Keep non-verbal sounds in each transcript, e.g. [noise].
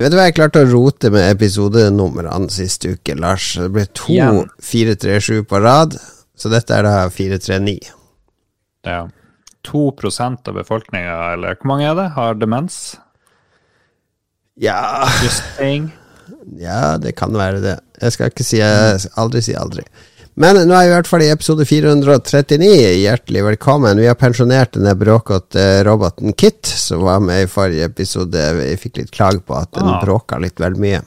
Vet du hva jeg klarte å rote med episodenumrene sist uke, Lars? Det ble to yeah. 437 på rad, så dette er da 439. Ja. 2% av befolkninga, eller hvor mange er det, har demens? Ja. Ja, det kan være det. Jeg skal ikke si jeg aldri si aldri. Men nå er vi i hvert fall i episode 439. Hjertelig velkommen. Vi har pensjonert denne bråkete roboten Kit, som var med i forrige episode. Vi fikk litt klag på at den Ah. bråka litt vel mye.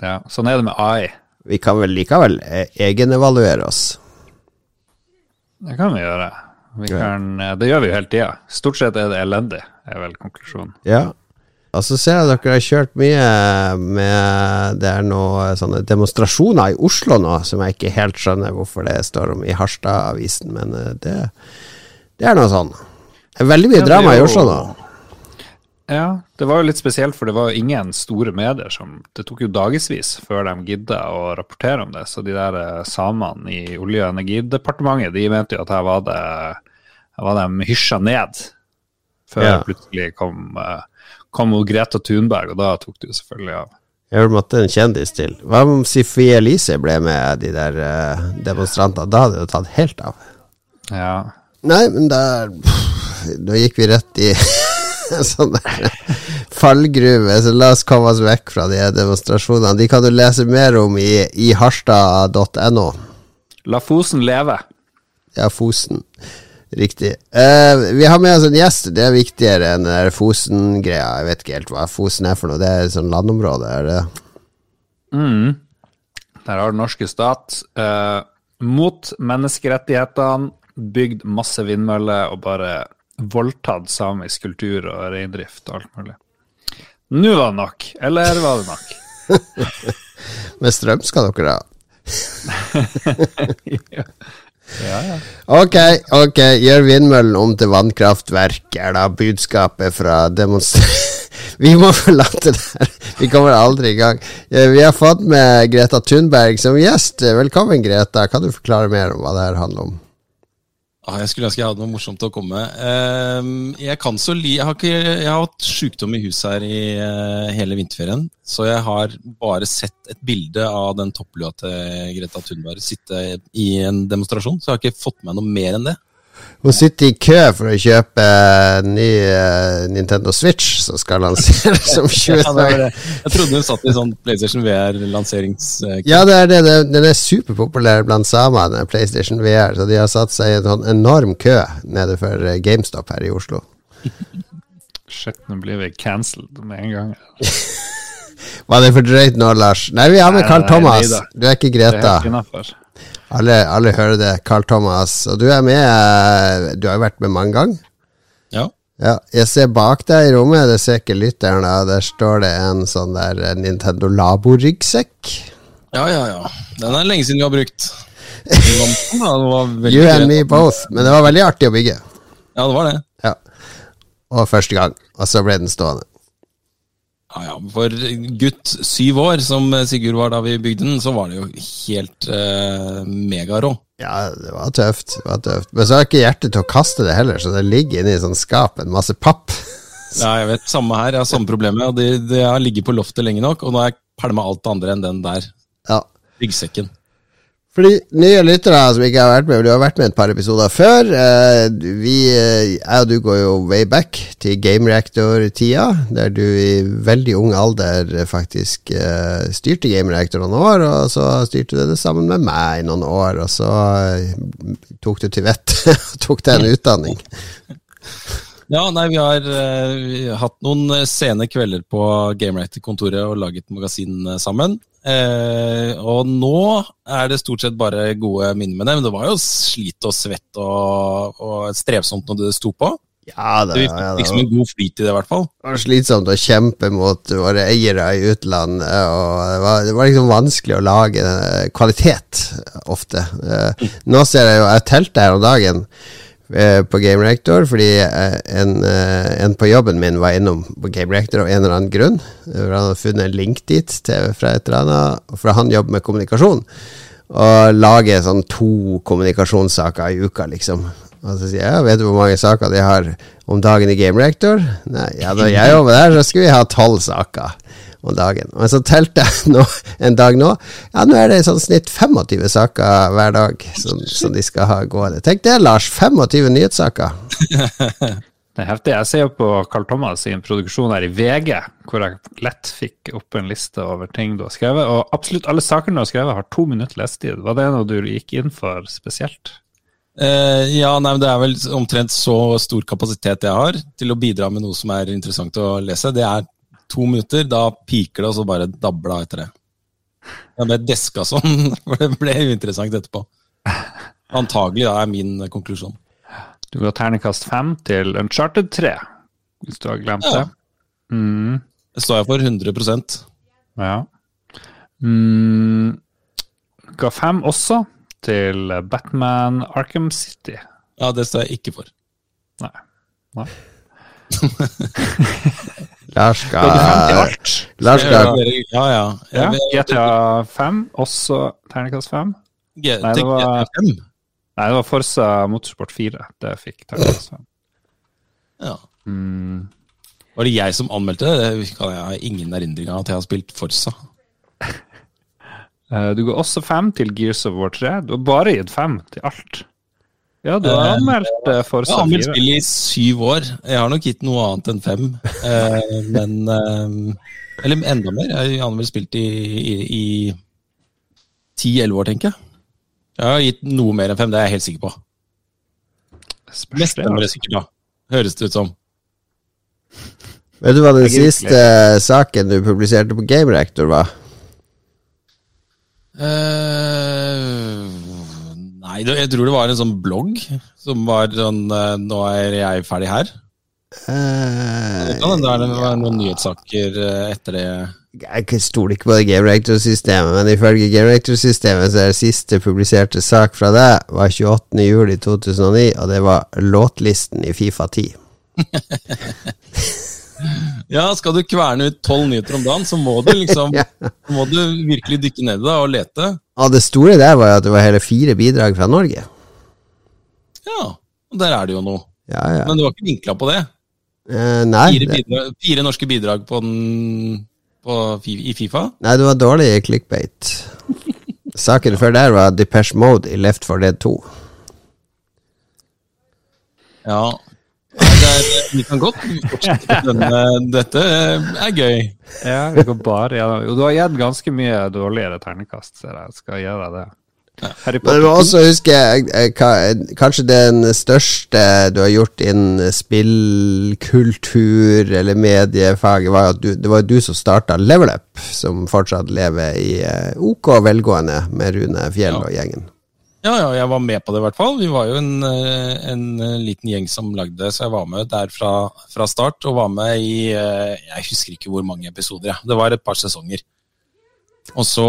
Ja, sånn er det med AI. Vi kan vel likevel eh, egenevaluere oss. Det kan vi gjøre. Vi kan, det gjør vi jo hele tida. Stort sett er det elendig, er vel konklusjonen. Ja. Og så ser jeg dere har kjørt mye med Det er noen sånne demonstrasjoner i Oslo nå, som jeg ikke helt skjønner hvorfor det står om i Harstad-avisen, men eh, det, det er noe sånn. Det er veldig mye Ja, drama jo, i Oslo nå. Ja, det var jo litt spesielt, for det var jo ingen store medier som Det tok jo dagevis før de gidda å rapportere om det, så de der eh, samene i Olje- og energidepartementet, de mente jo at her var det Her var de hysja ned, før Ja. plutselig kom, eh, kom Greta Thunberg, og da tok du selvfølgelig av. Jeg måtte en kjendis til. Hva om Sofie Elise ble med de der uh, demonstrantene? Da hadde det tatt helt av. Ja. Nei, men da Da gikk vi rett i [laughs] en sånn der fallgruve, så la oss komme oss vekk fra de demonstrasjonene. De kan du lese mer om i, i harstad.no. La Fosen leve. Ja, Fosen. Riktig. Uh, vi har med oss en gjest. Det er viktigere enn Fosen-greia. Jeg vet ikke helt hva Fosen er for noe. Det er et sånt landområde, er det? Mm. Der har den norske stat uh, mot menneskerettighetene bygd masse vindmøller og bare voldtatt samisk kultur og reindrift og alt mulig. Nå var det nok, eller var det nok? [laughs] Med strøm skal dere ha. [laughs] [laughs] ja, ja. Ok, ok. Gjør vindmøllen om til vannkraftverk, er da budskapet fra demonstrasjonen. [laughs] Vi må forlate det her. Vi kommer aldri i gang. Eh, Vi har fått med Greta Thunberg som gjest. Velkommen, Greta. Kan du forklare mer om hva det her handler om? Ah, jeg skulle ønske jeg hadde noe morsomt å komme med. Ehm, jeg. Jeg har, ikke, jeg har hatt sykdom i huset her i eh, hele vinterferien, så jeg har bare sett et bilde av den topplua til Greta Thunberg sitte i en demonstrasjon, så jeg har ikke fått med noe mer enn det. Hun sitter i kø for å kjøpe eh, ny eh, Nintendo Switch, som skal lanseres [laughs] om 20 Ja, dager. Jeg trodde hun satt i sånn PlayStation VR-lanserings... Ja, det er det. det- Den er superpopulær blant samene, PlayStation VR. Så de har satt seg i en sånn enorm kø nede for eh, GameStop her i Oslo. [laughs] Shit, nå blir vi cancelled med en gang. [laughs] Var det for drøyt nå, Lars? Nei, vi har med Carl Thomas. Du er ikke Greta. Det er. Alle, alle hører det. Carl Thomas. Og du er med eh, Du har jo vært med mange ganger. Ja. Ja, jeg ser bak deg i rommet, det ser ikke lytteren da. Der står det en sånn der eh, Nintendo Labo-ryggsekk. ja, ja, ja. Den er lenge siden vi har brukt. Ja, det var You and me both. Men det var veldig artig å bygge. Ja, det var det. Ja. Og første gang. Og så ble den stående. Ja, ja. For gutt syv år, som Sigurd var da vi bygde den, så var det jo helt eh, megarå. Ja, det var tøft. Det var tøft. Men så har jeg ikke hjerte til å kaste det heller, så det ligger inni sånn skap en masse papp. [laughs] Ja, jeg vet, Samme her, jeg har samme problemet. Det, det har ligget på loftet lenge nok, og nå har jeg pælma alt det andre enn den der Ja. ryggsekken. For de nye lyttere som ikke har vært med, du har vært med et par episoder før. eh, Vi, eh, jeg og du går jo way back til Game Reactor-tida, der du i veldig ung alder faktisk eh, styrte Game Reactor noen år, og så styrte du det sammen med meg i noen år, og så tok du til vett [laughs] og tok deg en [laughs] utdanning. Ja, nei, vi har eh, hatt noen eh, sene kvelder på GameRater-kontoret og laget magasin eh, sammen. Eh, og nå er det stort sett bare gode minner med det, men det var jo slit og svett og, og strevsomt når det sto på. Ja, det, var ja, fikk det liksom en god flyt i det, i hvert fall. det var slitsomt å kjempe mot våre eiere i utlandet, og det var, det var liksom vanskelig å lage kvalitet ofte. Nå ser jeg jo Jeg telte her om dagen på Game Reactor fordi eh, en, eh, en på jobben min var innom på Game Reactor av en eller annen grunn. Eh, han hadde funnet en link dit til, fra et eller annet, for han jobber med kommunikasjon. Og lager sånn to kommunikasjonssaker i uka, liksom. Og så sier jeg ja, vet du hvor mange saker de har om dagen i Game Reactor? Nei, ja, da jeg jobber der, så skal vi ha tolv saker. Om dagen. Men så telte jeg [laughs] nå, en dag nå. Ja, nå er det i sånn snitt 25 saker hver dag som, som de skal ha gående. Tenk det, Lars. 25 nyhetssaker. [laughs] Det er heftig. Jeg ser jo på Carl Thomas sin produksjon her i VG, hvor jeg lett fikk opp en liste over ting du har skrevet. Og absolutt alle sakene du har skrevet, har to minutter lesetid. Var det noe du gikk inn for spesielt? Uh, ja, nei, men Det er vel omtrent så stor kapasitet jeg har til å bidra med noe som er interessant å lese. Det er to minutter, da piker det, og så bare dabla etter det. Jeg ble deska sånn, for det ble uinteressant etterpå. Antagelig da er min konklusjon. Du ga terningkast fem til Uncharted 3, hvis du har glemt Ja. det. Mm, Det står jeg for 100 ja. Mm, ga fem også til Batman Arkham City. Ja, det står jeg ikke for. Nei. Nei. [laughs] Fem til skal? Lars skal Ja, ja. Ja, GTA 5, også terningkast 5. Nei, det var- GTA5. Nei, det var Forsa Motorsport 4 det fikk terningkast 5. Ja. Mm, Var det jeg som anmeldte det? Jeg har ingen erindring av at jeg har spilt Forsa. eh, du går også 5 til Gears of War 3. Du har bare gitt 5 til alt. Ja, du har Eh, anmeldt for Jeg har anmeldt spillet i syv år. Jeg har nok gitt noe annet enn fem. Eh, men eh, Eller enda mer. Jeg har vel spilt i ti-elleve år, tenker jeg. Jeg har gitt noe mer enn fem, det er jeg helt sikker på. Mest enn det altså. sikkert, da. Høres det ut som. Vet du hva den siste saken du publiserte på Game Reactor var? Eh, nei, jeg tror det var en sånn blogg som var sånn eh, Nå er jeg ferdig her. Uh, Det kan hende det var noen nyhetssaker eh, etter det. jeg stoler ikke på det Game Rector systemet men ifølge Game Rector systemet så er det siste publiserte sak fra deg var 28.07.2009, og det var låtlisten i Fifa 10. [laughs] Ja, skal du kverne ut tolv nyheter om dagen, så må du liksom [laughs] Ja. må du virkelig dykke ned i det og lete. Ja, det store der var jo at det var hele fire bidrag fra Norge. Ja, og der er det jo noe. Ja, ja. Men du var ikke vinkla på det? Eh, nei, Fire, bidrag, fire norske bidrag på den, på, i Fifa? nei, det var dårlig clickbait. [laughs] Saken før der var Depeche Mode i Left 4 Dead 2. Ja. Er, vi kan godt fortsette [laughs] denne. Dette er gøy. Ja, vi går bare gjennom. Jo, du har gitt ganske mye dårligere ternekast, ser jeg. Skal gjøre gi deg det. Men du må også huske Kanskje den største du har gjort innen spillkultur eller mediefaget, var at du, det var du som starta Level Up, som fortsatt lever i eh, OK velgående med Rune Fjell Ja. og gjengen. Ja, ja, jeg var med på det i hvert fall. Vi var jo en, eh, en eh, liten gjeng som lagde det, så jeg var med der fra, fra start. Og var med i eh, Jeg husker ikke hvor mange episoder, ja. det var et par sesonger. Og så,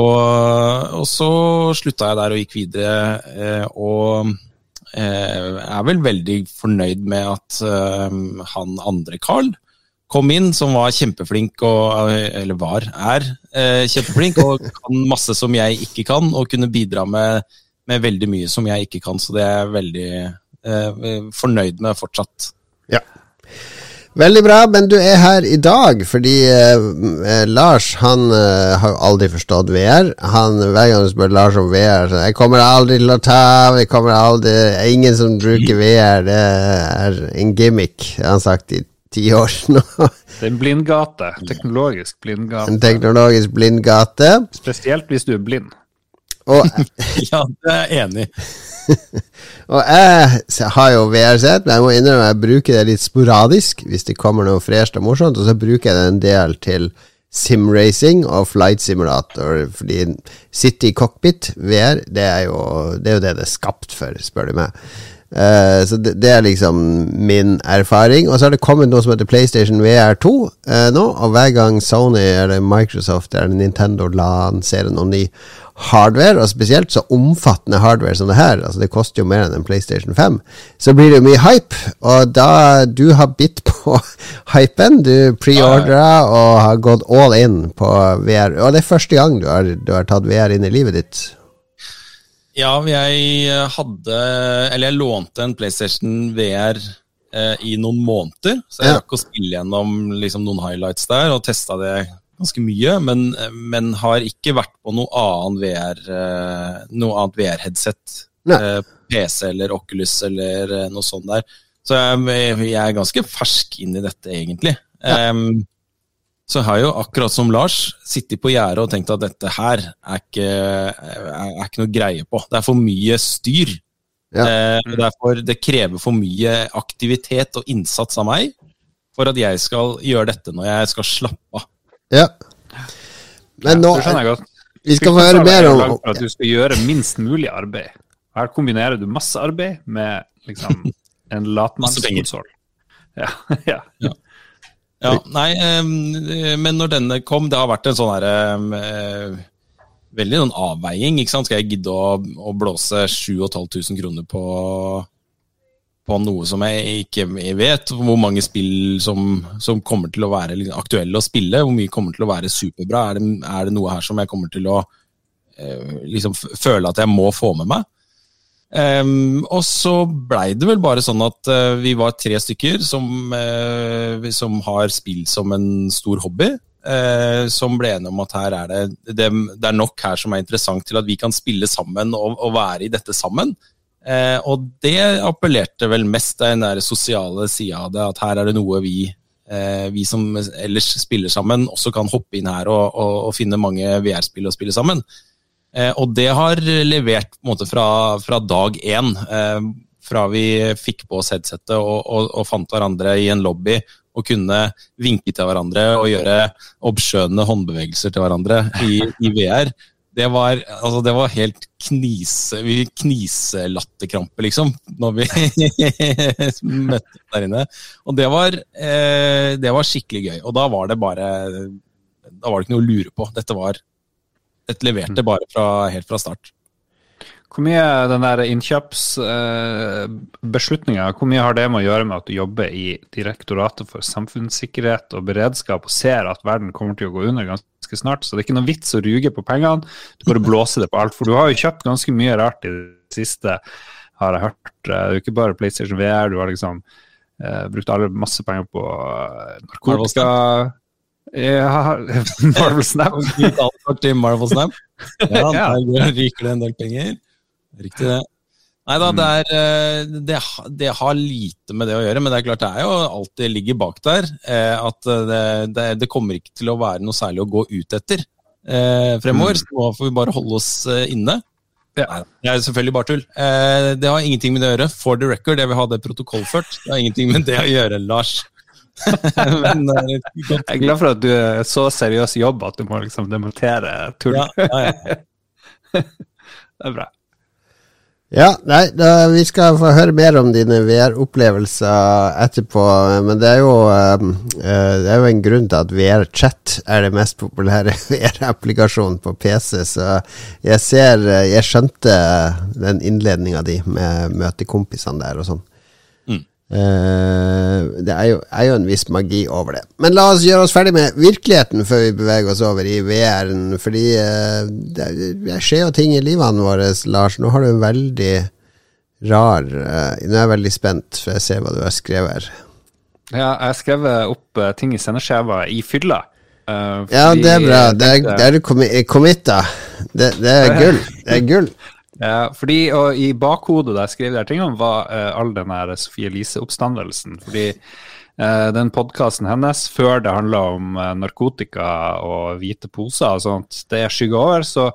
og så slutta jeg der og gikk videre, og Jeg er vel veldig fornøyd med at han andre Carl kom inn, som var kjempeflink, og, eller var, er kjempeflink, og kan masse som jeg ikke kan, og kunne bidra med, med veldig mye som jeg ikke kan, så det er jeg veldig eh, fornøyd med fortsatt. Ja. Veldig bra, men du er her i dag fordi eh, eh, Lars han eh, har aldri forstått VR. Han, hver gang du spør Lars om VR, så jeg kommer aldri til å ta av, jeg kommer aldri er Ingen som bruker VR, det er en gimmick, har han sagt i ti år nå. Det er en blindgate. Teknologisk blindgate. En teknologisk blindgate. Spesielt hvis du er blind. [laughs] Ja, det er jeg enig i. [laughs] Og jeg har jo VR-sett, men jeg må innrømme jeg bruker det litt sporadisk hvis det kommer noe fresht og morsomt, og så bruker jeg det en del til simracing og flight simulator, fordi City Cockpit, VR, det er jo det er jo det det er skapt for, spør du meg. Uh, så det, det er liksom min erfaring. Og så har det kommet noe som heter PlayStation VR2 uh, nå, og hver gang Sony eller Microsoft eller Nintendo lanserer noe ny hardware, og spesielt så omfattende hardware som det her, altså det koster jo mer enn en PlayStation 5, så blir det jo mye hype. Og da du har bitt [laughs] på hypen, du preordra og har gått all in på VR, og det er første gang du har, du har tatt VR inn i livet ditt. Ja, jeg hadde Eller jeg lånte en PlayStation VR eh, i noen måneder. Så jeg Ja. rakk å spille gjennom liksom, noen highlights der og testa det ganske mye, men, men har ikke vært på noe annet VR, eh, noe annet VR-headset. Eh, PC eller Oculus eller eh, noe sånt der. Så jeg, jeg er ganske fersk inn i dette, egentlig. Um, så jeg har jo akkurat som Lars sittet på gjerdet og tenkt at dette her er ikke, er, er ikke noe greie på. Det er for mye styr. Ja. Uh, derfor, det krever for mye aktivitet og innsats av meg for at jeg skal gjøre dette når jeg skal slappe av. Ja. Men nå det skjønner jeg godt. Vi skal få høre er mer om for at du skal gjøre minst mulig arbeid. Her kombinerer du masse arbeid med liksom [laughs] en latmannskonsoll. [laughs] Ja, ja. Ja, nei, eh, men når denne kom, det har vært en sånn herre eh, Veldig sånn avveiing, ikke sant. Skal jeg gidde å, å blåse 7500 kroner på, på noe som jeg ikke vet? Hvor mange spill som, som kommer til å være liksom aktuelle å spille? Hvor mye kommer til å være superbra? Er det, er det noe her som jeg kommer til å eh, liksom føle at jeg må få med meg? Um, og så blei det vel bare sånn at uh, vi var tre stykker som, uh, som har spill som en stor hobby. Uh, som ble enige om at her er det, det, det er nok her som er interessant til at vi kan spille sammen og, og være i dette sammen. Eh, og det appellerte vel mest til den der sosiale sida av det, at her er det noe vi, eh, vi som ellers spiller sammen, også kan hoppe inn her og, og, og finne mange VR-spill å spille sammen. Eh, og det har levert på en måte fra, fra dag én. Eh, fra vi fikk på oss headsettet og, og, fant hverandre i en lobby og kunne vinke til hverandre og gjøre obskjønne håndbevegelser til hverandre i, i VR. Det var, altså det var helt knise, vi kniselatterkrampe, liksom, når vi [laughs] møtte der inne. Og det var, eh, det var skikkelig gøy. Og da var det bare Da var det ikke noe å lure på. Dette var Dette leverte bare fra, helt fra start. Hvor mye den der innkjøpsbeslutninga, hvor mye har det med å gjøre med at du jobber i Direktoratet for samfunnssikkerhet og beredskap og ser at verden kommer til å gå under ganske snart? Så det er ikke noe vits å ruge på pengene, du bare blåser det på alt. For du har jo kjøpt ganske mye rart i det siste, har jeg hørt. Det er jo ikke bare PlayStation VR, du har liksom eh, brukt alle masse penger på eh, narkotika. Ja, [laughs] Marvel Snap. Marvel Snap. [laughs] Ja. der ryker det en del penger. Riktig det. Nei da, det, er, eh, det, det har lite med det å gjøre, men det er klart det er jo alt det ligger bak der. eh, At det, det, det kommer ikke til å være noe særlig å gå ut etter eh, fremover. Så nå får vi bare holde oss eh, inne. Ja. Det er selvfølgelig bare tull. Eh, Det har ingenting med det å gjøre. For the record, jeg vil ha det protokollført. Det har ingenting med det å gjøre, Lars. [laughs] men, eh, Jeg er glad for at du er så seriøs i jobb at du må liksom demontere tull. ja, ja, ja. [laughs] Det er bra. Ja, nei, da, vi skal få høre mer om dine VR-opplevelser etterpå. Men det er jo um, Det er jo en grunn til at VR-chat er det mest populære [laughs] VR-applikasjonen på PC. Så jeg ser eh, Jeg skjønte den innledninga di med møtekompisene der og sånn. Eh, det er jo, er jo en viss magi over det. Men la oss gjøre oss ferdig med virkeligheten før vi beveger oss over i VR-en. Fordi uh, det, det skjer jo ting i livene våre, Lars. Nå har du en veldig rar uh, Nå er jeg veldig spent, for jeg ser hva du har skrevet her. Ja, jeg har skrevet opp ting i sendeskjeva i fylla. Ja, det er bra. Det er, det er du committa. Det, det er gull. Det er gull. Ja, fordi og I bakhodet da jeg skrev de her tingene, var uh, all den her Sofie Elise-oppstandelsen. Fordi uh, den podkasten hennes, før det handla om eh, narkotika og hvite poser og sånt, det skygger over, så,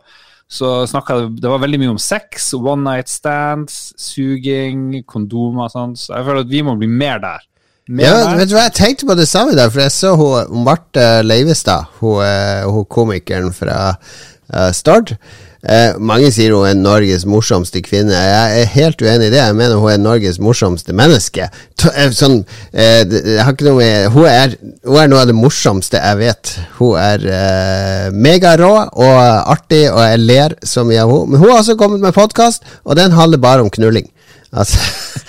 så snakka det Det var veldig mye om sex, one night stands, suging, kondomer og sånt. Så jeg føler at vi må bli mer der. Mer Ja, der. vet du hva, jeg tenkte på det samme der, for jeg så hun Marte Leivestad, hun, eh, hun komikeren fra eh, Stord. Eh, mange sier hun er Norges morsomste kvinne. Jeg er helt uenig i det. Jeg mener hun er Norges morsomste menneske. Eh, sånn, eh, med, hun, er, hun er noe av det morsomste jeg vet. Hun er eh, megarå og artig, og jeg ler så mye av henne. Men hun har også kommet med podkast, og den handler bare om knulling. Altså,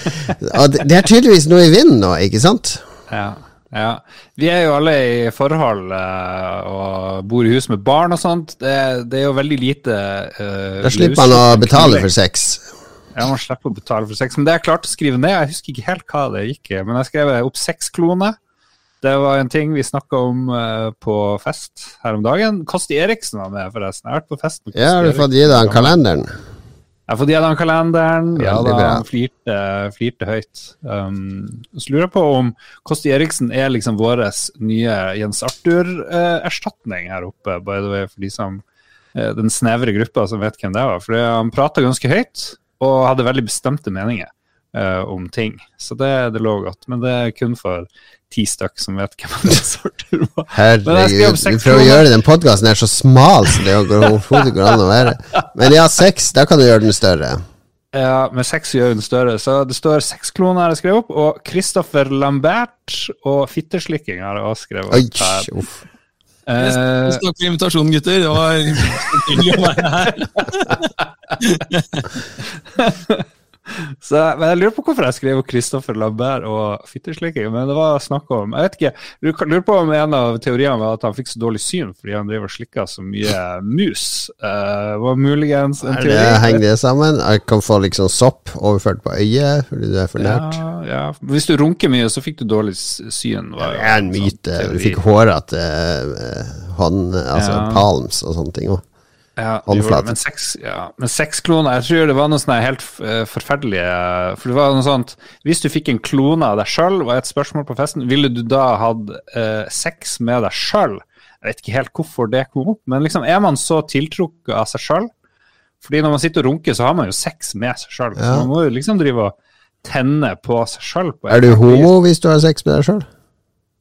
[laughs] og det er tydeligvis noe i vinden nå, ikke sant? Ja, ja. Vi er jo alle i forhold eh, og bor i hus med barn og sånt. Det, det er jo veldig lite uh, Da slipper man å betale for sex. Ja, man slipper å betale for sex. Men det jeg klarte å skrive ned, jeg husker ikke helt hva det gikk i, men jeg skrev opp sexklone. Det var en ting vi snakka om uh, på fest her om dagen. Kosti Eriksen var med, forresten. Jeg har vært på fest med Kosti Ja, har du Eriksen. fått deg en kalenderen? Jeg har fått gjennom han kalenderen. Ja Veldig da, han flirte, flirte høyt. Um, så lurer jeg på om Kosti Eriksen er liksom vår nye Jens Arthur-erstatning her oppe, by the way, for de som eh, den snevre gruppa som vet hvem det var. For han prata ganske høyt og hadde veldig bestemte meninger uh, om ting. Så det, det lå godt. Men det er kun for ti stykk som vet hvem sorterer var. Herregud, vi prøver å gjøre den podkasten her så smal som det går- overhodet går an å være. Men ja, seks, da kan du gjøre den større. Ja, med seks gjør den større. Så det står seks kloner jeg skrev opp, og Christopher Lambert og fitteslikking har jeg også skrevet Oi, opp. her. uff. Eh, Takk for invitasjonen, gutter. Det var hyggelig å være her. [laughs] så, men jeg lurer på hvorfor jeg skrev Christoffer Lambert og fitteslikking, men det var snakk om Jeg vet ikke, jeg lurer på om en av teoriene var at han fikk så dårlig syn fordi han drev og slikka så mye mus. Uh, var muligens en teori. det, henger det sammen? Jeg kan få liksom sopp overført på øyet fordi du er for nært. Ja, ja. Hvis du runker mye, så fikk du dårlig syn. var Det er en sånn myte. Du fikk hårete uh, hånd, altså Ja. palms og sånne ting òg. Ja, gjorde men seks, ja, men seks kloner Jeg tror det var noe sånn helt forferdelig, forferdelige For det var noe sånt Hvis du fikk en klone av deg sjøl, var et spørsmål på festen, ville du da hatt eh, sex med deg sjøl? Jeg vet ikke helt hvorfor det kom opp, men liksom er man så tiltrukket av seg sjøl? Fordi når man sitter og runker, så har man jo sex med seg sjøl. Ja. Man må jo liksom drive og tenne på seg sjøl. Er du homo hvis du har sex med deg sjøl?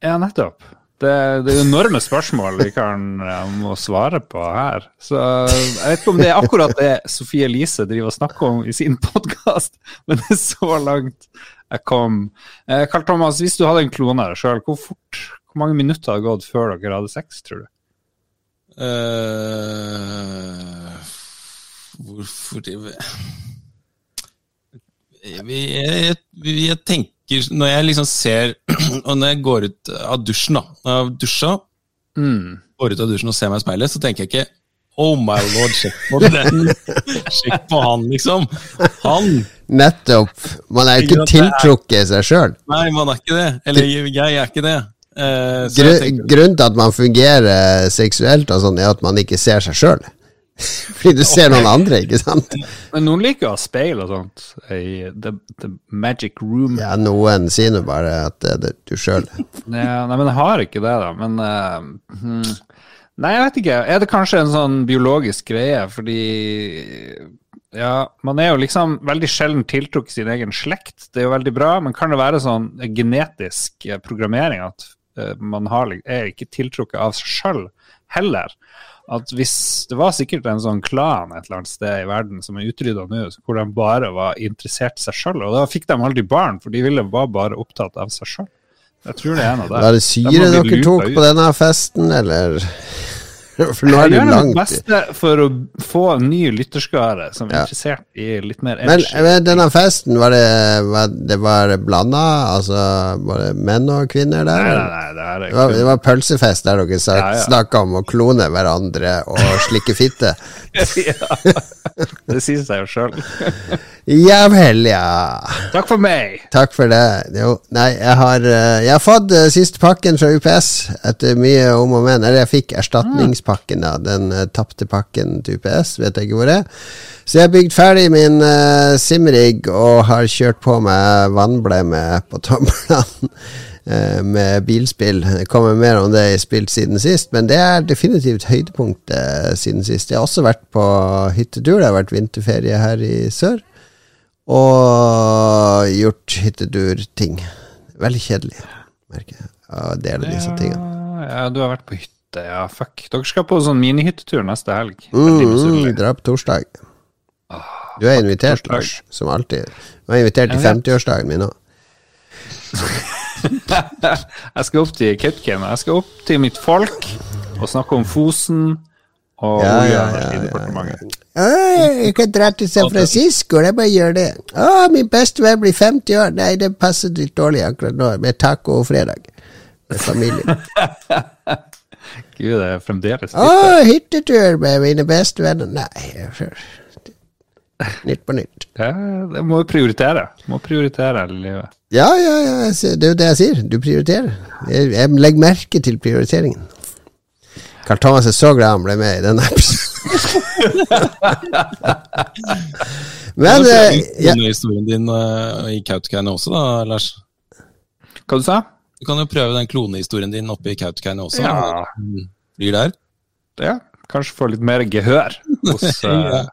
Ja, nettopp. Det, det er enorme spørsmål vi kan eh, må svare på her. Så jeg vet ikke om det er akkurat det Sofie Elise driver og snakker om i sin podkast, men det er så langt jeg kom. Eh, Karl Thomas, hvis du hadde en klone deg sjøl, hvor fort, hvor mange minutter hadde gått før dere hadde sex, tror du? Uh, hvorfor det jeg, jeg, jeg, jeg tenker Når jeg liksom ser [clears throat] Og når jeg går ut av dusjen, da Når jeg dusja, Mm. går ut av dusjen og ser meg i speilet, så tenker jeg ikke Oh my lord, sjekk på den! sjekk på han, liksom. Han! Nettopp. Man er jo ikke tiltrukket seg sjøl. Nei, man er ikke det. Eller jeg er ikke det. Eh, tenker, grunnen til at man fungerer seksuelt, og sånn, er at man ikke ser seg sjøl. [laughs] Fordi du ser noen andre, ikke sant? Men noen liker å ha speil og sånt i the, the magic room. Ja, noen sier nå bare at det er det du sjøl. Ja, nei, men jeg har ikke det, da. Men hmm. Nei, jeg vet ikke. Er det kanskje en sånn biologisk greie? Fordi ja, man er jo liksom veldig sjelden tiltrukket sin egen slekt. Det er jo veldig bra, men kan det være sånn genetisk eh, programmering at eh, man har, er ikke tiltrukket av seg sjøl heller? At hvis Det var sikkert en sånn klan et eller annet sted i verden som er utrydda nå, hvor de bare var interessert seg sjøl, og da fikk de aldri barn, for de ville var bare opptatt av seg sjøl. Jeg tror det er noe der. Var det syre de dere tok ut. på denne festen, eller? [laughs] For nå er Jeg du gjør Det langt beste for å få en ny lytterskare som er Ja. interessert i litt mer Men edgy. men denne festen, var det, var, det var blanda? Altså, var det menn og kvinner der? Nei, nei, nei, det er Det var, det var pølsefest der dere Ja, ja. snakka om å klone hverandre og slikke fitte. [laughs] ja, Det sier seg jo sjøl. [laughs] Ja vel, ja. Takk for meg. Takk for det. Jo, nei, jeg har, eh, jeg har fått uh, siste pakken fra UPS etter mye om og men. Eller jeg fikk erstatningspakken, da. Den uh, tapte pakken til UPS. Vet jeg ikke hvor det er. Så jeg har bygd ferdig min uh, simrig og har kjørt på med vannblemme på tomlene. [laughs] Med bilspill. Det kommer mer om det i spilt siden sist, men det er definitivt høydepunktet siden sist. Jeg har også vært på hyttetur. Det har vært vinterferie her i sør og gjort hytteturting. Veldig kjedelig, merker jeg. Å dele disse tingene. Ja, du har vært på hytte, ja. Fuck. Dere skal på sånn minihyttetur neste helg. Mm, dra på torsdag. Du er invitert, torsdag. Lars, som alltid. Du er invitert til 50-årsdagen min òg. [laughs] jeg skal opp til Kautokeino. Jeg skal opp til mitt folk og snakke om Fosen og Ja, Olje- ja, og ja, energidepartementet. Jeg kan dra til San Francisco, det er bare gjør det. Å, min beste venn blir 50 år. Nei, det passer litt dårlig akkurat nå, med taco og fredag. Med familien. [laughs] Gud, det er fremdeles Å, hyttetur med mine beste venner. Nei, Nytt på nytt. Det, det må jo prioritere. Må prioritere livet. Ja, ja, ja, det er jo det jeg sier. Du prioriterer. Jeg, jeg legger merke til prioriteringen. Carl Thomas er så glad han ble med i denne episoden. [laughs] Men Du kan eh, prøve ja, klonehistorien din eh, i Kautokeino også, da, Lars. Hva du sa Du kan jo prøve den klonehistorien din oppe i Kautokeino også. Ja. Blir der. Ja, kanskje få litt mer gehør hos, [laughs] eh,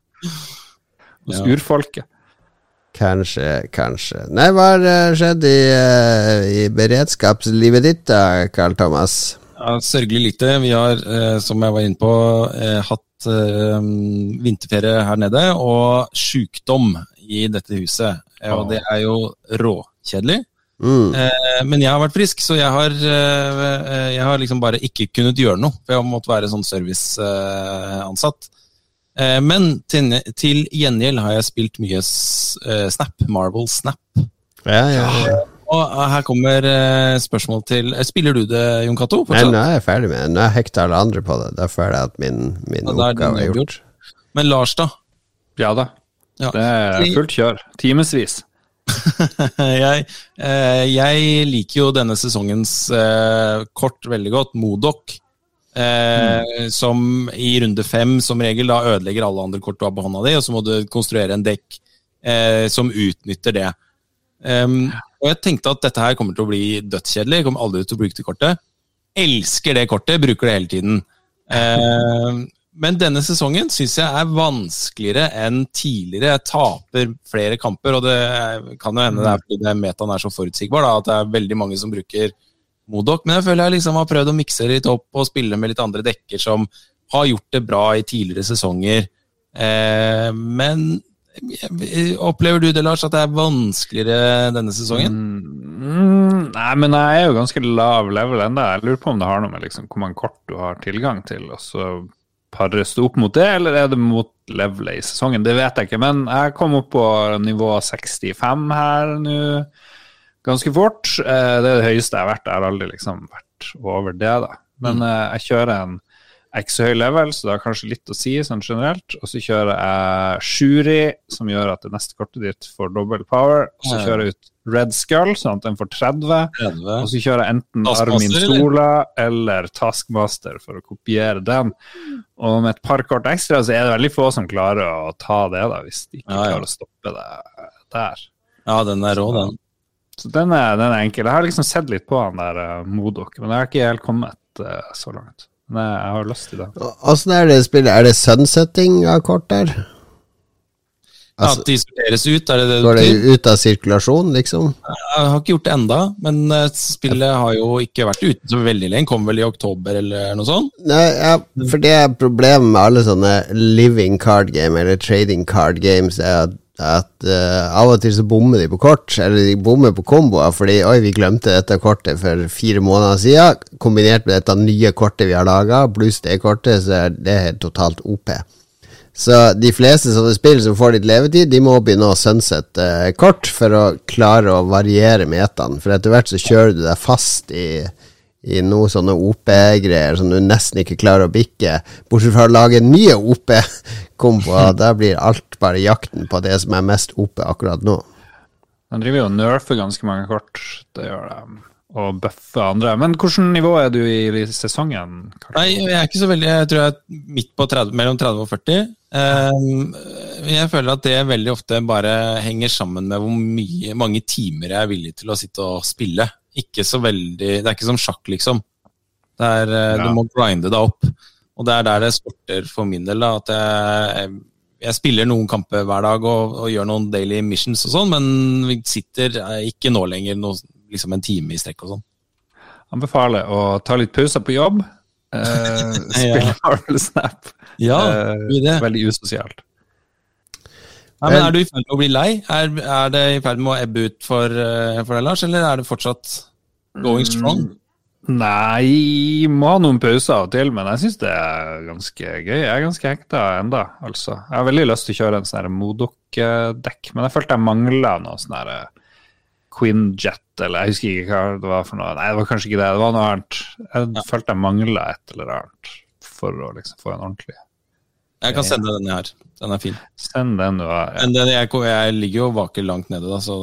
hos Ja. urfolket. Kanskje, kanskje. Nei, hva har eh, skjedd i, i beredskapslivet ditt da, Carl Thomas? Ja, sørgelig lite. Vi har, eh, som jeg var inne på, eh, hatt eh, vinterferie her nede, og sjukdom i dette huset. Og det er jo råkjedelig. Mm. Men jeg har vært frisk, så jeg har, jeg har liksom bare ikke kunnet gjøre noe. For jeg har måttet være sånn serviceansatt. Men til, til gjengjeld har jeg spilt mye Snap. Marvel Snap. Ja, ja, ja. Og her kommer eh, spørsmål til eh, Spiller du det, Jon Cato? Nei, nå er jeg ferdig med det. Nå har jeg hekta alle andre på det. Da føler jeg at min, min Ja, oppgave er gjort. Men Lars, da? Ja da. Ja. Det er fullt kjør. Timevis. [laughs] jeg, eh, jeg liker jo denne sesongens eh, kort veldig godt, Modok. Eh, Som i runde fem som regel da ødelegger alle andre kort du har på hånda di, og så må du konstruere en dekk eh, som utnytter det. Em, og jeg tenkte at dette her kommer til å bli dødskjedelig, jeg kommer aldri til å bruke det kortet. Elsker det kortet, bruker det hele tiden. Eh, men denne sesongen syns jeg er vanskeligere enn tidligere. Jeg taper flere kamper, og det kan jo hende det er fordi det metaen er så forutsigbar, da, at det er veldig mange som bruker Modok. Men jeg føler jeg liksom har prøvd å mikse det litt opp og spille med litt andre dekker som har gjort det bra i tidligere sesonger. Eh, men opplever du det, Lars, at det er vanskeligere denne sesongen? Mm, nei, men jeg er jo ganske lav level ennå. Jeg lurer på om det har noe med liksom, hvor mange kort du har tilgang til, og så pares det opp mot det, eller er det mot levelet i sesongen? Det vet jeg ikke, men jeg kom opp på nivå 65 her nå ganske fort. Eh, Det er det høyeste jeg har vært. Jeg har aldri liksom vært over det, da. Men mm. jeg kjører en ikke så høy level, så det har kanskje litt å si sånn generelt. Og så kjører jeg Shuri, som gjør at det neste kortet ditt får dobbel power. Og så kjører jeg ut Red Skull, sånn at den får 30. 30. Og så kjører jeg enten Armin? Sola eller Taskmaster for å kopiere den. Og med et par kort ekstra så er det veldig få som klarer å ta det, da, hvis de ikke Ja, ja. klarer å stoppe det der. Ja, den er rå, den. Så den er, den er enkel. Jeg har liksom sett litt på han der uh, Modok, men jeg har ikke helt kommet uh, så langt. Men jeg, har lyst til det. Åssen er det spillet? Er det sunsetting av kort der? Altså, at de sorteres ut, er det det går det ut av sirkulasjon, liksom? Jeg har ikke gjort det enda, men eh, spillet har jo ikke vært ute så veldig lenge. Kom vel i oktober eller noe sånt? Nei, ja, for det er problemet med alle sånne living card game eller trading card games, er at, at uh, av og til så bommer de på kort, eller de bommer på komboer, fordi oi, vi glemte dette kortet for fire måneder siden, kombinert med dette nye kortet vi har laga, pluss det kortet, så er det helt totalt OP. Så de fleste sånne spill som får litt levetid, de må begynne å sunsette uh, kort for å klare å variere metaen. For etter hvert så kjører du deg fast i, i noe sånne OP-greier som du nesten ikke klarer å bikke. Bortsett fra å lage nye OP-komboer. [laughs] Da blir alt bare jakten på det som er mest OP akkurat nå. Man driver jo og nerfer ganske mange kort. Det gjør de. Og bøffer andre. Men hvilket nivå er du i, i sesongen? Karl? Nei, jeg er ikke så veldig Jeg tror jeg er midt på 30, mellom 30 og 40. Um, jeg føler at det veldig ofte bare henger sammen med hvor mye, mange timer jeg er villig til å sitte og spille. Ikke så veldig Det er ikke som sjakk, liksom. Det er, eh, Ja. Du må grinde deg opp. Og det er der det skorter for min del. da, at jeg, jeg spiller noen kamper hver dag og, og gjør noen daily missions og sånn, men vi sitter eh, ikke nå lenger noe, liksom en time i strekk og sånn. Anbefaler å ta litt pauser på jobb. Eh, [laughs] spille Marvel [laughs] Snap. Ja, Eh, god idé. veldig usosialt. Nei, men Er du i ferd med å bli lei? Er, er det i ferd med å ebbe ut for, eh, for deg, Lars, eller er det fortsatt going strong? Nei, må ha noen pauser av og til, men jeg syns det er ganske gøy. Jeg er ganske hekta enda, altså. Jeg har veldig lyst til å kjøre en sånn Modok-dekk, men jeg følte jeg mangla noe sånn her Quinjet, eller jeg husker ikke hva det var for noe. Nei, det var kanskje ikke det, det var noe annet. Jeg følte jeg mangla et eller annet for å liksom få en ordentlig Jeg kan sende denne her. Den er fin. Send den du har. Ja, den, jeg, jeg ligger jo og vaker langt nede, da, så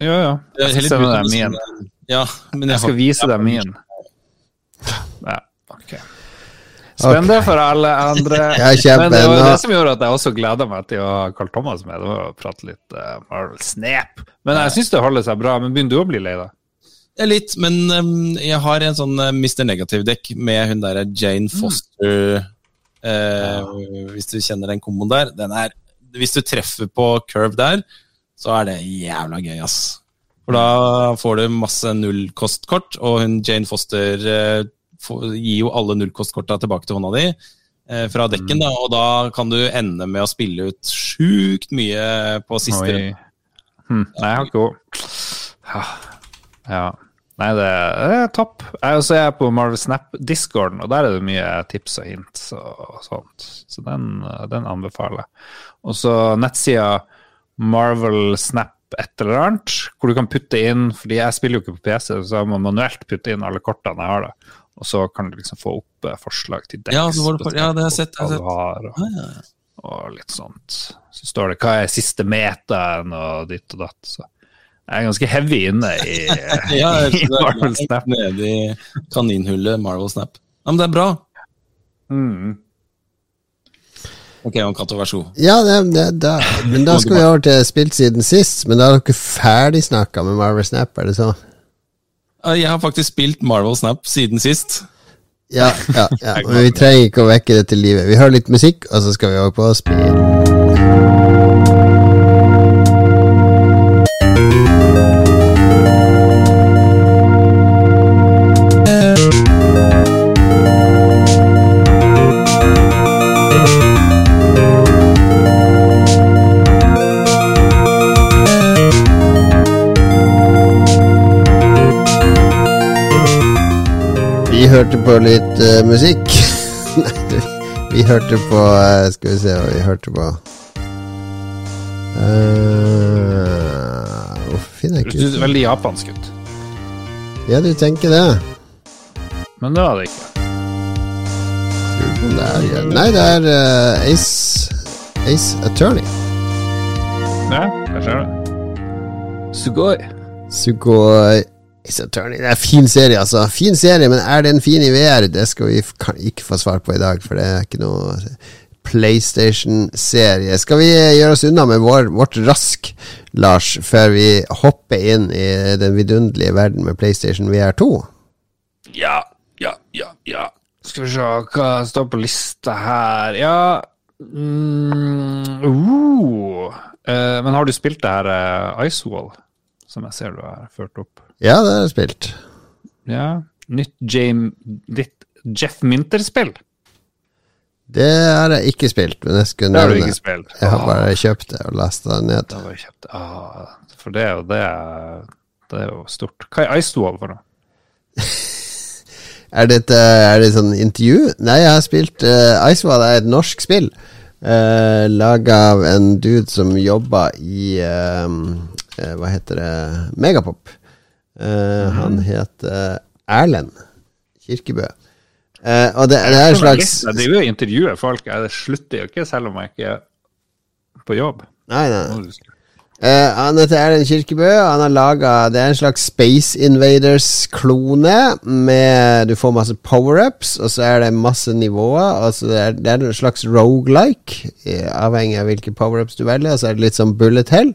ja. ja. Jeg skal sende deg min. Ja, men Jeg skal vise deg min. Ja, ok. Spennende for alle andre. [laughs] Kjempe, Men det var det som gjorde at jeg også gleda meg til å ha Carl Thomas med. Det var å prate litt uh, Marvel Snap. Men jeg syns det holder seg bra. Men begynner du å bli lei, da? Ja, litt, men um, jeg har en sånn uh, Mr. Negative-dekk med hun derre Jane Foster eh, Hvis du kjenner den komboen der. Den er, hvis du treffer på curve der, så er det jævla gøy, ass. For da får du masse nullkostkort, og hun Jane Foster uh, får, gir jo alle nullkostkorta tilbake til hånda di uh, fra dekken, da, og da kan du ende med å spille ut sjukt mye på siste Oi. runde. Hm. Nei, jeg har ikke Ja. Nei, det, er topp. Jeg også er på Marvel Snap-discorden, og der er det mye tips og hints og sånt. Så den, den anbefaler jeg. Og så nettsida Marvel Snap et eller annet, hvor du kan putte inn Fordi jeg spiller jo ikke på PC, så jeg må manuelt putte inn alle kortene jeg har. da. Og så kan du liksom få opp eh, forslag til dekk. Ja, ja, det har jeg sett, jeg har, og, og litt sånt. Så står det hva er siste metaen og ditt og datt. Så jeg er ganske heavy inne i, [laughs] Ja, i Marvel Snap. Nede i kaninhullet Marvel Snap. Ja, men det er bra. Mm. Ok, Jon Cato, vær så god. Ja, det, det, da, men da skal vi over til spilt siden sist. Men da er dere ferdig snakka med Marvel Snap, er det så? Jeg har faktisk spilt Marvel Snap siden sist. Ja, ja, ja. [laughs] Men vi trenger ikke å vekke det til livet. Vi hører litt musikk, og så skal vi over på speed. Hørte på litt uh, musikk. [laughs] Nei, det- vi hørte på uh, Skal vi se hva vi hørte på uh, Hvorfor finner jeg Du ikke ut veldig japansk ut, Ja, du tenker det? men det var det ikke. Lurer det er ja. Nei, det er uh, Ace Ace Attorney. Ja, der ser du. Sugoi. Sugoi Ace Attorney. Det er fin serie, altså. Fin serie, men er den fin i VR? Det skal vi ikke få svar på i dag, for det er ikke noe PlayStation-serie. Skal vi eh, gjøre oss unna med vår, vårt rask, Lars, før vi hopper inn i den vidunderlige verden med PlayStation VR 2? Ja, ja, ja, ja. Skal vi se hva står på lista her. Ja mm, uh. Eh, Men har du spilt det her uh, Icewall, som jeg ser du har ført opp? Ja, det har jeg spilt. Ja. Nytt Jame, ditt Jeff Minter-spill? Det har jeg ikke spilt, men jeg skulle Det har du nevne. Jeg har Ah, bare kjøpt det og lest det ned. Det har kjøpt. Ah, for det er jo det Det er jo stort. Hva er Icewall for noe? [laughs] Er det, et, eh, er det sånn intervju? Nei, jeg har spilt uh, Icewall er et norsk spill. Uh, Laga av en dude som jobba i uh, eh, Hva heter det Megapop. Eh, Han heter Erlend Kirkebø. Eh, og det, det er en slags Jeg driver og intervjuer folk. Jeg slutter jo ikke selv om jeg ikke er på jobb. Nei, nei. Eh, han heter Erlend Kirkebø. Han har laga Det er en slags Space Invaders-klone. Med Du får masse power-ups, og så er det masse nivåer. Altså det, er, det er en slags rogelike, avhengig av hvilke power-ups du velger. Og så er det litt sånn bullet hell.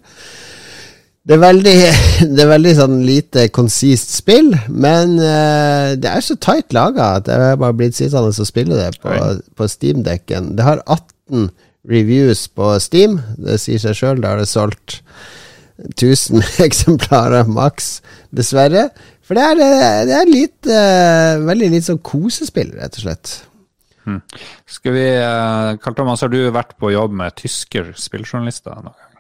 Det er veldig, [laughs] det er veldig sånn lite konsist spill, men uh, det er så tight laga at jeg bare blitt sittende og spille det på, på Steam-dekken. Det har 18 reviews på Steam. Det sier seg sjøl. Da har det solgt 1000 [laughs] eksemplarer maks, dessverre. For det er, det er litt uh, veldig litt sånn kosespill, rett og slett. Skal vi, uh, Karl Thomas, har du vært på jobb med tysker spilljournalister noen gang?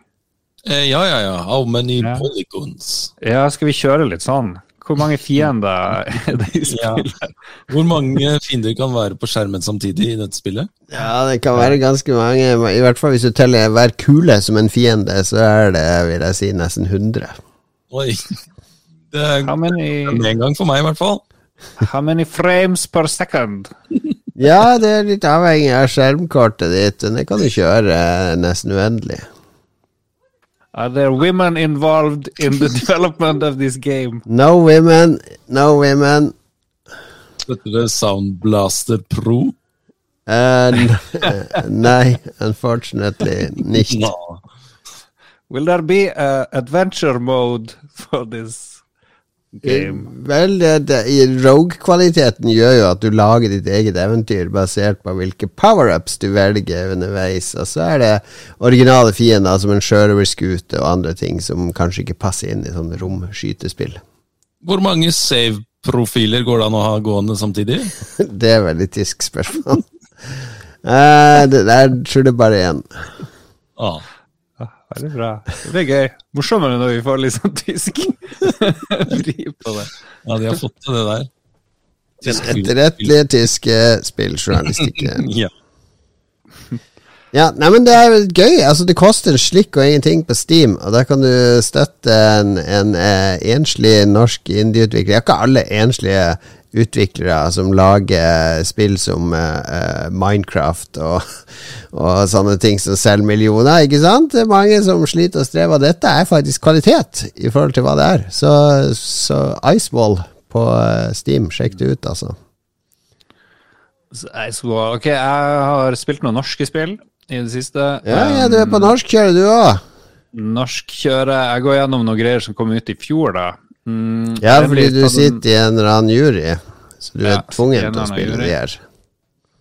Eh, ja, ja, ja. How many Ja. polygons? Ja, skal vi kjøre litt sånn? Hvor mange fiender er det i [laughs] Ja. spillet? Hvor mange fiender kan være på skjermen samtidig i dette spillet? Ja, det kan være ganske mange. I hvert fall hvis du teller hver kule som en fiende, så er det, vil jeg si, nesten 100. Oi. Det er many, en gang for meg, i hvert fall. how many frames per second? Ja, det er litt avhengig av skjermkortet ditt, men det kan du kjøre eh, nesten uendelig. Are there women involved in the [laughs] development of this game? No women, no women. Dette er Sound Blaster Pro. Uh, [laughs] nei, unfortunately [laughs] nicht. No. Will there be an adventure mode for this game? Vel, det, det, i Rogue-kvaliteten gjør jo at du lager ditt eget eventyr basert på hvilke power-ups du velger underveis, og så er det originale fiender som en sjørøverskute og andre ting som kanskje ikke passer inn i sånne romskytespill. Hvor mange save-profiler går det an å ha gående samtidig? [laughs] det er veldig tysk spørsmål. uh, det, der tror jeg bare én. Ah. Veldig bra. Det blir gøy. Morsommere når vi får litt sånn tysk [laughs] vri på det. Ja, de har fått til det der. Den etterrettelige tyske spilljournalistikken. [laughs] Ja. Ja, nei, men det er gøy. Altså, det koster en slikk og ingenting på Steam, og der kan du støtte en, en en enslig norsk indieutvikler. Jeg har ikke alle enslige utviklere som lager spill som uh, Minecraft og, og sånne ting som selger millioner, ikke sant? Det er mange som sliter og strever. Dette er faktisk kvalitet i forhold til hva det er. Så, så Icewall på eh, Steam, sjekk det ut, altså. Icewall. Ok, jeg har spilt noen norske spill i det siste. Ja, ja, du er på norskkjøret, du òg. Norskkjøret Jeg går gjennom noen greier som kom ut i fjor, da. Mm, Ja, fordi du sitter i en eller annen jury, så du Ja, er tvungen til å spille jury. de her.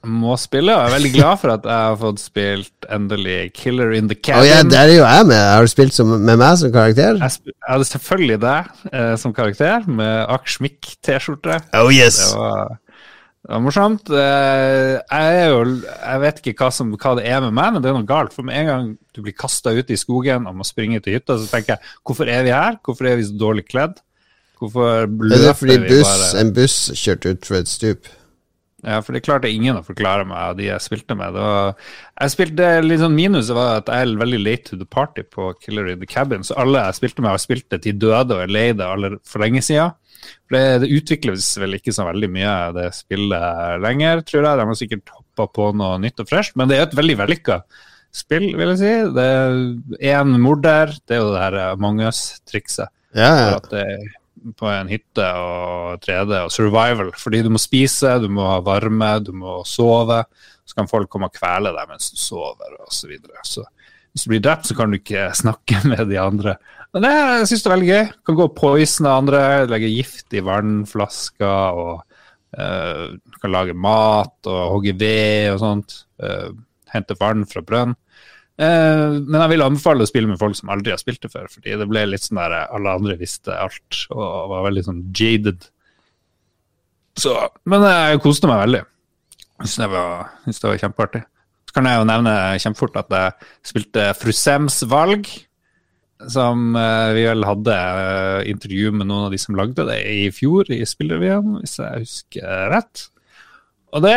Må spille, og jeg er veldig glad for at jeg har fått spilt endelig Killer in the Cabin. Oh, ja, der er jo jeg med. Har du spilt som, med meg som karakter? jeg, hadde selvfølgelig deg eh, som karakter, med Aksjmikk-T-skjorte. Oh yes! Det var, det var morsomt. Eh, jeg jo Jeg vet ikke hva, som, hva det er med meg, men det er noe galt. For med en gang du blir kasta ut i skogen og må springe til hytta, så tenker jeg hvorfor er vi her? Hvorfor er vi så dårlig kledd? Hvorfor løper det er fordi vi bare en buss kjørte ut fra et stup? Ja, for det klarte ingen å forklare meg av de jeg spilte med. Var, jeg spilte litt sånn Minuset var at jeg er veldig late to the party på Killer in the Cabin, så alle jeg spilte med, har spilt det til døde og er lei det for lenge siden. For det, det utvikles vel ikke så veldig mye av det spillet lenger, tror jeg. De har sikkert hoppa på noe nytt og fresht, men det er et veldig vellykka spill, vil jeg si. Det er én morder, det er jo det her Among us-trikset. Ja, ja. På en hytte og 3D og survival. Fordi du må spise, du må ha varme, du må sove. Så kan folk komme og kvele deg mens du sover osv. Så, videre. så hvis du blir drept, så kan du ikke [laughs] snakke med de andre. Men det, jeg synes det er veldig gøy. Du kan gå og poisone andre, legge gift i vannflasker og eh, du kan lage mat og hogge ved og sånt. Uh, hente vann fra brønn. Eh, men jeg vil anbefale å spille med folk som aldri har spilt det før, fordi det ble litt sånn der eh, alle andre visste alt og var veldig sånn jaded. Så, men jeg koste meg veldig. Jeg syns det, det var kjempeartig. Så kan jeg jo nevne kjempefort at jeg spilte Frusems valg, som eh, vi vel hadde intervju med noen av de som lagde det i fjor, i Spillrevyen, hvis jeg husker rett. Og det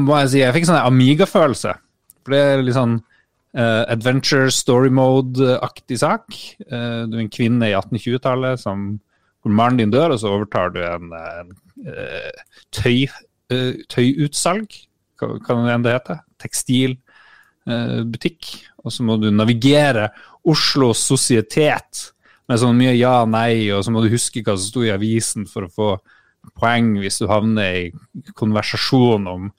må jeg si, jeg fikk sånn Amiga-følelse. For det er litt sånn eh, adventure story mode-aktig sak. Uh, du er en kvinne i 1820-tallet som hvor mannen din dør, og så overtar du en, en eh, tøy, uh, tøyutsalg, hva, kan det enn det heter. Tekstilbutikk. og så må du navigere Oslo sosietet med sånn mye ja, nei, og så må du huske hva som sto i avisen for å få poeng hvis du havner i konversasjon om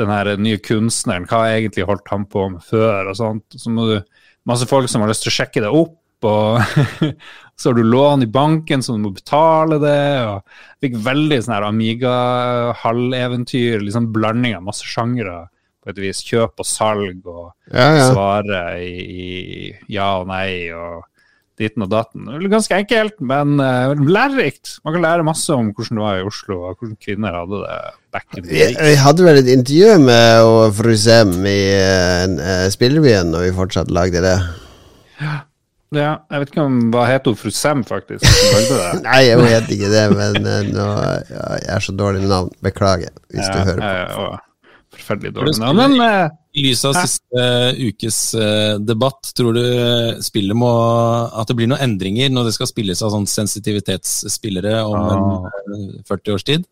den her nye kunstneren, hva egentlig holdt han på med før, og sånt. Så må du masse folk som har lyst til å sjekke det opp, og [laughs] så har du lån i banken, så du må betale det. og Fikk veldig sånn her Amiga-halveventyr, liksom blanding av masse sjangre på et vis. Kjøp og salg og Ja, ja. svare i, i ja og nei og ditten og daten. Ganske enkelt, men uh, lærerikt. Man kan lære masse om hvordan det var i Oslo, og hvordan kvinner hadde det back in the Vi, vi hadde vel et intervju med fru Sem i uh, spillebyen når vi fortsatt lagde det. Ja, jeg vet ikke om hva het hun fru Sem, faktisk. [laughs] Nei, jeg vet ikke det, men uh, nå, ja, jeg er så dårlig med navn. Beklager hvis du hører på. Ja, ja, ja, forferdelig dårlig navn. Men eh, I lys av siste ukes uh, debatt, tror du spillet må At det blir noen endringer når det skal spilles av sånn sensitivitetsspillere om en eh, 40 års tid?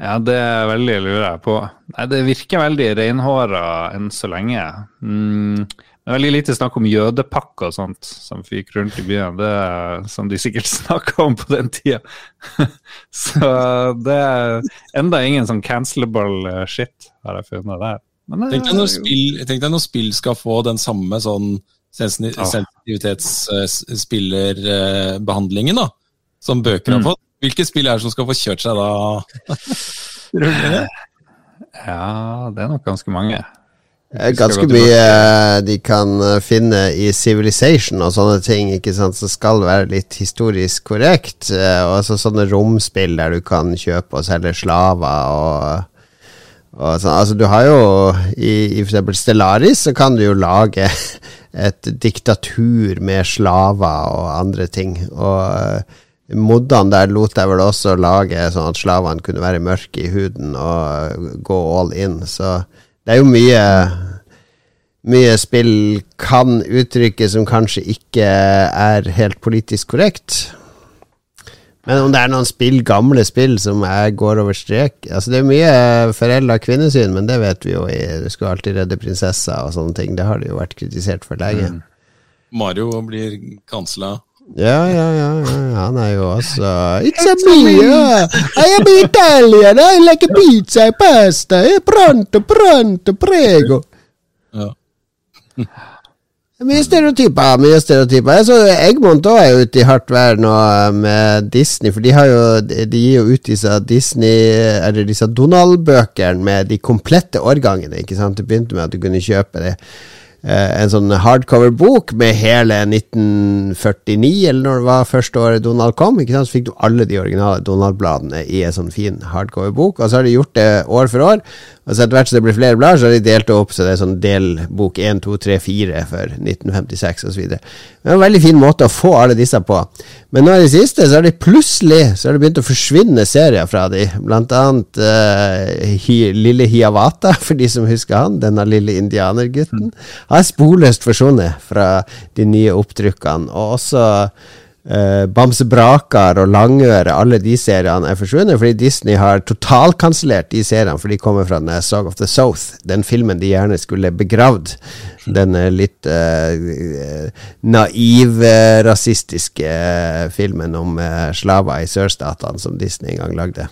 Ja, det er veldig lurer jeg på. Nei, Det virker veldig reinhåra enn så lenge. Mm, det er veldig lite snakk om jødepakke og sånt som fikk rundt i byen. Det er som de sikkert [laughs] snakka om på den tida. [laughs] så det er enda ingen sånn cancelable shit, har jeg funnet der. Men, tenk, deg når spill, tenk deg når spill skal få den samme sånn sensitivitetsspillerbehandlingen da, som bøker har mm. fått. Hvilke spill er det som skal få kjørt seg da? [laughs] ja, det er nok ganske mange. Ganske mye de kan eh, finne i Civilization og sånne ting ikke sant, som skal være litt historisk korrekt. Eh, og altså sånne romspill der du kan kjøpe og selge slaver og Sånn, altså du har jo I, i f.eks. Stellaris så kan du jo lage [laughs] et diktatur med slaver og andre ting. Og Moddan der lot jeg vel også lage sånn at slavene kunne være mørke i huden og gå all in. Så det er jo mye Mye spill kan uttrykke som kanskje ikke er helt politisk korrekt. Men om det er noen spill, gamle spill som er, går over strek Altså Det er mye forelda kvinnesyn, men det vet vi jo. Du skal alltid redde prinsesser og sånne ting. Det har det jo vært kritisert for lenge. Mm. Mario blir kansla. Ja, ja, ja, ja, han er jo også It's a me, yeah. I am Italian, I like pizza and pasta, pronto, pronto, prego. Ja. Mye stereotyper. mye stereotyper. Jeg så Egmont òg er ute i hardt vær nå med Disney, for de, har jo, de gir jo ut disse Disney Eller disse Donald-bøkene med de komplette årgangene. ikke sant? Det begynte med at du kunne kjøpe det Eh, en sånn hardcover-bok med hele 1949, eller når det var første året Donald kom. Så fikk du alle de originale Donald-bladene i en sånn fin hardcover-bok. Og så har de gjort det år for år. Og så etter hvert som det blir flere blader, så har de delt det opp så det er sånn delbok 1, 2, 3, 4 for 1956 osv. Det er en veldig fin måte å få alle disse på. Men nå i det siste så har de plutselig så har det begynt å forsvinne serier fra de. Blant annet uh, hi, Lille Hiawata, [laughs] for de som husker han. Denne lille indianergutten. Har sporløst forsvunnet fra de nye opptrykkene. Og også eh, Bamse Brakar og Langøre, alle de seriene er forsvunnet fordi Disney har totalkansellert de seriene, for de kommer fra den Song of the South, den filmen de gjerne skulle begravd. Den litt eh, naiv, uh, rasistiske filmen om slaver i sørstatene som Disney en gang lagde.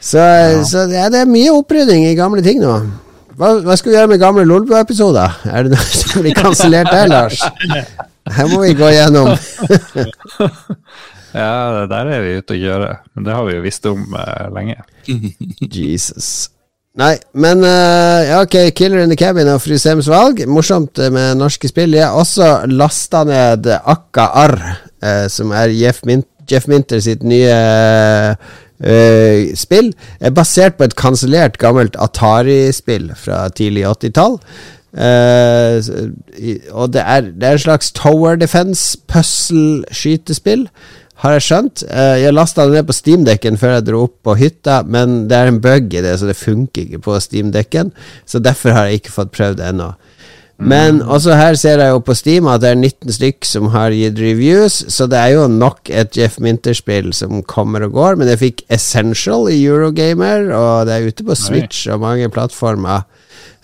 Så, ja. så ja, det er mye opprydding i gamle ting nå. Hva, hva skal vi gjøre med gamle Lolbua-episoder? Er det noe som blir kansellert der, Lars? Her må vi gå gjennom. [laughs] ja, der er vi ute å gjøre. Men det har vi jo visst om uh, lenge. [laughs] Jesus. Nei, men uh, ja, ok, Killer in the Cabin og Frysems valg. Morsomt uh, med norske spill. Jeg har også lasta ned Akka Arr, uh, som er Jeff, Min Jeff, Minter sitt nye spill. Er basert på et kansellert gammelt Atari-spill fra tidlig 80-tall. Uh, og det er, det er en slags tower defense, puzzle-skytespill, har jeg skjønt. Uh, jeg lasta det ned på steamdekken før jeg dro opp på hytta, men det er en bug i det, så det funker ikke på steamdekken. Så derfor har jeg ikke fått prøvd det ennå. Men også her ser jeg jo på Steam at det er 19 stykk som har gitt reviews, så det er jo nok et Jeff Minter-spill som kommer og går. Men jeg fikk Essential i Eurogamer, og det er ute på Switch og mange plattformer.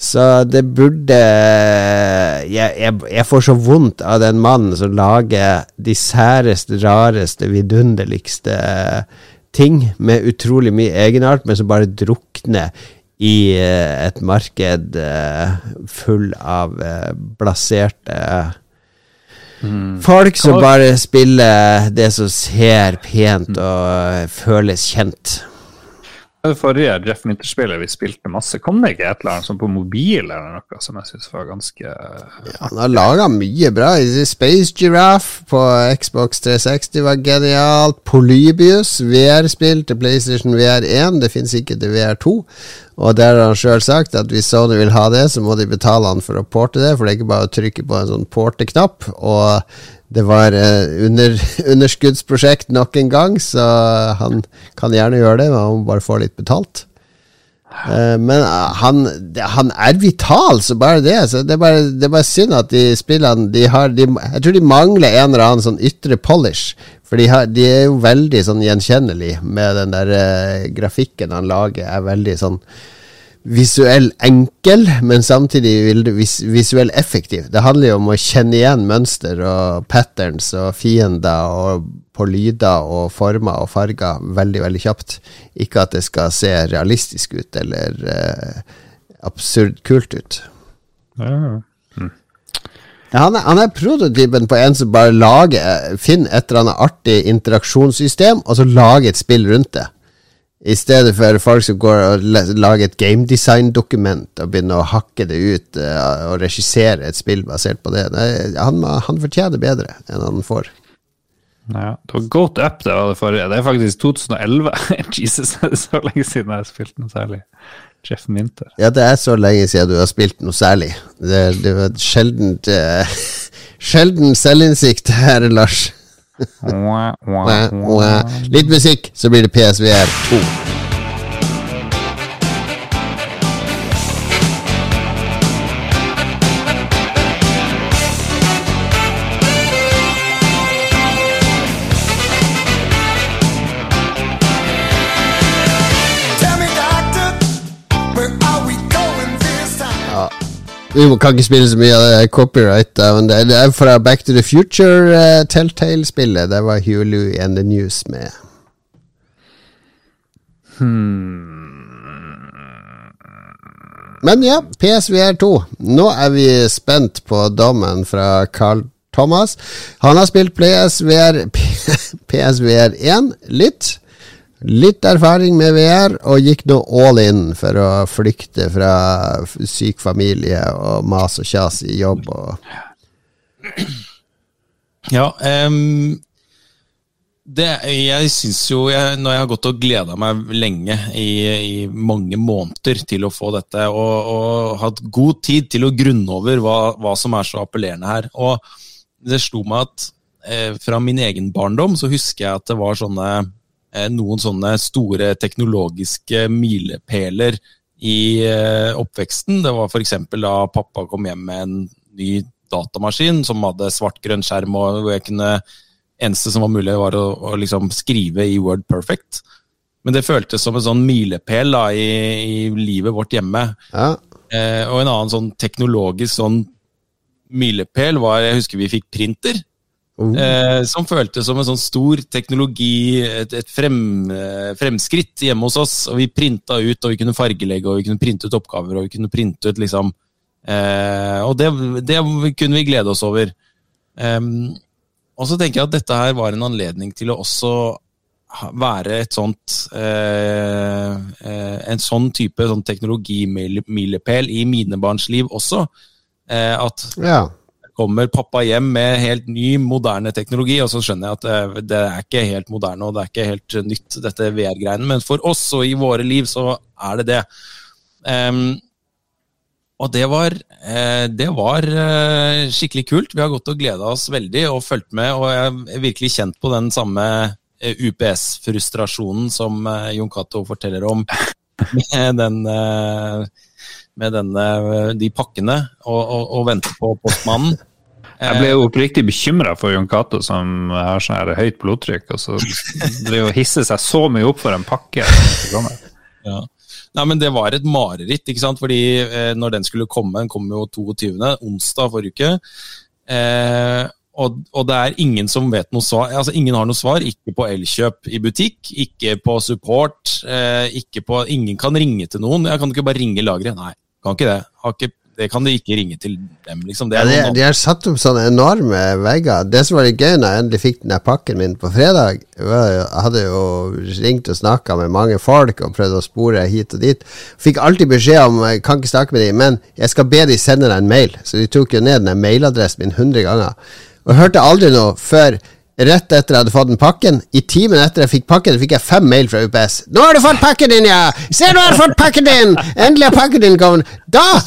Så det burde jeg, jeg, jeg, får så vondt av den mannen som lager de særeste, rareste, vidunderligste ting med utrolig mye egenart, men som bare drukner i eh, et marked eh, full av eh, blaserte mm. folk som bare spiller det som ser pent og føles kjent. Det forrige Jeff Minter-spillet vi spilte masse, kom det ikke et eller annet sånn på mobil eller noe som jeg syns var ganske ja, Han har laga mye bra. Space Giraffe på Xbox 360 var genialt. Polybius, VR-spill til PlayStation VR1. Det fins ikke til VR2. Og der har han sjøl sagt at hvis Sony vil ha det, så må de betale han for å porte det, for det er ikke bare å trykke på en sånn porte-knapp. Og det var eh, under, [laughs] underskuddsprosjekt nok en gang, så han kan gjerne gjøre det, men han må bare få litt betalt. Uh, men uh, han, han, er vital, så bare det. Så det, er bare, det er bare synd at de spillene de har de, Jeg tror de mangler en eller annen sånn ytre polish. For de, har, de er jo veldig sånn gjenkjennelige med den der eh, grafikken han lager, er veldig sånn visuell enkel, men samtidig vis, visuell effektiv. Det handler jo om å kjenne igjen mønster og patterns og fiender og på lyder og former og farger veldig, veldig kjapt. Ikke at det skal se realistisk ut eller eh, absurd kult ut. Ja. Ja, han, er, han er prototypen på en som bare lager finner et eller annet artig interaksjonssystem, og så lager et spill rundt det. I stedet for folk som går og lager et gamedesign-dokument og begynner å hakke det ut uh, og regissere et spill basert på det. Nei, han, han fortjener bedre enn han får. Ja, det var Goat Up det var det forrige. Det er faktisk 2011. [laughs] Jesus, det er så lenge siden jeg har spilt noe særlig. Jeff Minter. Ja, det er så lenge siden du har spilt noe særlig. Det, det var sjelden uh, Sjelden selvinnsikt her, Lars. Litt musikk, så blir det PSVR 2. Vi kan ikke spille så mye av det copyright, men det er fra Back to the Future uh, Telltale-spillet. Det var Hulu and the News med. Men ja, PSVR 2. Nå er vi spent på dommen fra Carl Thomas. Han har spilt PSVR, [laughs] PSVR 1 litt. Litt erfaring med VR, og gikk nå all in for å flykte fra syk familie og mas og kjas i jobb. Og [clears throat] Ja, Um, det, jeg syns jo jeg, Når jeg har gått og gleda meg lenge, i, i mange måneder, til å få dette, og, og hatt god tid til å grunne over hva, hva som er så appellerende her Og det slo meg at eh, fra min egen barndom så husker jeg at det var sånne noen sånne store teknologiske milepæler i eh, oppveksten. Det var f.eks. da pappa kom hjem med en ny datamaskin som hadde svart-grønn skjerm, og hvor jeg kunne eneste som var mulig, var å, å liksom skrive i Word Perfect. Men det føltes som en sånn milepæl da, i, i livet vårt hjemme. ja, Eh, og en annen sånn teknologisk sånn milepæl var Jeg husker vi fikk printer. Oh. Eh, som føltes som en sånn stor teknologi, et, et frem, eh, fremskritt hjemme hos oss. Og vi printa ut, og vi kunne fargelegge, og vi kunne printe ut oppgaver, og vi kunne printe ut liksom eh, Og det, det kunne vi glede oss over. Eh, og så tenker jeg at dette her var en anledning til å også være et sånt eh, eh, En sånn type sånn teknologimilepæl i mine barns liv også. Eh, at ja. Kommer pappa hjem med helt ny, moderne teknologi, og så skjønner jeg at det, det er ikke helt moderne og det er ikke helt nytt, dette VR-greiene, men for oss og i våre liv så er det det. Um, og det var, eh, det var eh, skikkelig kult. Vi har gått og gleda oss veldig og fulgt med, og jeg er virkelig kjent på den samme eh, UPS-frustrasjonen som eh, Jon Cato forteller om [laughs] med den eh, med denne, de pakkene og, og, og vente på postmannen. [laughs] Jeg ble jo oppriktig bekymra for Jon Cato, som har sånn her høyt blodtrykk, og så driver og hisser seg så mye opp for en pakke. Ja. Nei, men Det var et mareritt, ikke sant? fordi eh, når den skulle komme, den kom jo 22., onsdag forrige uke. Eh, og, og det er ingen som vet noe svar. altså Ingen har noe svar. Ikke på Elkjøp i butikk, ikke på support. Eh, ikke på, ingen kan ringe til noen. Jeg kan ikke bare ringe lageret. Nei, kan ikke det. Ikke, det kan du ikke ringe til dem, liksom. Det Ja, er de, de har satt opp sånne enorme vegger. Det som var litt gøy når jeg endelig fikk den der pakken min på fredag Jeg hadde jo ringt og snakka med mange folk og prøvd å spore hit og dit. Fikk alltid beskjed om jeg kan ikke snakke med dem, men jeg skal be de sende deg en mail. Så de tok jo ned den mailadressen min 100 ganger. Og hørte aldri noe før rett etter jeg hadde fått den pakken. I timen etter jeg fikk pakken, fikk jeg fem mail fra UPS. 'Nå har du fått pakken din, ja! Se, nå har du fått pakken din! Endelig har pakken din kommet!' Da,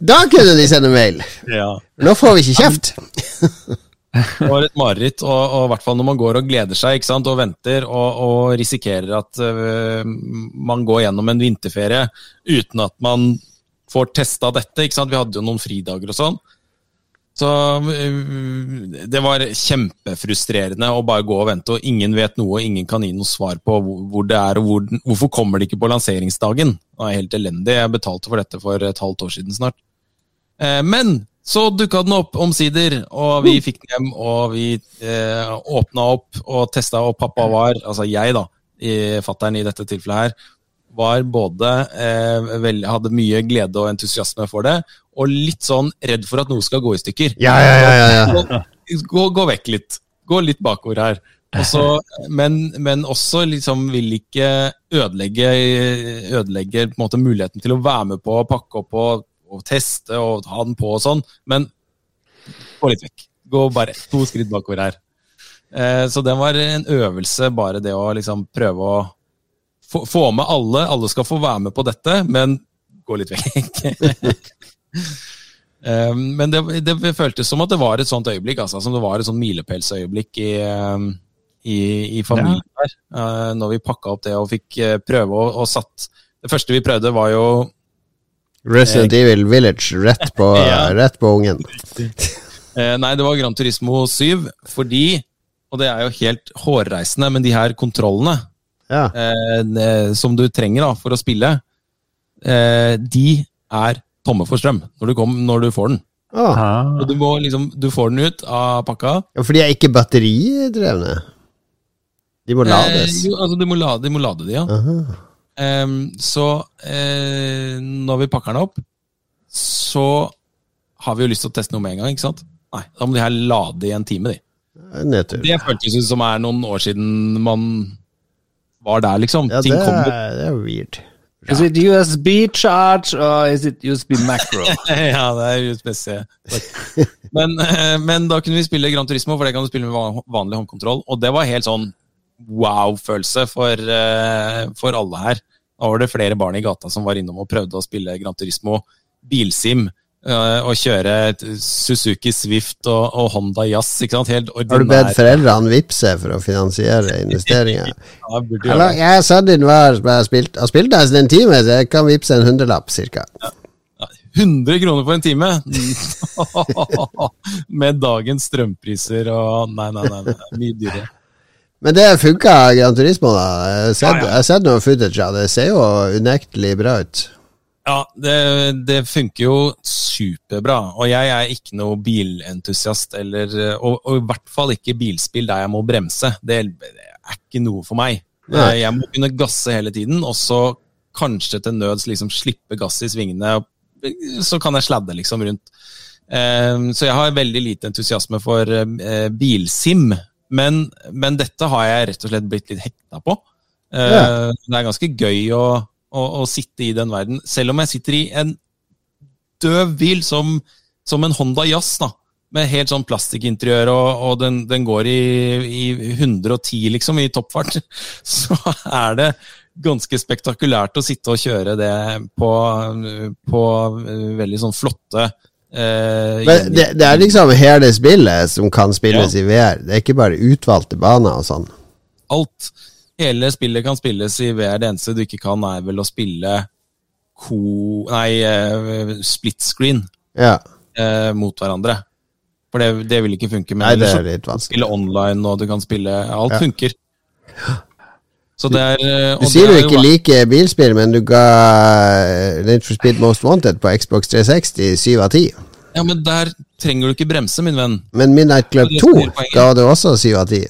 da kunne de sende mail. Ja. Nå får vi ikke kjeft. Det var et mareritt, og, og i hvert fall når man går og gleder seg ikke sant, og venter og, og risikerer at uh, man går gjennom en vinterferie uten at man får testa dette. ikke sant? Vi hadde jo noen fridager og sånn. Så øh, det var kjempefrustrerende å bare gå og vente, og ingen vet noe, ingen kan gi noe svar på hvor det er, og hvor, hvorfor kommer det ikke på lanseringsdagen. Det er helt elendig. Jeg betalte for dette for et halvt år siden snart. Eh, Men så dukka den opp omsider, og vi fikk den hjem, og vi eh, åpna opp og testa, og pappa var, altså jeg da, i fattern i dette tilfellet her, var både eh, vel, hadde mye glede og entusiasme for det, og litt sånn redd for at noe skal gå i stykker. Ja, ja, ja, ja, ja. Gå, gå vekk litt. Gå litt bakover her. Også, men, men også liksom vil ikke ødelegge, ødelegge måte muligheten til å være med på å pakke opp og, og teste og ha den på og sånn, men gå litt vekk. Gå bare to skritt bakover her. Eh, så den var en øvelse, bare det å liksom prøve å få, få med alle. Alle skal få være med på dette, men gå litt vekk. [laughs] Eh, Men det, det føltes som at det var et sånt øyeblikk, altså, som det var et sånt milepælsøyeblikk i, eh, i, i familien der. eh, Når vi pakka opp det og fikk eh, prøve og, og satt Det første vi prøvde, var jo Resident Evil Village rett på, [laughs] Ja. rett på ungen. [laughs] eh, Nei, det var Grand Turismo 7, fordi Og det er jo helt hårreisende, men de her kontrollene Ja. eh, som du trenger da, for å spille, eh, de er tomme for strøm når du, kom, når du får den. Ah. Og du, må liksom, du får den ut av pakka. ja, for de er ikke batteridrevne? De må lades? Eh, jo, altså, du må lade, de må lade de, ja. Så eh, når vi pakker den opp, så har vi jo lyst til å teste noe med en gang, ikke sant? Nei, da må de her lade i en time, de. Nedtur. Det føltes ut som er noen år siden man var der, liksom. Ja, Ting det kommer er, det er weird. Is it USB charge or is it USB macro? [laughs] ja, det er USB-C. Men, eh, men da kunne vi spille Gran Turismo, for det kan du spille med vanlig håndkontroll. Og det var helt sånn wow-følelse for, eh, for alle her. Da var det flere barn i gata som var innom og prøvde å spille Gran Turismo bilsim. Eh, Og kjøre Suzuki Swift og, og Honda Jazz. Helt Har du bedt foreldrene vippse for å finansiere investeringer? [laughs] Ja, det. jeg sa din var som jeg har spilt, har spilt nesten en time, så jeg kan vippse en hundrelapp, cirka. 100 kroner for en time! [laughs] Med dagens strømpriser og Nei, nei, nei. nei. Mye dyrere. Men det funka, Gran Turismo, da. Jeg har sett, Ja, ja. har sett noe footage av det. Det ser jo unektelig bra ut. Ja, det, det funker jo superbra. Og jeg er ikke noe bilentusiast, eller, og, og i hvert fall ikke bilspill der jeg må bremse. Det er ikke noe for meg. Nei. Jeg må kunne gasse hele tiden, og så kanskje til nøds liksom slippe gass i svingene. og Så kan jeg sladde liksom rundt. Eh, Så jeg har veldig lite entusiasme for eh, bilsim. Men, men dette har jeg rett og slett blitt litt hekta på. Eh, Ja. Det er ganske gøy å, å, å sitte i den verden. Selv om jeg sitter i en døv bil som, som en Honda Jazz, da. Med helt sånn plastikkinteriør, og, og den, den går i, i 110, liksom, i toppfart. [laughs] Så er det ganske spektakulært å sitte og kjøre det på, på veldig sånn flotte eh, Men det, det er liksom hele spillet som kan spilles i VR. Det er ikke bare utvalgte baner og sånn. alt. Hele spillet kan spilles i VR. Det eneste du ikke kan, er vel å spille ko... Nei, eh, split screen Ja. eh, mot hverandre. For det, det vil ikke funke. Men Nei, det er litt vanskelig. spille online, og du kan spille Alt Ja. funker. Så det er eh, Du sier det du jo- ikke liker bilspill, men du ga Need for Speed Most Wanted på Xbox 360 7 av 10. Ja, men der trenger du ikke bremse, min venn. Men Midnight Club 2 ga du også 7 av 10.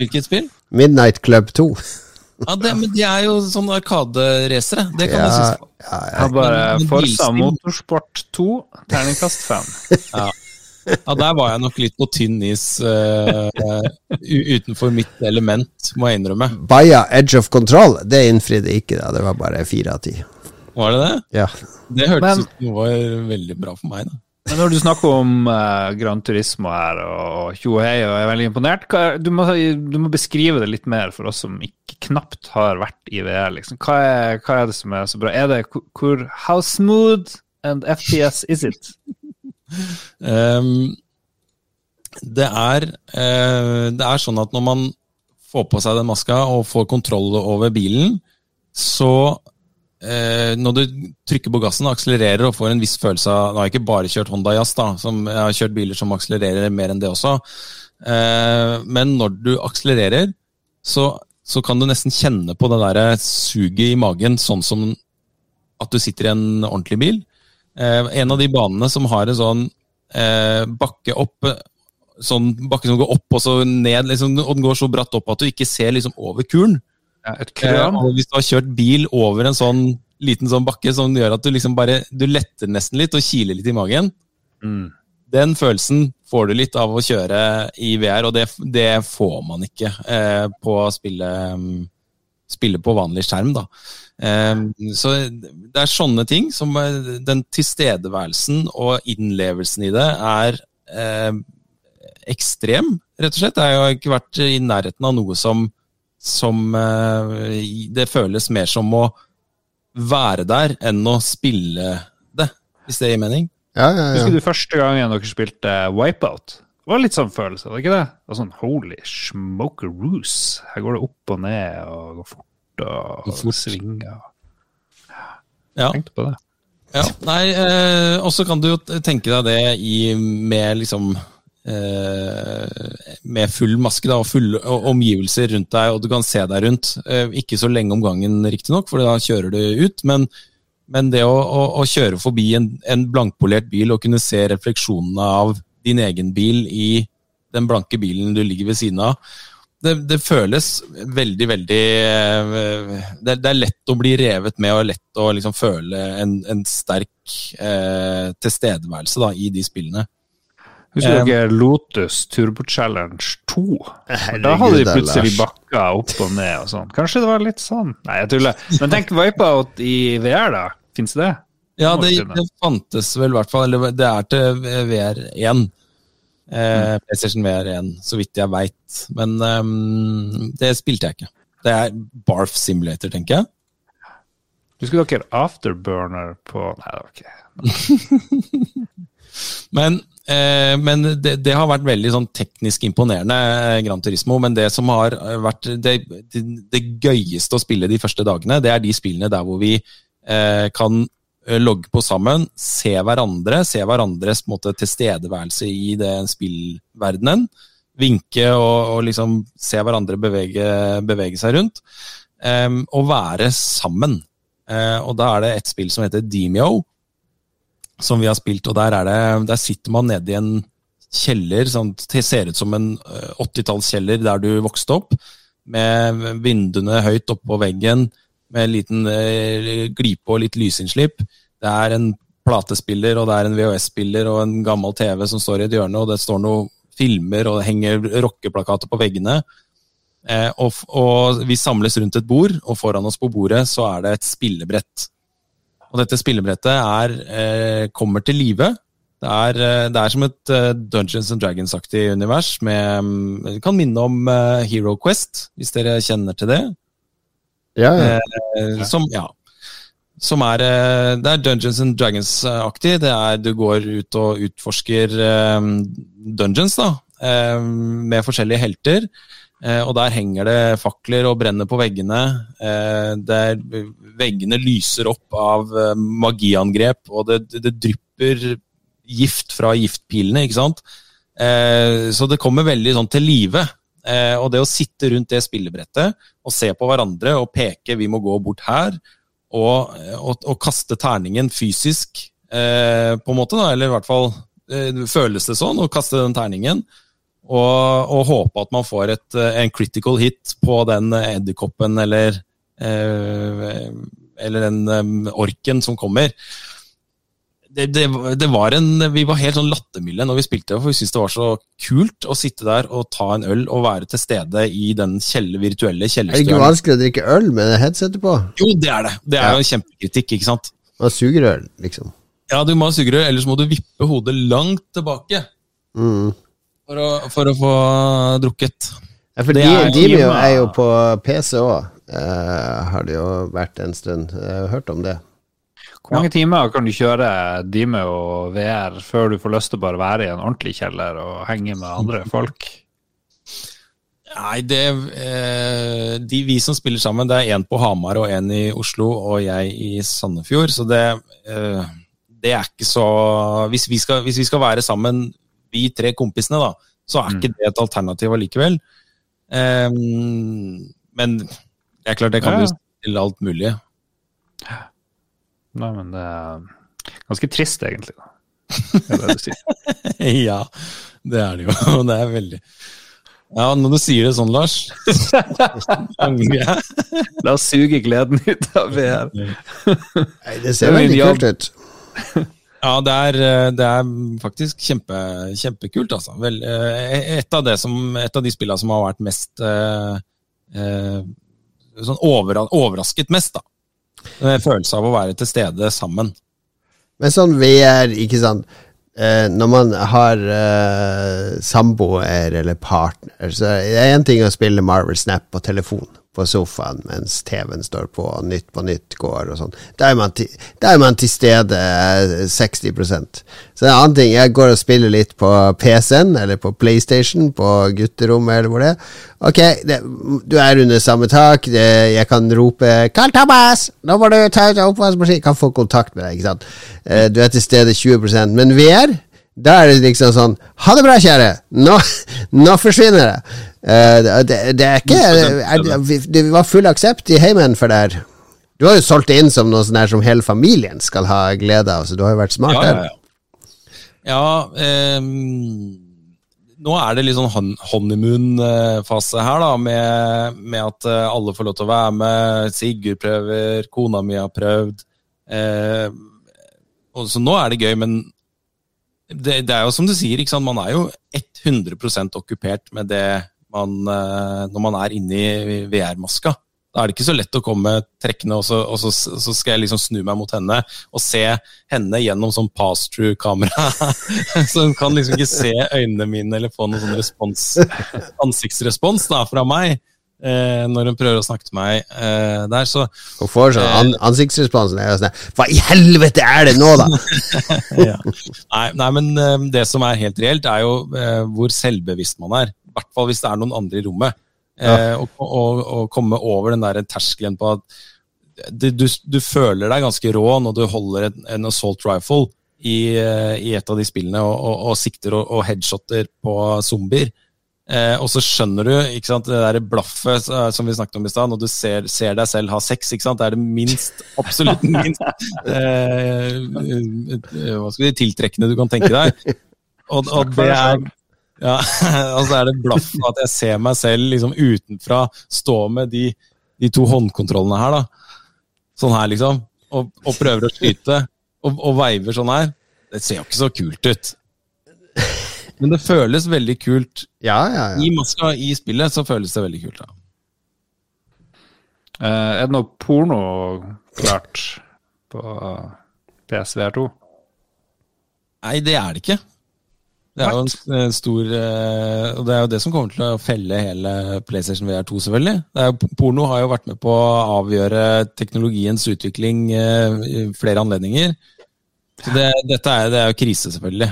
Hvilket spill? Midnight Club 2. [laughs] Ja, det, men De er jo sånne arkaderacere. Det kan Ja, du synes på. ja, Jeg ja. bare Forsa Motorsport 2, terningkast 5. [laughs] Ja, Der var jeg nok litt på tynn is uh, utenfor mitt element, må jeg innrømme. Baya Edge of Control, det innfridde ikke, da. Det var bare 4 av 10. Var det det? Ja. Det hørtes Men- ut som det var veldig bra for meg. da. Men når du snakker om uh, Gran Turismo her og tjo og og er veldig imponert, hva du, må, du må beskrive det litt mer for oss som ikke knapt har vært i VR. Liksom. Hva, er, hva er det som er så bra? Er det hvor How smooth and FPS is it? um, [laughs] det, er, uh, det er sånn at når man får på seg den maska og får kontroll over bilen, så eh, Når du trykker på gassen, og akselererer og får en viss følelse av Nå har jeg ikke bare kjørt Honda Jazz, da, som jeg har kjørt biler som akselererer mer enn det også. Eh, men når du akselererer, så, så kan du nesten kjenne på det der suget i magen, sånn som at du sitter i en ordentlig bil. Eh, en av de banene som har en sånn eh, bakke opp Sånn bakke som går opp og så ned, liksom, og den går så bratt opp at du ikke ser liksom over kulen. Ja, et Eh, og hvis du har kjørt bil over en sånn liten sånn bakke som gjør at du liksom bare Du letter nesten litt og kiler litt i magen. Mm. Den følelsen får du litt av å kjøre i VR, og det, det får man ikke eh, på å spille, mm, spille på vanlig skjerm, da. Eh, så det er sånne ting som eh, Den tilstedeværelsen og innlevelsen i det er eh, ekstrem, rett og slett. Jeg har ikke vært i nærheten av noe som, som eh, Det føles mer som å være der enn å spille det, hvis det gir mening. Ja, ja, Husker du første gangen dere spilte Wipeout? Det var litt sånn følelse, var det ikke det? Det var sånn holy smokeroos. Her går det opp og ned og går fort og, og fort. svinger. Ja. Tenkte på det. Ja, nei, eh, Og så kan du jo tenke deg det i, med liksom Med full maske da, og fulle omgivelser rundt deg, og du kan se deg rundt. Eh, ikke så lenge om gangen, riktignok, for da kjører du ut. Men, men det å, å, å kjøre forbi en, en blankpolert bil og kunne se refleksjonene av din egen bil i den blanke bilen du ligger ved siden av, det, det føles veldig, veldig eh, det, det er lett å bli revet med og lett å liksom føle en, en sterk eh, tilstedeværelse da, i de spillene. Husker dere Lotus Turbo Challenge 2? Herregud, da hadde de plutselig bakka opp og ned og sånn. Kanskje det var litt sånn? Nei, jeg tuller. Men tenk Wipeout i VR, da. Fins det? Ja, det, det fantes vel i hvert fall, eller det er til VR1. Eh, PlayStation VR1, så vidt jeg veit. Men um, det spilte jeg ikke. Det er Barf Simulator, tenker jeg. Husker dere Afterburner på Nei, det var ikke [laughs] Men, men det, det har vært veldig sånn teknisk imponerende, eh, Gran Turismo. Men det som har vært det, det, gøyeste å spille de første dagene, det er de spillene der hvor vi eh, kan eh, logge på sammen, se hverandre, se hverandres måte, tilstedeværelse i den spillverdenen. Vinke og, og liksom se hverandre bevege, bevege seg rundt. em, og være sammen. Eh, og da er det et spill som heter Demio, som vi har spilt, og der, er det, der sitter man nede i en kjeller, sånn, det ser ut som en eh, 80-tallskjeller der du vokste opp, med vinduene høyt oppå veggen, med en liten eh, glipe og litt lysinnslipp. Det er en platespiller, og det er en VHS-spiller og en gammel TV som står i et hjørne, og det står noen filmer, og det henger rockeplakater på veggene. Eh, og, og vi samles rundt et bord, og foran oss på bordet så er det et spillebrett. Og dette spillebrettet er, eh, kommer til live. Det er, eh, det er som et eh, Dungeons and Dragons-aktig univers. Med, mm, det kan minne om Hero Quest, hvis dere kjenner til det. Ja, ja. Eh, som, ja. Som er Det er Dungeons and Dragons-aktig. Det er Du går ut og utforsker dungeons, da. Med forskjellige helter. Eh, Og der henger det fakler og brenner på veggene. Eh, Der veggene lyser opp av eh, magiangrep, og det, det, det drypper gift fra giftpilene, ikke sant. Så det kommer veldig sånn til live. Og det å sitte rundt det spillebrettet og se på hverandre og peke 'vi må gå bort her', og, og, og kaste terningen fysisk, på en måte, da, eller i hvert fall føles det sånn, å kaste den terningen. Og, og håpe at man får et, eh, en critical hit på den edderkoppen eller, eh, eller den eh, orken som kommer. Det, det, det var en, vi var helt sånn lattermilde når vi spilte, for vi syntes det var så kult å sitte der og ta en øl og være til stede i den kjelle, virtuelle Er det ikke vanskelig å drikke øl med headsetet på? Jo, det er det. Det er Ja. jo en kjempekritikk, ikke sant. Og sugerør, liksom. Ja, du må ha sugerør, ellers må du vippe hodet langt tilbake Mm. For å, for å få drukket. Ja, for Det de, er- er jo på PC òg, har det jo vært en stund. Jeg har hørt om det. Hvor mange timer kan du kjøre Dime og VR før du får lyst til å bare være i en ordentlig kjeller og henge med andre folk? Nei, det eh, de, Vi som spiller sammen, det er én på Hamar og én i Oslo og jeg i Sandefjord. Så det, eh, det er ikke så hvis vi, skal, hvis vi skal være sammen, vi tre kompisene, da, så er ikke det et alternativ allikevel. Um, men det er klart, det kan Ja, jo ja. stille alt mulig. Nei, men det er ganske trist, egentlig. da. Det er det du sier. [laughs] ja, det er det jo. Og [laughs] det er veldig Ja, når du sier det sånn, Lars. [laughs] La oss suge gleden ut av VR. Nei, det Det ser er veldig kult ut. Ja, det er, eh, det er faktisk kjempe, kjempekult, altså. Vel, eh, et, av som, et av de spillene som har vært mest eh, eh, sånn over, overrasket mest, da. Følelse av å være til stede sammen. Men sånn VR, ikke sant eh, Når man har eh, samboer eller partner, så er det én ting å spille Marvel Snap på telefon på sofaen mens TV-en står på og Nytt på Nytt går og sånn. Da er man til, stede eh, 60 Så en annen ting, jeg går og spiller litt på PC-en eller på PlayStation på gutterommet eller hvor det er. Ok, det, du er under samme tak, det, jeg kan rope 'Karl Thomas, nå må du ta ut oppvaskmaskinen', kan få kontakt med deg, ikke sant. Eh, du er til stede 20% men VR da er det liksom sånn Ha det bra, kjære! Nå, [laughs] nå forsvinner det! Uh, det, det, er ikke er, er, det var full aksept i heimen for det her. Du har jo solgt det inn som noe sånn her som hele familien skal ha glede av, så du har jo vært smart Ja, ja, ja. ja um nå er det litt sånn hon- honeymoon-fase her, da, med, med at eh, alle får lov til å være med. Sigurd prøver, kona mi har prøvd. Eh, og så nå er det gøy, men det, det er jo som du sier, man er jo 100% okkupert med det man, eh, når man er inne i VR-maska. Da er det ikke så lett å komme trekkende, og så, og så, så skal jeg liksom snu meg mot henne og se henne gjennom sånn pass-through-kamera. [laughs] så hun kan liksom ikke se øynene mine eller få noen sånn respons, ansiktsrespons da, fra meg eh, når hun prøver å snakke til meg eh, der. Så Hun får sånn an ansiktsresponsen er sånn Hva i helvete er det nå, da? [laughs] ja. nei, nei, men eh, det som er helt reelt, er jo eh, hvor selvbevisst man er. I hvert fall hvis det er noen andre i rommet. Eh, og, og, og komme over den der terskelen på at du, du, du føler deg ganske rå når du holder en, en assault rifle i, eh, i et av de spillene og, og, sikter og, og headshotter på zombier. Eh, og så skjønner du ikke sant, det der blaffet eh, som vi snakket om i stad, når du ser, ser deg selv ha sex. ikke sant, Det er det minst, absolutt [laughs] minst eh, eh, hva skal vi si, tiltrekkende du kan tenke deg. Og, og det er ja, [laughs] altså så er det blaff at jeg ser meg selv liksom utenfra stå med de, de to håndkontrollene her, da. Sånn her, liksom. Og, og prøver å skyte, og, og veiver sånn her. Det ser jo ikke så kult ut. Men det føles veldig kult. Ja, ja, I maska, i spillet, så føles det veldig kult. da. Eh, er det noe porno klart på PSVR2? Nei, det er det ikke. Det er jo en stor eh, Og det er jo det som kommer til å felle hele PlayStation VR2, selvfølgelig. Det er porno har jo vært med på å avgjøre teknologiens utvikling eh, i flere anledninger. Så det, dette er, det er jo krise, selvfølgelig.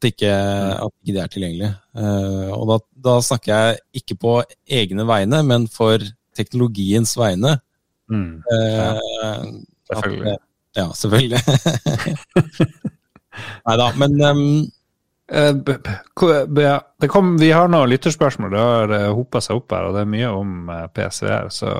At ikke, at ikke det er tilgjengelig. Eh, og da, da snakker jeg ikke på egne vegne, men for teknologiens vegne. Mm. Eh, Selvfølgelig. At, ja, selvfølgelig. [laughs] Nei da, men Eh, ja, det kom, vi har noen lytterspørsmål. Det har hopa seg opp her, og det er mye om PSVR. Så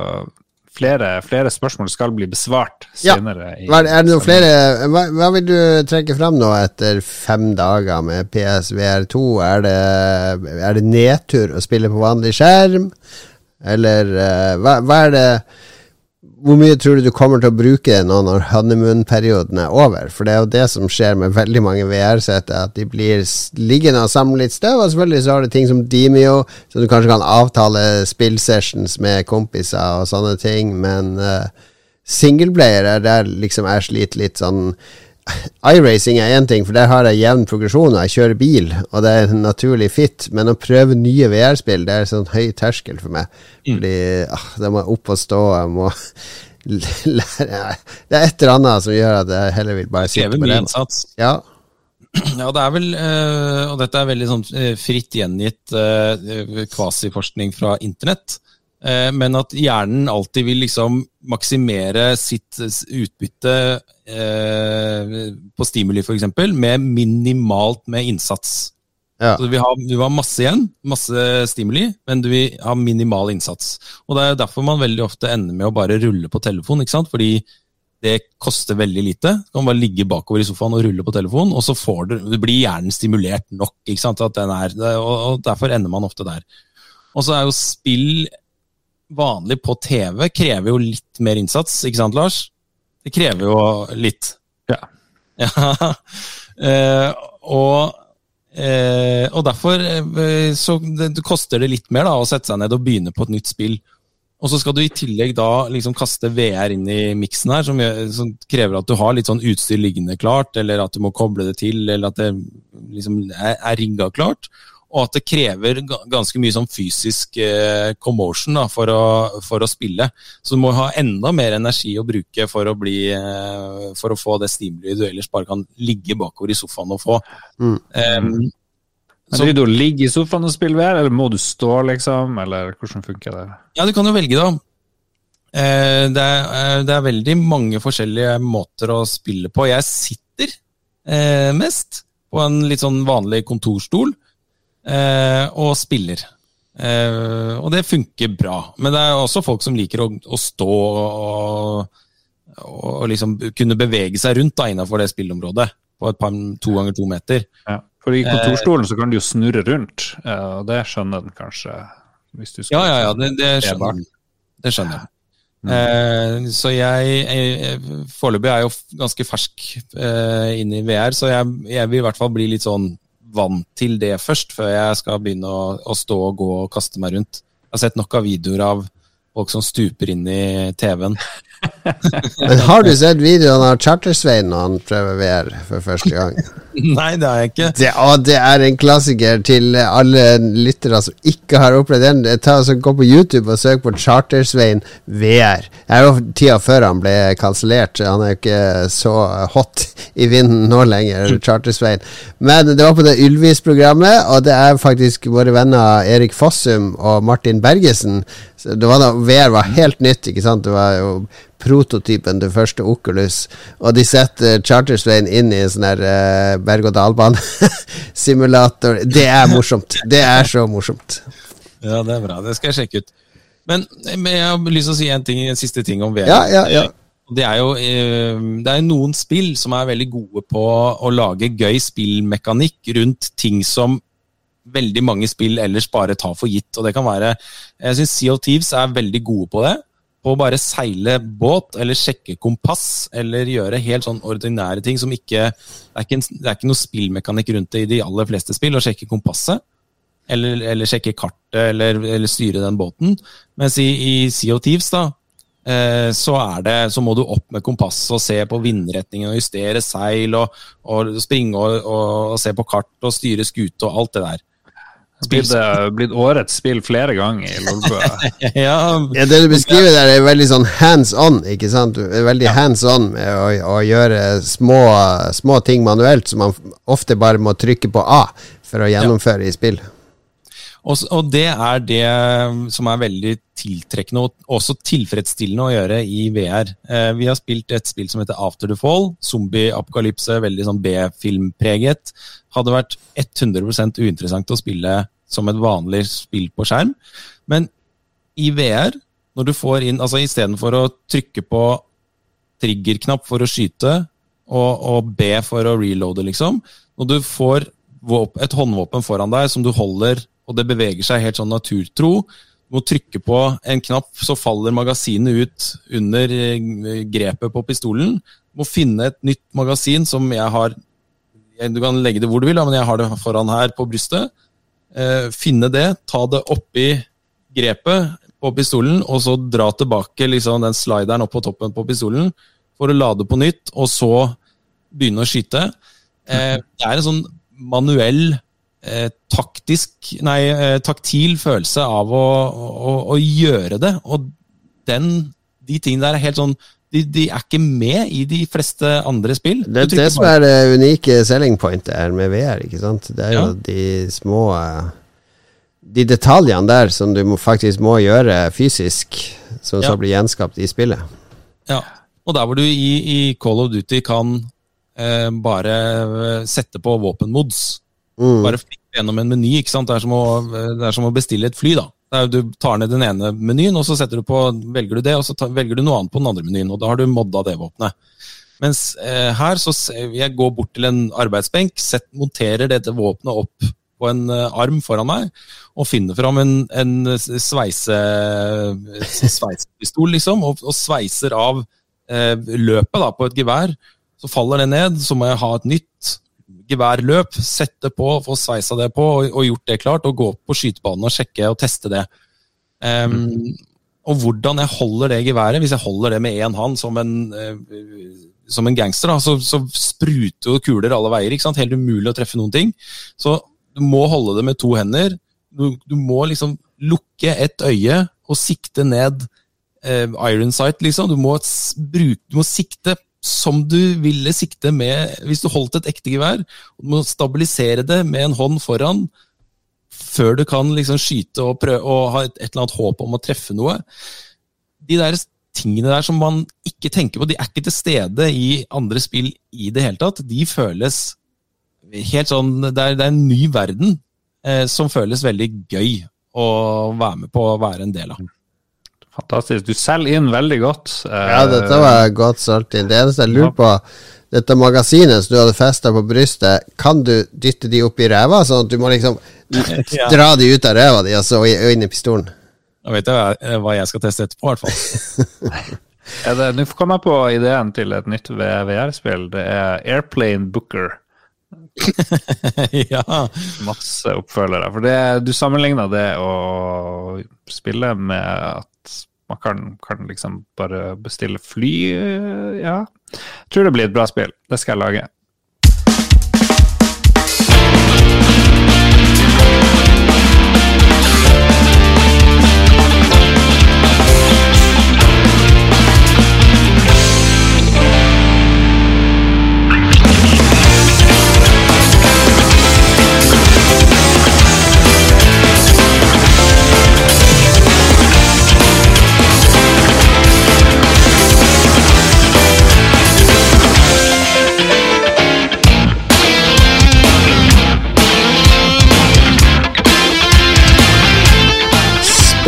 flere, flere spørsmål skal bli besvart Ja. senere. i- Hva, er det noen flere hva, hva vil du trekke fram nå etter fem dager med PSVR2? Er det, er det nedtur å spille på vanlig skjerm? Eller eh, hva, hva er det Hvor mye tror du du kommer til å bruke det nå når honeymoon-perioden er over? For det er jo det som skjer med veldig mange VR-sett, at de blir liggende og samle litt støv. Og selvfølgelig så har du ting som Demio, så du kanskje kan avtale spillsessions med kompiser og sånne ting, men uh, singleplayer er der liksom jeg sliter litt sånn iRacing er én ting, for der har jeg jevn progresjon, og jeg kjører bil, og det er en naturlig fit, men å prøve nye VR-spill, det er sånn høy terskel for meg. Fordi ah, det må jeg opp og stå, jeg må [laughs] lære Det er et eller annet som gjør at jeg heller vil bare sitte med det. innsats. Ja. ja, det er vel eh, Og dette er veldig sånn eh, fritt gjengitt eh, kvasiforskning fra internett. Men at hjernen alltid vil liksom maksimere sitt utbytte eh, på stimuli, f.eks., med minimalt med innsats. Ja. Så vi har, vi har, masse igjen, masse stimuli, men vi har minimal innsats. Og Det er derfor man veldig ofte ender med å bare rulle på telefon, ikke sant? fordi det koster veldig lite. Du kan bare ligge bakover i sofaen og rulle på telefon, og så får du, det blir hjernen stimulert nok. ikke sant? At den er, og, og Derfor ender man ofte der. Og så er jo spill vanlig på TV krever jo litt mer innsats, ikke sant, Lars? Det krever jo litt. Ja. [laughs] Ja. Eh, og, eh, og derfor eh, så det, det koster det litt mer da, å sette seg ned og begynne på et nytt spill. Og så skal du i tillegg da liksom kaste VR inn i miksen her, som, som krever at du har litt sånn utstyr liggende klart, eller at du må koble det til, eller at det liksom er, er rigga klart. Og at det krever ganske mye sånn fysisk eh, commotion da, for, å, for å spille. Så du må ha enda mer energi å bruke for å, bli, eh, for å få det stimuliet du ellers bare kan ligge bakover i sofaen og få. Mm. Um, Men så- Vil du ligge i sofaen og spille VR, eller må du stå, liksom? Eller hvordan funker det? Ja, du kan jo velge, da. Eh, det, er, eh, det er veldig mange forskjellige måter å spille på. Jeg sitter eh, mest på en litt sånn vanlig kontorstol og spiller. Eh, og det funker bra. Men det er også folk som liker å, å stå og, og liksom kunne bevege seg rundt da, innenfor det spillområdet. På et par, to ganger to meter. Ja. For i kontorstolen så kan du jo snurre rundt, eh, og det skjønner den kanskje. Ja, ja, ja, det, det skjønner jeg. Det skjønner jeg. Eh, så jeg, jeg Foreløpig er jeg jo ganske fersk eh, inn i VR, så jeg, jeg vil i hvert fall bli litt sånn vant til det først, før jeg skal begynne å, å stå og gå og kaste meg rundt. Jeg har sett nok av videoer av folk som stuper inn i TV-en. [laughs] Men har du sett videoen av Chartersveien når han prøver VR for første gang? [laughs] Nei, det har jeg ikke. Det, å, det er en klassiker til alle lyttere som ikke har opplevd den. Ta, så gå på YouTube og søk på Chartersveien VR. Det er jo tida før han ble kansellert. Han er jo ikke så hot i vinden nå lenger, Chartersveien. Men det var på det Ylvis-programmet, og det er faktisk våre venner Erik Fossum og Martin Bergesen. Så det var da VR var helt nytt, ikke sant. Det var jo prototypen til første Oculus, og de setter Chartersveien inn i en sånn her uh, berg-og-dal-bane-simulator. [laughs] Det er morsomt. Det er så morsomt. Ja, det er bra. Det skal jeg sjekke ut. Men, men jeg har lyst til å si en, ting, en siste ting om VR. Ja, ja, ja. Det er jo eh, det er noen spill som er veldig gode på å lage gøy spillmekanikk rundt ting som veldig mange spill ellers bare tar for gitt. Og det kan være Jeg syns Sea of Thieves er veldig gode på det. På å bare seile båt, eller sjekke kompass, eller gjøre helt sånn ordinære ting som ikke Det er ikke, en, det er ikke noe spillmekanikk rundt det i de aller fleste spill, å sjekke kompasset. Eller, eller sjekke kartet, eller, eller styre den båten. Mens i, i Sea of Thieves, da, eh, så, det, så må du opp med kompass og se på vindretningen og justere seil og, og springe og, og, og se på kart og styre skute og alt det der. Blitt, eh, blitt årets spill flere ganger i Lolbua. [laughs] ja, Ja, det du beskriver der, er veldig sånn hands on, ikke sant? Du er veldig hands on med å, å gjøre små, små ting manuelt, som man ofte bare må trykke på A for å gjennomføre i spill. Og, og det er det som er veldig tiltrekkende og også tilfredsstillende å gjøre i VR. Eh, vi har spilt et spill som heter After the Fall. Zombie-apokalypse, veldig sånn B-filmpreget. Hadde vært 100% uinteressant å spille som et vanlig spill på skjerm. Men i VR, når du får inn Altså istedenfor å trykke på triggerknapp for å skyte og, og B for å reloade, liksom. Når du får et håndvåpen foran deg som du holder, og det beveger seg helt sånn naturtro, du må trykke på en knapp, så faller magasinet ut under eh, grepet på pistolen. Du må finne et nytt magasin som jeg har Du kan legge det hvor du vil, men jeg har det foran her på brystet. Eh, finne det, ta det oppi grepet på pistolen, og så dra tilbake liksom, den slideren opp på toppen på pistolen for å lade på nytt, og så begynne å skyte. Eh, det er en sånn manuell, taktisk, nei, eh, taktil følelse av å, å, å gjøre det. Og den, de tingene der er helt sånn De, de er ikke med i de fleste andre spill. Det er det som er det unike selling pointet her med VR, ikke sant? Det er jo Ja. de små eh, De detaljene der som du faktisk må gjøre fysisk, som Ja. så blir gjenskapt i spillet. Ja, og der hvor du i, i Call of Duty kan eh, bare eh, sette på våpenmods, Mm. bare flikke gjennom en meny, ikke sant? Det er som å, er som å bestille et fly, da. Du tar ned den ene menyen, og så du på, velger du det, og så tar, velger du noe annet på den andre menyen, og da har du modda det våpenet. Mens eh, her så jeg går bort til en arbeidsbenk, set, monterer dette våpenet opp på en uh, arm foran meg, og finner fram en, en sveise, sveisepistol, liksom, og, og sveiser av eh, løpet da, på et gevær. Så faller det ned, så må jeg ha et nytt geværløp, sette på, få sveisa det på og, og gjort det klart, og gå på skytebanen og sjekke og teste det. Em, Og hvordan jeg holder det geværet, hvis jeg holder det med én hånd som eh, som en gangster, da, så, så spruter jo kuler alle veier. ikke sant? Helt umulig å treffe noen ting. Så du må holde det med to hender. Du, du må liksom lukke ett øye og sikte ned eh, iron sight, liksom. Du må, bruke, du må sikte som du ville sikte med hvis du holdt et ekte gevær. Du må stabilisere det med en hånd foran før du kan liksom skyte og, prøve, og ha et, et eller annet håp om å treffe noe. De der tingene der som man ikke tenker på, de er ikke til stede i andre spill i det hele tatt. De føles helt sånn Det er, det er en ny verden eh, som føles veldig gøy å være med på å være en del av. Fantastisk. Du selger inn veldig godt. Eh, Ja, dette var godt solgt inn. Det eneste jeg lurer på, dette magasinet som du hadde festa på brystet, kan du dytte de opp i ræva, sånn at du må liksom [laughs] dra de ut av ræva di og så inn i pistolen? Da vet jeg hva- jeg skal teste etterpå, i hvert fall. [laughs] Nå kom jeg på ideen til et nytt VR-spill. Det er Airplane Booker. [laughs] ja. Masse oppfølgere. For det, du sammenligner det å spille med at man kan, kan liksom bare bestille fly. eh, Ja. Jeg tror det blir et bra spill. Det skal jeg lage.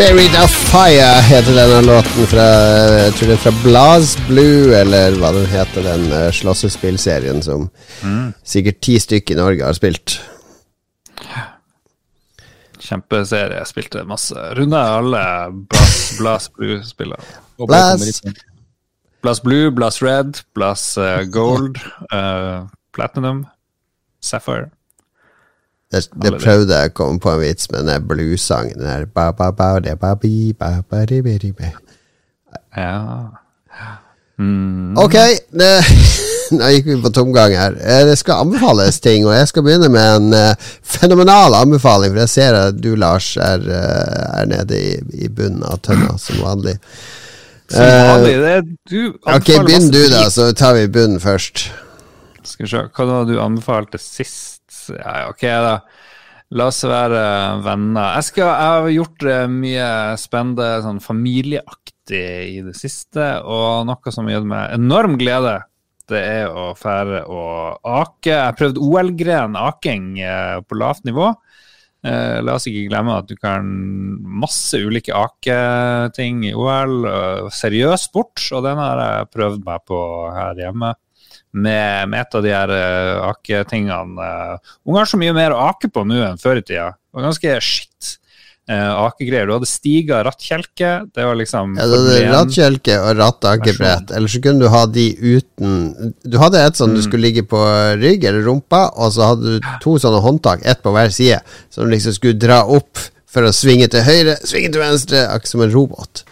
Spirit of Fire heter denne låten fra Jeg tror det er fra Blaz Blue, eller hva den heter, den uh, slåssespillserien som sikkert ti stykker i Norge har spilt. Kjempeserie. Jeg spilte masse. Runda alle Blas Blast Blue-spillene. Blas Blast Blue, Blas Red, Blas eh, Gold, uh, Platinum, Sapphire. Det, det prøvde jeg å komme på en vits med den bluesangen. Der ba, ba, ba, de, ba, bi, ba, ba, di, bi, bi. Ja. Mm. Ok, det, [laughs] nå gikk vi på tomgang her. Eh, Det skal anbefales ting, og jeg skal begynne med en uh, fenomenal anbefaling. For jeg ser at du, Lars, er, uh, er nede i, i bunnen av tønna som vanlig. Som vanlig, det er du Ok, begynn du, da, så tar vi bunnen først. Skal vi se, hva var det du anbefalte sist? Ja, ok, da. La oss være venner. Jeg, skal, jeg har gjort eh, mye spennende sånn familieaktig i det siste, og noe som gir meg enorm glede. Det er å fære og ake. Jeg har prøvd OL-gren aking eh, på lavt nivå. Eh, la oss ikke glemme at du kan masse ulike aketing i OL. seriøs sport, og den har jeg prøvd meg på her hjemme. Med, med et av de her uh, aketingene. Uh, Unger har så mye mer å ake på nå enn før i tida. Det var ganske shit. Uh, akegreier. Du hadde stiga, rattkjelke. Det var liksom Ja, det hadde rattkjelke og rattakebrett. Eller så kunne du ha de uten Du hadde et sånn du skulle ligge på rygg eller rumpa, og så hadde du to sånne håndtak, ett på hver side, som liksom skulle dra opp for å svinge til høyre, svinge til venstre, akkurat som en robot.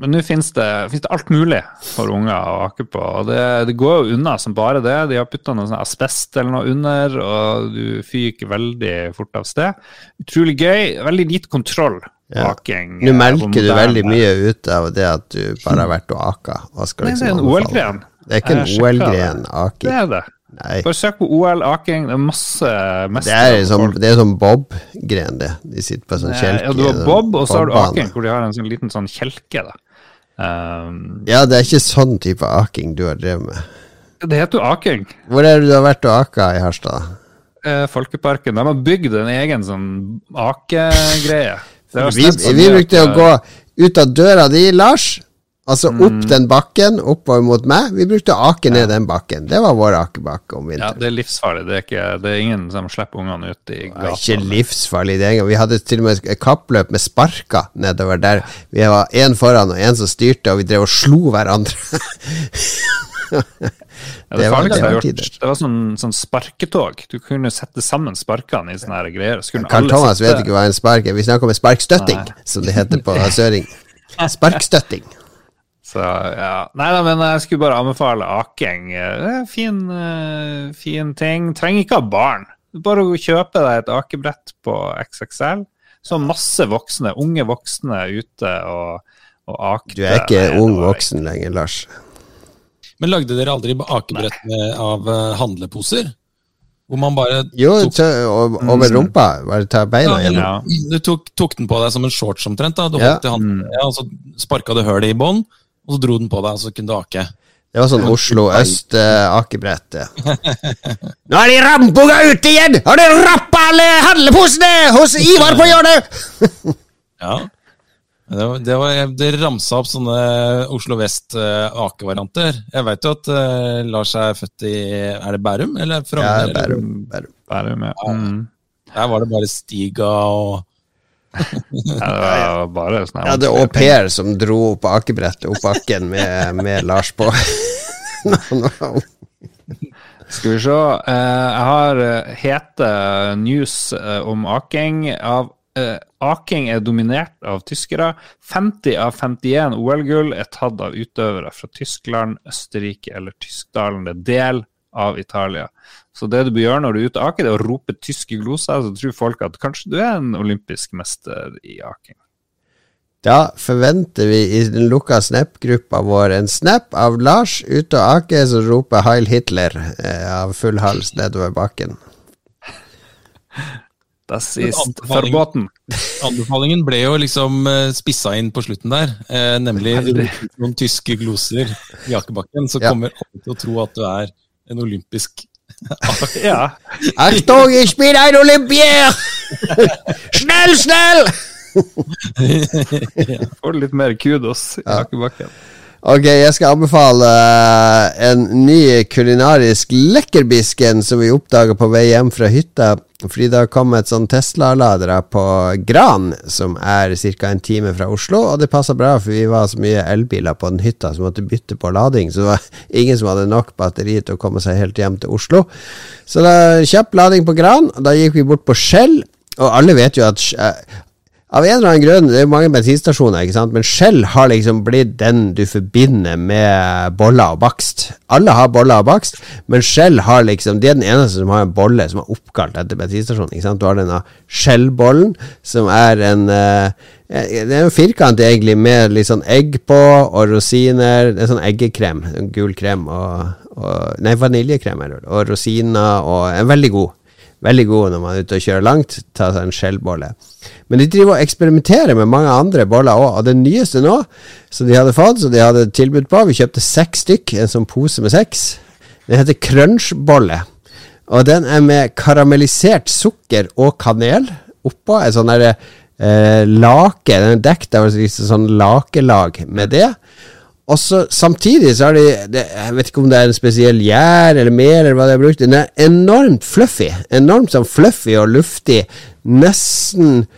Men nå finnes det, finnes det alt mulig for unger å ake på. og det, det går jo unna som bare det. De har putta noe sånn asbest eller noe under, og du fyker veldig fort av sted. Utrolig gøy. Veldig lite kontroll Ja. aking. Nå eh, melker du veldig mye ut av det at du bare har vært og aka. Skal Nei, liksom det er en? OL-gren. Det er ikke en OL-gren, aking. Det er det. Nei. Bare søk på OL, aking. Det er masse Det er og som, det er sånn bob-gren, det. De sitter på sånn kjelke. Ja, du har bob, og så har du aking, hvor de har en sånn liten sånn kjelke. da. Um, Ja, det er ikke sånn type aking du har drevet med. det heter jo aking. Hvor er det du har vært og aka i Harstad? Eh, Folkeparken. De har bygd en egen sånn akegreie. Vi, vi mye brukte å gå ut av døra di, Lars. Altså Mm. opp den bakken, oppover mot meg. Vi brukte å ake ned den bakken. Det var vår akebakke om vinteren. Ja, det er livsfarlig. Det er, ikke, det er ingen som slipper ungene ut i gata. Det er ikke livsfarlig det engang. Vi hadde til og med et kappløp med sparker nedover der. Vi var én foran og én som styrte, og vi drev og slo hverandre. [laughs] Ja, det, det var- det var det var sånn, sånn sparketog. Du kunne sette sammen sparkene i sånne her greier. Så alle Thomas sitte- vet ikke hva en spark er. Vi snakker om en sparkstøtting, Nei. som det heter på søring. [laughs] Sparkstøtting. Så ja. Nei da, men jeg skulle bare anbefale aking. Det er fin, eh, fin ting. Trenger ikke ha barn. Bare å kjøpe deg et akebrett på XXL. Så masse voksne, unge voksne ute og, og akte. Du er ikke ung voksen lenger, Lars. Men lagde dere aldri akebrett av eh, handleposer? Hvor man bare Jo, tok, over rumpa. Bare ta beina ja, gjennom. Ja. Du tok, tok den på deg som en shorts omtrent. da Du Ja. holdt i hånden, ja, og Så sparka du hølet i bånn, og så dro den på deg, og så kunne du ake. Det var sånn Oslo øst-akebrett. det. Nå er de ramboga ute igjen! Har dere rappa alle handleposene hos Ivar på hjørnet? [laughs] Ja. Det, var, det, var, det ramsa opp sånne Oslo Vest-akevarianter. Jeg veit jo at eh, Lars er født i Er det Bærum? Eller Frogner? Ja, Bærum. Bærum. Bærum, ja. Mm. Der var det bare Stiga og Ja, det var bare sånn Jeg hadde au pair som dro opp akebrettet opp bakken med, med Lars på. [laughs] no, no. Skal vi se. eh, jeg har eh, hete news eh, om aking. Av, eh, aking er dominert av tyskere. 50 av 51 OL-gull er tatt av utøvere fra Tyskland, Østerrike eller Tyskdalen. Det er del av Italia. Så det du bør gjøre når du er ute og aker, det er å rope tyske gloser, så tror folk at kanskje du er en olympisk mester i aking. Da forventer vi i den lukka Snap-gruppa vår en snap av Lars ute og aker som roper 'Heil Hitler' eh, av full hals nedover bakken. Das ist verboten. Anbefalingen ble jo liksom eh, spissa inn på slutten der, eh, nemlig noen tyske gloser i akebakken. Så Ja. kommer alle til å tro at du er en olympisk [laughs] Ja. Achtung, ich bin ein Olympier! Schnell, schnell! Får litt mer kudos i akebakken. Ok, jeg skal anbefale eh, en ny kulinarisk lekkerbisken som vi oppdaga på vei hjem fra hytta. Fordi det har kommet sånn Tesla-ladere på Gran, som er ca. en time fra Oslo. Og det passa bra, for vi var så mye elbiler på den hytta som måtte bytte på lading. Så det var [laughs] ingen som hadde nok batteri til å komme seg helt hjem til Oslo. Så da kjapp lading på Gran. og Da gikk vi bort på Skjell. Og alle vet jo at eh, av en eller annen grunn, det er mange bensinstasjoner, ikke sant? men Shell har liksom blitt den du forbinder med boller og bakst. Alle har boller og bakst, men Shell har liksom De er den eneste som har en bolle som er oppkalt etter bensinstasjonen. ikke sant? Du har denne Shell-bollen, som er en uh, Det er en firkant egentlig med litt sånn egg på, og rosiner. Det er sånn eggekrem. Gul krem og, og Nei, vaniljekrem, er det. Og rosiner, og en veldig god. Veldig god når man er ute og kjører langt. Ta seg en skjellbolle. Men de driver og eksperimenterer med mange andre boller òg. Og den nyeste nå, som de hadde fått, som de hadde tilbud på Vi kjøpte seks stykk, en sånn pose med seks. Den heter crunchbolle. Og den er med karamellisert sukker og kanel oppå. En sånn derre eh, lake. Den er dekket av et sånn lakelag med det. Og så Samtidig så har de det, Jeg vet ikke om det er en spesiell gjær eller mer, eller hva de har brukt. Den er enormt fluffy. Enormt sånn fluffy og luftig. Nesten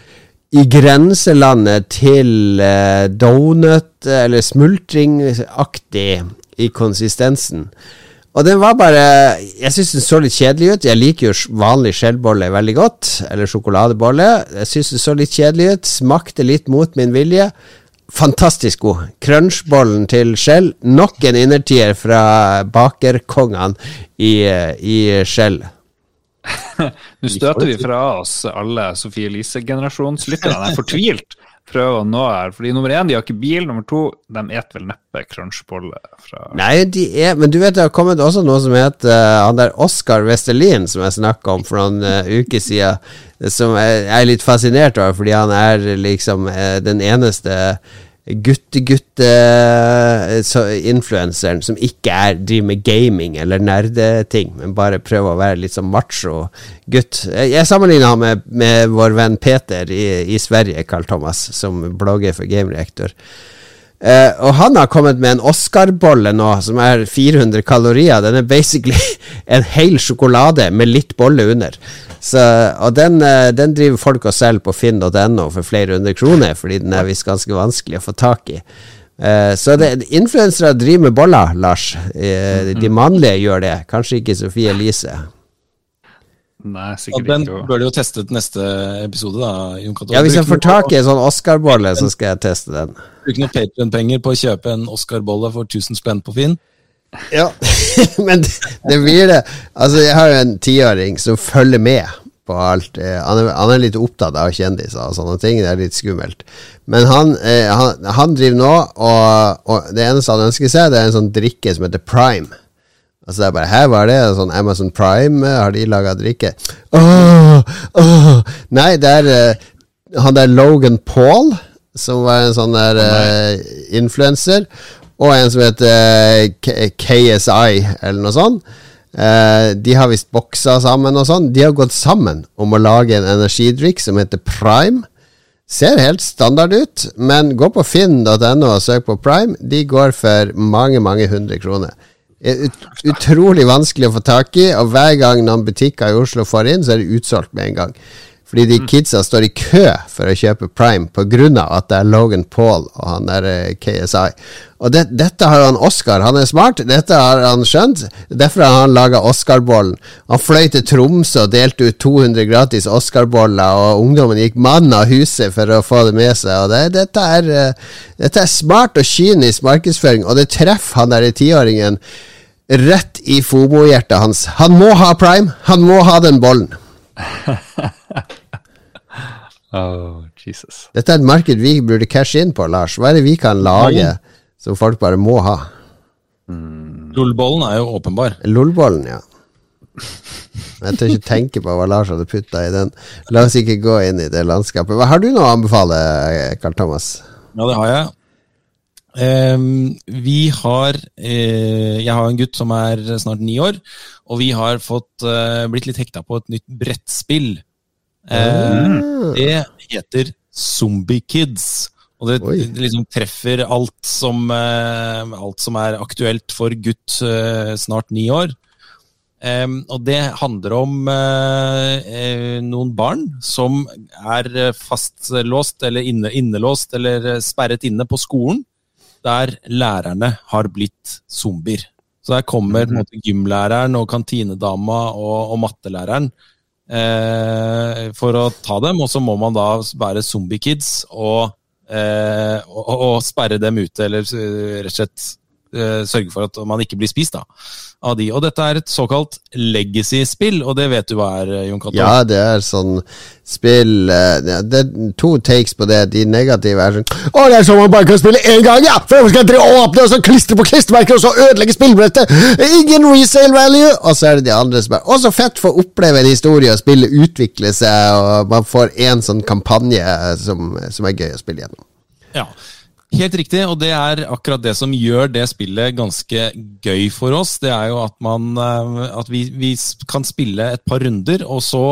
i grenselandet til eh, donut- eller smultringaktig i konsistensen. Og den var bare Jeg syns den så litt kjedelig ut. Jeg liker jo vanlig skjellbolle veldig godt. Eller sjokoladebolle. Jeg syns den så litt kjedelig ut. Smakte litt mot min vilje. Fantastisk god. Crunchbollen til Skjell. Nok en innertier fra bakerkongene i, i Skjell. [laughs] Nå støter vi fra oss alle Sofie Elise-generasjonslytterne. Jeg er fortvilt prøve å nå her. Fordi nummer én, de har ikke bil. Nummer to, de et vel neppe crunchbolle fra Nei, de er Men du vet det har kommet også noe som heter uh, han der Oskar Westerlin, som jeg snakka om for noen uh, uker siden, som jeg jeg er litt fascinert over, fordi han er liksom uh, den eneste gutte-gutte-influenseren som ikke er driver med gaming eller nerdeting, men bare prøver å være litt sånn macho gutt. Jeg, sammenligner ham med, med vår venn Peter i, i Sverige, Carl Thomas, som blogger for Game Eh, og han har kommet med en Oscar-bolle nå, som er 400 kalorier. Den er basically [laughs] en hel sjokolade med litt bolle under. Så, og den, uh, den driver folk og selger på finn.no for flere hundre kroner, fordi den er visst ganske vanskelig å få tak i. Uh, så influensere driver med boller, Lars. De mannlige gjør det, kanskje ikke Sofie Elise. Nei, sikkert den ikke. bør du jo teste til neste episode, da, Jon Cato. Ja, Hvis jeg får tak i en sånn Oscar-bolle, så skal jeg teste den. Bruk noen Patreon-penger på å kjøpe en Oscar-bolle for 1000 spenn på Finn. Ja, [laughs] men det, det blir det. Altså, jeg har jo en tiåring som følger med på alt. Eh, Han er, han er litt opptatt av kjendiser og sånne ting. Det er litt skummelt. Men han, eh, han, han driver nå, og, og det eneste han ønsker seg, det er en sånn drikke som heter Prime. Altså det er bare, Her var det sånn Amazon Prime, eh, har de laga drikke? Åh, åh. Nei, det er eh, han der Logan Paul, som var en sånn der uh, influenser, og en som heter eh, K KSI, eller noe sånt. Eh, de har visst boksa sammen og sånn. De har gått sammen om å lage en energidrikk som heter Prime. Ser helt standard ut, men gå på finn.no og søk på Prime. De går for mange, mange hundre kroner. Er Ut, utrolig vanskelig å få tak i, og hver gang noen butikker i Oslo får inn, så er det utsolgt med en gang. Fordi de kidsa står i kø for å kjøpe Prime pga. at det er Logan Paul og han der eh, KSI. Og det, dette har han Oscar. Han er smart, dette har han skjønt. Derfor har han laga Oscar-bollen. Han fløy til Tromsø og delte ut 200 gratis Oscar-boller, og ungdommen gikk mann av huset for å få det med seg. Det, dette, er, eh, dette er smart og kynisk markedsføring, og det treffer han der tiåringen rett i Fobo-hjertet hans. Han må ha Prime! Han må ha den bollen! [laughs] Oh, Jesus. Dette er et marked vi burde cashe inn på, Lars. Hva er det vi kan lage som folk bare må ha? Lolbollen er jo åpenbar. LOL-bollen, ja. Jeg tør ikke tenke på hva Lars hadde putta i den. La oss ikke gå inn i det landskapet. Hva Har du noe å anbefale, Karl Thomas? Ja, det har jeg. Ehm, vi har eh, Jeg har en gutt som er snart ni år, og vi har fått eh, blitt litt hekta på et nytt brettspill. Eh, Det heter Zombie Kids. Og det, det liksom treffer alt som, eh, alt som er aktuelt for gutt snart ni år. Em, og det handler om eh, eh, noen barn som er fastlåst eller inne, innelåst eller sperret inne på skolen, der lærerne har blitt zombier. Så der kommer mm -hmm. gymlæreren og kantinedama og, og mattelæreren eh, for å ta dem, og så må man da være zombie-kids og, eh, og, og sperre dem ute, eller rett og slett sørge for at man ikke blir spist da, av de. Og dette er et såkalt legacy-spill, og det vet du hva er, Jon Cato? Ja, det er sånn spill eh, Det er to takes på det. De negative er sånn Å, det er sånn man bare kan spille én gang, ja! For hvorfor skal jeg åpne og så klistre på klistremerker og så ødelegge spillbrettet? Ingen resale value! Og så er det de andre som er Å, så fett! Få oppleve en historie og spillet utvikle seg, og man får én sånn kampanje som, som er gøy å spille gjennom. Ja, helt riktig, og det er akkurat det som gjør det spillet ganske gøy for oss. Det er jo at, man, eh, at vi, vi kan spille et par runder, og så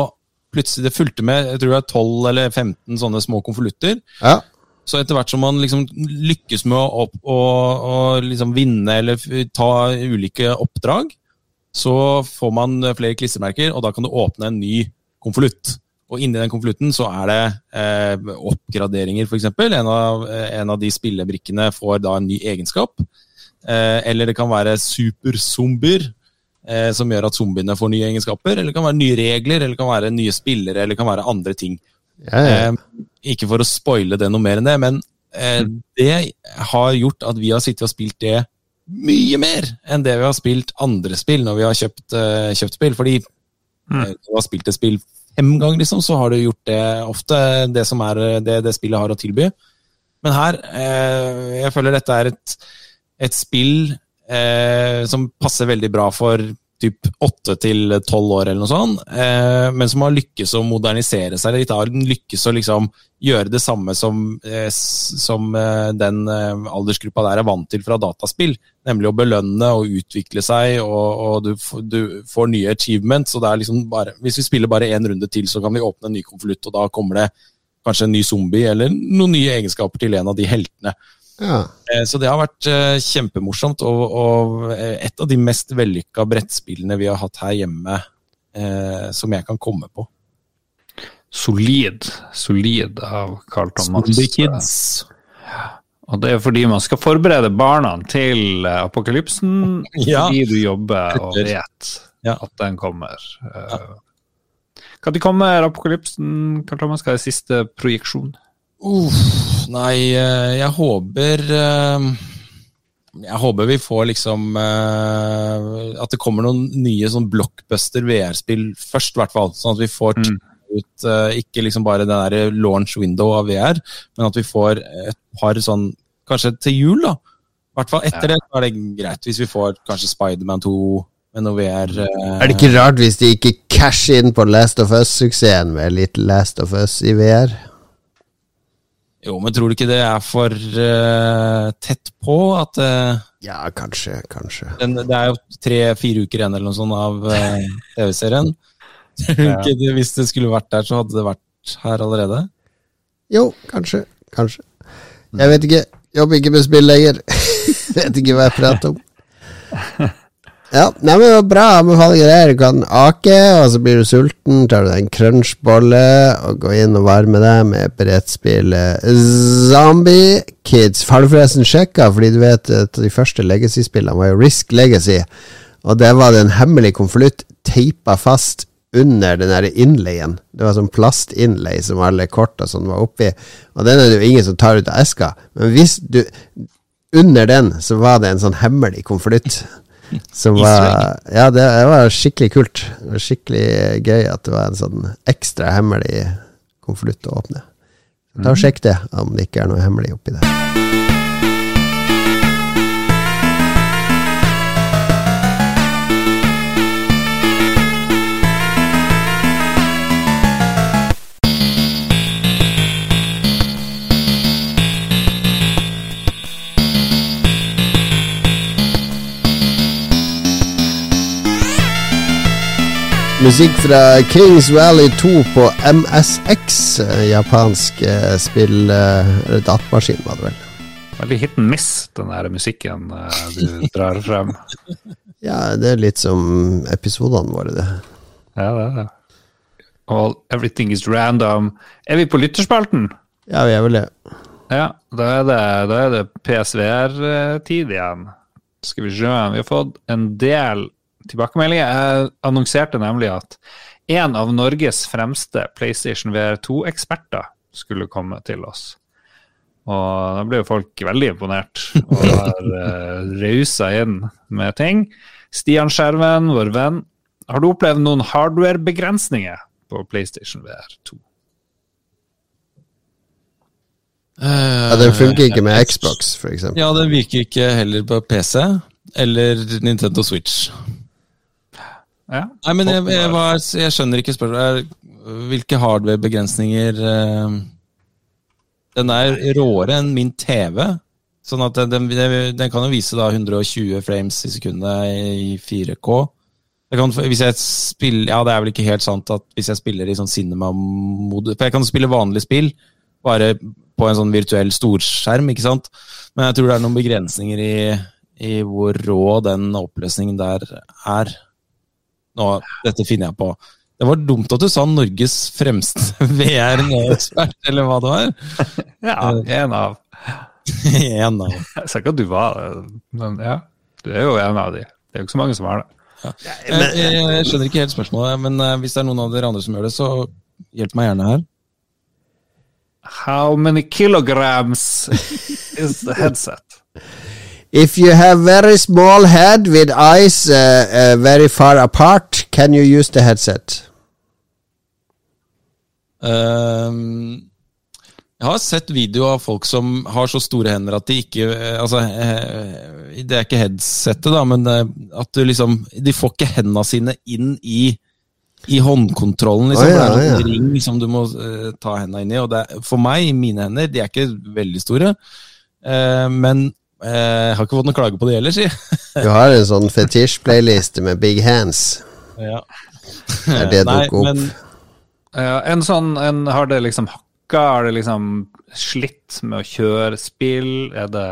plutselig det fulgte med jeg tror det er 12 eller 15 sånne små konvolutter. Ja. Så etter hvert som man liksom lykkes med å, opp, å, å liksom vinne eller ta ulike oppdrag, så får man flere klistremerker, og da kan du åpne en ny konvolutt. Og inni den konvolutten så er det eh, oppgraderinger, f.eks. En, av- eh, en av de spillebrikkene får da en ny egenskap. Eh, eller det kan være superzombier, eh, som gjør at zombiene får nye egenskaper. Eller det kan være nye regler, eller det kan være nye spillere, eller det kan være andre ting. Ja, ja. Eh, ikke for å spoile det noe mer enn det, men eh, det har gjort at vi har sittet og spilt det mye mer enn det vi har spilt andre spill når vi har kjøpt, eh, kjøpt spill. Fordi eh, du har spilt et spill fem ganger, liksom, så har du gjort det ofte, det som er det, det spillet har å tilby. Men her, eh, jeg føler dette er et, et spill eh, som passer veldig bra for typ åtte til tolv år, eller noe sånt, eh, men som har lykkes å modernisere seg litt. Har lykkes å liksom gjøre det samme som, eh, som eh, den eh, aldersgruppa der er vant til fra dataspill. Nemlig å belønne og utvikle seg, og, og du, du får nye achievements. og det er liksom bare, Hvis vi spiller bare én runde til, så kan vi åpne en ny konvolutt, og da kommer det kanskje en ny zombie eller noen nye egenskaper til en av de heltene. Ja. Eh, Så det har vært eh, kjempemorsomt, og, og eh, et av de mest vellykka brettspillene vi har hatt her hjemme, eh, som jeg kan komme på. Solid. Solid av Carl Thomas. Solid Kids. Og det er fordi man skal forberede barna til apokalypsen, [laughs] Ja. fordi du jobber og vet Ja. at den kommer. Uh, Når kommer apokalypsen, Carl Thomas? Hva er siste projeksjon? Uff, nei, eh, jeg håper eh, Jeg håper vi får liksom eh, At det kommer noen nye sånn blockbuster VR-spill først, i hvert fall. Sånn at vi får Mm. ut ikke liksom bare den der launch window av VR, men at vi får et par sånn Kanskje til jul, da. I hvert fall etter det så er det greit. Hvis vi får kanskje Spiderman 2 med noe VR. eh, Er det ikke rart hvis de ikke casher inn på Last of Us-suksessen med litt Last of Us i VR? Jo, men tror du ikke det er for uh, tett på at uh, Ja, kanskje, kanskje. den, Det er jo tre-fire uker igjen eller noe sånt av uh, TV-serien. [laughs] Det, Hvis det skulle vært der, så hadde det vært her allerede? Jo, kanskje. Kanskje. Jeg vet ikke. Jobber ikke med spill lenger. [laughs] vet ikke hva jeg prater om. [laughs] Ja, nei, men det var bra anbefalinger der. Du kan ake, og så blir du sulten. Tar du deg en crunchbolle og går inn og varmer deg med brettspillet Zombie Kids. Har du forresten sjekka, fordi du vet at de første Legacy-spillene var jo Risk Legacy, og der var det en hemmelig konvolutt teipa fast under den der innleien. Det var sånn plastinnlei som alle kort og sånn var oppi, og den er det jo ingen som tar ut av eska. Men hvis du Under den så var det en sånn hemmelig konvolutt. Som var Ja, det, det var skikkelig kult. Det var skikkelig gøy at det var en sånn ekstra hemmelig konvolutt å åpne. Ta og Sjekk det, om det ikke er noe hemmelig oppi der. Musikk fra Kings Valley 2 på MSX, eh, japansk eh, spill eh, eller datamaskin, var det vel. Veldig hit and miss, den der musikken eh, du [laughs] drar frem. Ja, det er litt som episodene våre, det. Ja, det er det. All, everything is random. Er vi på lytterspalten? Ja, vi er vel det. Ja, da er det, da er det PSVR-tid igjen. Skal vi se, vi har fått en del tilbakemeldinger. Jeg annonserte nemlig at en av Norges fremste PlayStation VR 2-eksperter skulle komme til oss. Og da ble jo folk veldig imponert og har [laughs] uh, rausa inn med ting. Stian Skjerven, vår venn, har du opplevd noen hardware-begrensninger på PlayStation VR 2? Ja, Den funker ikke med Xbox, eksempel. Ja, den virker ikke heller på PC eller Nintendo Switch. Ja. Nei, men jeg, jeg, var, jeg skjønner ikke spørsmålet. Hvilke hardware-begrensninger eh, Den er råere enn min TV. Sånn at den, den, kan jo vise da 120 frames i sekundet i 4K. Jeg kan, hvis jeg spiller, ja, Det er vel ikke helt sant at hvis jeg spiller i sånn cinema-modus For jeg kan spille vanlig spill, bare på en sånn virtuell storskjerm, ikke sant? Men jeg tror det er noen begrensninger i, i hvor rå den oppløsningen der er. Nå, dette finner jeg på. Det var dumt at du sa Norges fremste [laughs] VR-ekspert, eller hva det var. [laughs] ja, en av. [laughs] en av. Jeg sa ikke at du var det, men ja. Du er jo en av de. Det er jo ikke så mange som har det. Jeg, jeg, jeg skjønner ikke helt spørsmålet, men eh, hvis det er noen av dere andre som gjør det, så hjelp meg gjerne her. How many kilograms is the headset? If you have very small head with eyes uh, uh, very far apart, can you use the headset? Um, jeg har sett videoer av folk som har så store hender at de ikke eh, Altså, eh, det er ikke headsetet, da, men eh, at du liksom De får ikke hendene sine inn i, i håndkontrollen, liksom. Oh, ja, det er en ja. sånn ring som du må uh, ta hendene inn i. Og det, er- for meg, mine hender, de er ikke veldig store. uh, men jeg har ikke fått noen klage på det heller, si. Du har en sånn fetisj-playliste med big hands. Ja. Er det [laughs] dukket opp? men Ja, en sånn en, Har det liksom hakka? Har det liksom slitt med å kjøre spill? Er det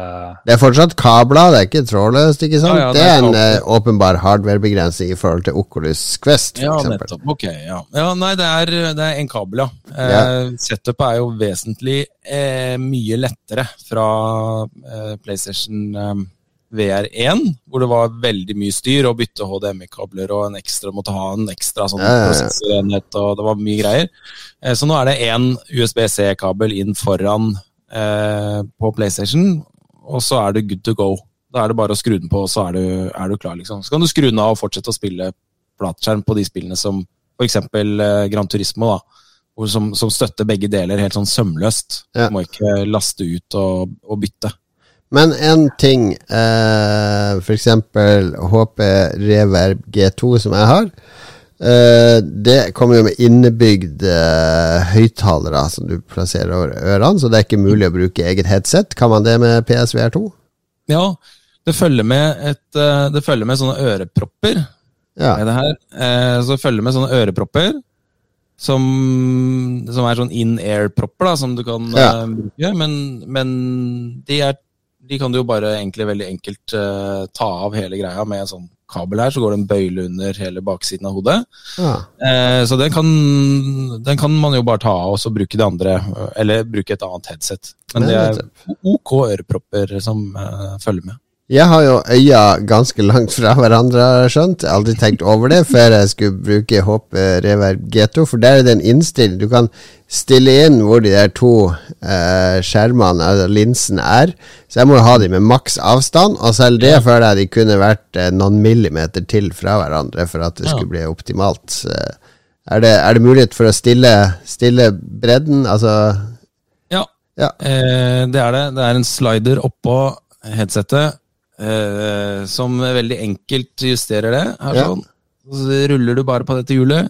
Det er fortsatt kabler, det er ikke trådløst, ikke sant? Ja, ja, det det er er en eh, åpenbar hardware-begrensning i forhold til Oculus Quest, f.eks. Ja, nettopp. Ok, ja. ja nei, det er, det er en kabel, ja. Eh. Setupet er jo vesentlig eh, mye lettere fra eh, PlayStation eh, VR1, hvor det var veldig mye styr å bytte HDMI-kabler og en ekstra måtte ha en ekstra sånn Ja, ja, ja. og det var mye greier. Eh, så nå er det én USB-C-kabel inn foran eh, på PlayStation, og så er det good to go. Da er det bare å skru den på, og så er du, er du klar, liksom. Så kan du skru den av og fortsette å spille platskjerm på de spillene som f.eks. Eh, Gran Turismo, da. Som, som støtter begge deler helt sånn sømløst. Du må ikke laste ut og, og bytte. Men en ting, eh, eksempel HP Reverb G2 som jeg har, eh, det kommer jo med innebygd eh, høyttalere som du plasserer over ørene, så det er ikke mulig å bruke eget headset. Kan man det med PSVR2? Ja, det følger med, et, eh, det følger med sånne ørepropper. Ja. Med det her. Eh, så det følger med sånne ørepropper. Som, som er sånn in-air-propper, da, som du kan Ja. eh, bruke. Men, men de, er, de kan du jo bare egentlig veldig enkelt uh, ta av hele greia med en sånn kabel her. Så går det en bøyle under hele baksiden av hodet. Ja. Uh, så den kan, den kan man jo bare ta av og så bruke det andre, eller bruke et annet headset. Men det er OK ørepropper som eh, følger med. Jeg har jo øya ganske langt fra hverandre, har jeg skjønt. Jeg har aldri tenkt over det før jeg skulle bruke HP Reverb G2, for der er det en innstilling. Du kan stille inn hvor de der to eh, skjermene, altså linsen, er. Så jeg må jo ha de med maks avstand, og selv det føler jeg de kunne vært eh, noen millimeter til fra hverandre for at det skulle bli optimalt. Eh, Er det, er det mulighet for å stille, stille bredden? Altså Ja, Ja. Eh, det er det. Det er en slider oppå headsetet eh, som veldig enkelt justerer det. Her sånn. Så ruller du bare på dette hjulet,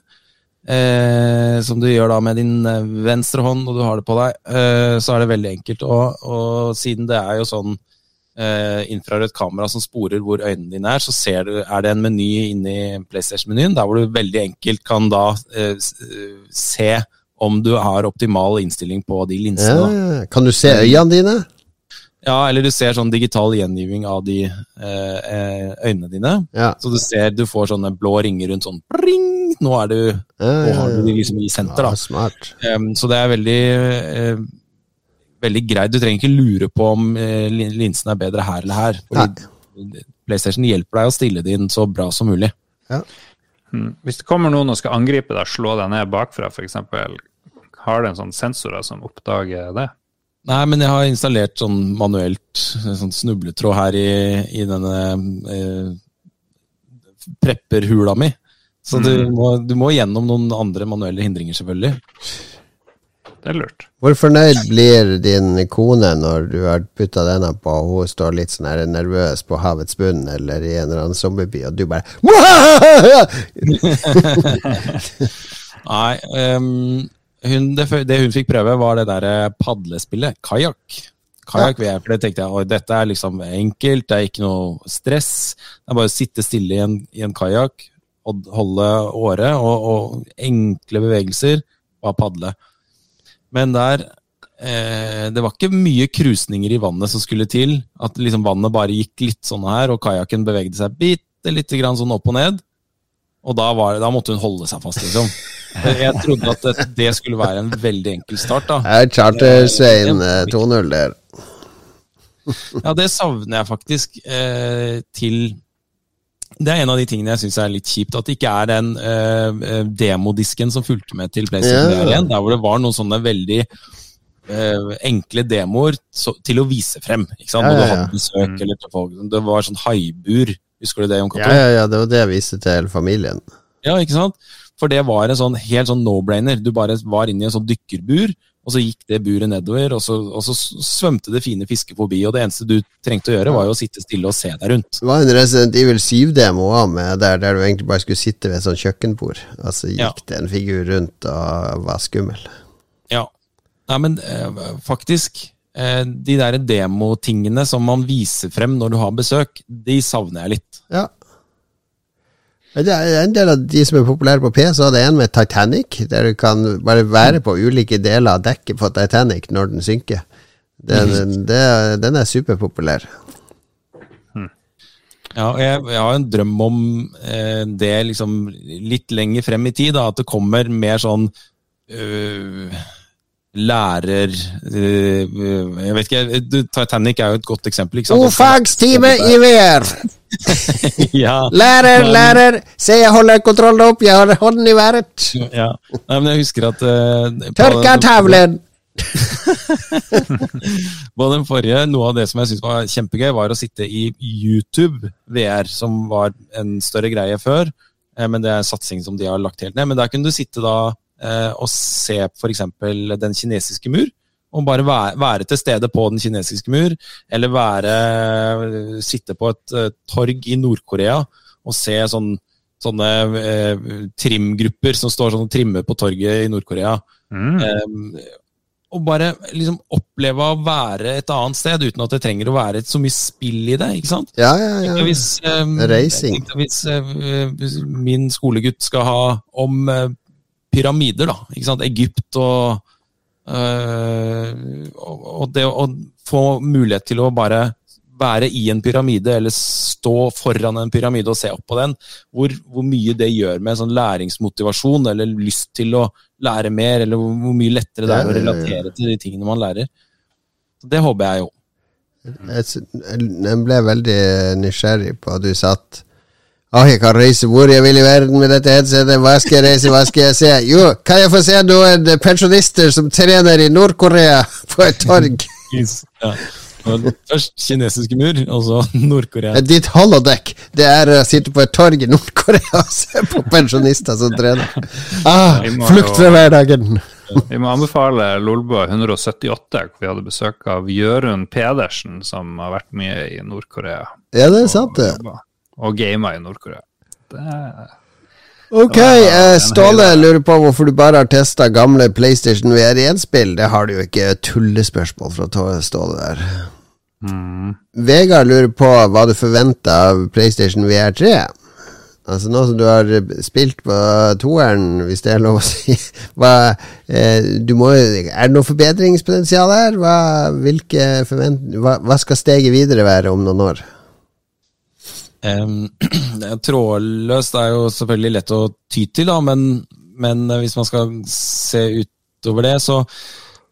eh, som du gjør da med din eh, venstre hånd, når du har det på deg. Eh, så er det veldig enkelt. Og, og siden det er jo sånn eh, infrarødt kamera som sporer hvor øynene dine er, så ser du, er det en meny inni PlayStation-menyen der hvor du veldig enkelt kan da se om du har optimal innstilling på de linsene. ja, Kan du se øynene dine? Ja, eller du ser sånn digital gjengiving av de eh, eh, øynene dine. Ja. Så du ser du får sånne blå ringer rundt sånn pring! Nå er du, Ja, nå ja, har du de liksom i senter, Ja, da. smart. Um, så det er veldig eh, veldig greit. Du trenger ikke lure på om eh, linsen er bedre her eller her. Fordi PlayStation hjelper deg å stille det inn så bra som mulig. Mm. Hvis det kommer noen og skal angripe deg, slå deg ned bakfra f.eks., har det en sånn sensorer som oppdager det? Nei, men jeg har installert sånn manuelt sånn snubletråd her i, i denne eh, prepperhula mi. Så du, må, du må gjennom noen andre manuelle hindringer, selvfølgelig. Det er lurt. Hvor fornøyd blir din kone når du har putta denne på, og hun står litt sånn her nervøs på havets bunn eller i en eller annen zombieby, og du bare [laughs] Nei, ehm, hun, det, det hun fikk prøve, var det derre padlespillet, kajakk. Kajakk ja. for det tenkte jeg, dette er liksom enkelt, det er ikke noe stress. Det er bare å sitte stille i en, i en kajakk holde året, og, og enkle bevegelser, bare padle. Men der eh, Det var ikke mye krusninger i vannet som skulle til. At liksom vannet bare gikk litt sånn her, og kajakken bevegde seg bitte lite grann sånn opp og ned. Og da, var, da måtte hun holde seg fast, liksom. [laughs] Jeg trodde at det, det skulle være en veldig enkel start, da. Er Charter-Svein eh, 2.0 der. Ja, det savner jeg faktisk eh, til Det er en av de tingene jeg syns er litt kjipt. At det ikke er den eh, eh, demodisken som fulgte med til PlayStation Ja. 1, der hvor det var noen sånne veldig eh, enkle demoer så, til å vise frem. Ikke sant? Ja, Når ja, du hadde besøk eller til folk. Det var sånn haibur. Husker du det, Jon Ja, Cato? ja, ja, det var det jeg viste til familien. Ja, ikke sant? For det var en sånn helt sånn no-brainer. Du bare var inne i en sånn dykkerbur, og så gikk det buret nedover, og så, og så svømte det fine fisket forbi. Og det eneste du trengte å gjøre, var jo å sitte stille og se deg rundt. Det var en Resident Evil 7-demo òg, der, der du egentlig bare skulle sitte ved et sånt kjøkkenbord. Og så gikk Ja. det en figur rundt og var skummel. Ja. Nei, men eh, faktisk eh, De der demotingene som man viser frem når du har besøk, de savner jeg litt. Ja. Det er en del av de som er populære på PC, og det er en med Titanic, der du kan bare være på ulike deler av dekket på Titanic når den synker. Den, det, den er superpopulær. Ja, jeg, jeg har en drøm om eh, det liksom litt lenger frem i tid, da, at det kommer mer sånn øh, lærer øh, Jeg vet ikke, Titanic er jo et godt eksempel. Ordfagstime i VR! [laughs] ja, Lærer, Men- lærer! Se, jeg holder kontrollen opp, jeg har hånden i været! ja. Nei, men jeg husker at uh, Tørka tavlen! [laughs] På den forrige, Noe av det som jeg syntes var kjempegøy, var å sitte i YouTube VR, som var en større greie før. eh, Men det er en satsing som de har lagt helt ned. Men der kunne du sitte da eh, og se f.eks. den kinesiske mur. Og bare være, være til stede på den kinesiske mur, eller være sitte på et uh, torg i Nord-Korea og se sånn, sånne uh, trimgrupper som står sånn og trimmer på torget i Nord-Korea. Mm. Um, og bare liksom oppleve å være et annet sted, uten at det trenger å være så mye spill i det. ikke sant? Ja, ja, ja. Hvis, um, Racing. Hvis, uh, hvis min skolegutt skal ha om pyramider, da. ikke sant? Egypt og og, og det å få mulighet til å bare være i en pyramide, eller stå foran en pyramide og se opp på den, hvor, hvor mye det gjør med sånn læringsmotivasjon, eller lyst til å lære mer, eller hvor, hvor mye lettere det er å relatere til de tingene man lærer. Det håper jeg jo. Jeg ble veldig nysgjerrig på at du satt Åh, jeg kan reise hvor jeg vil i verden med dette headsetet. Hva skal jeg reise, hva skal jeg se? Jo, kan jeg få se noen pensjonister som trener i Nord-Korea [laughs] på et torg? Ja. Først kinesiske mur, og så Nord-Korea. Ditt holodeck, det er å sitte på et torg i Nord-Korea og se på pensjonister som trener. Ah, flukt fra hverdagen. Vi må anbefale Lolbua 178, hvor vi hadde besøk av Jørund Pedersen, som har vært mye i Nord-Korea. Ja, det er sant, det. Og, gama i Nord-Korea. Ok, eh, Ståle lurer på hvorfor du bare har testa gamle PlayStation VR1-spill. Det har du jo ikke. Tullespørsmål fra Tå- Ståle der. Vegard lurer på hva du forventer av PlayStation VR3. Altså Nå som du har spilt på toeren, hvis det er lov å si. [laughs] Hva, eh, du må, er det noe forbedringspotensial her? Hva, hva, hva skal steget videre være om noen år? [clears throat] Trådløst er jo selvfølgelig lett å ty til, da, men, men hvis man skal se utover det, så,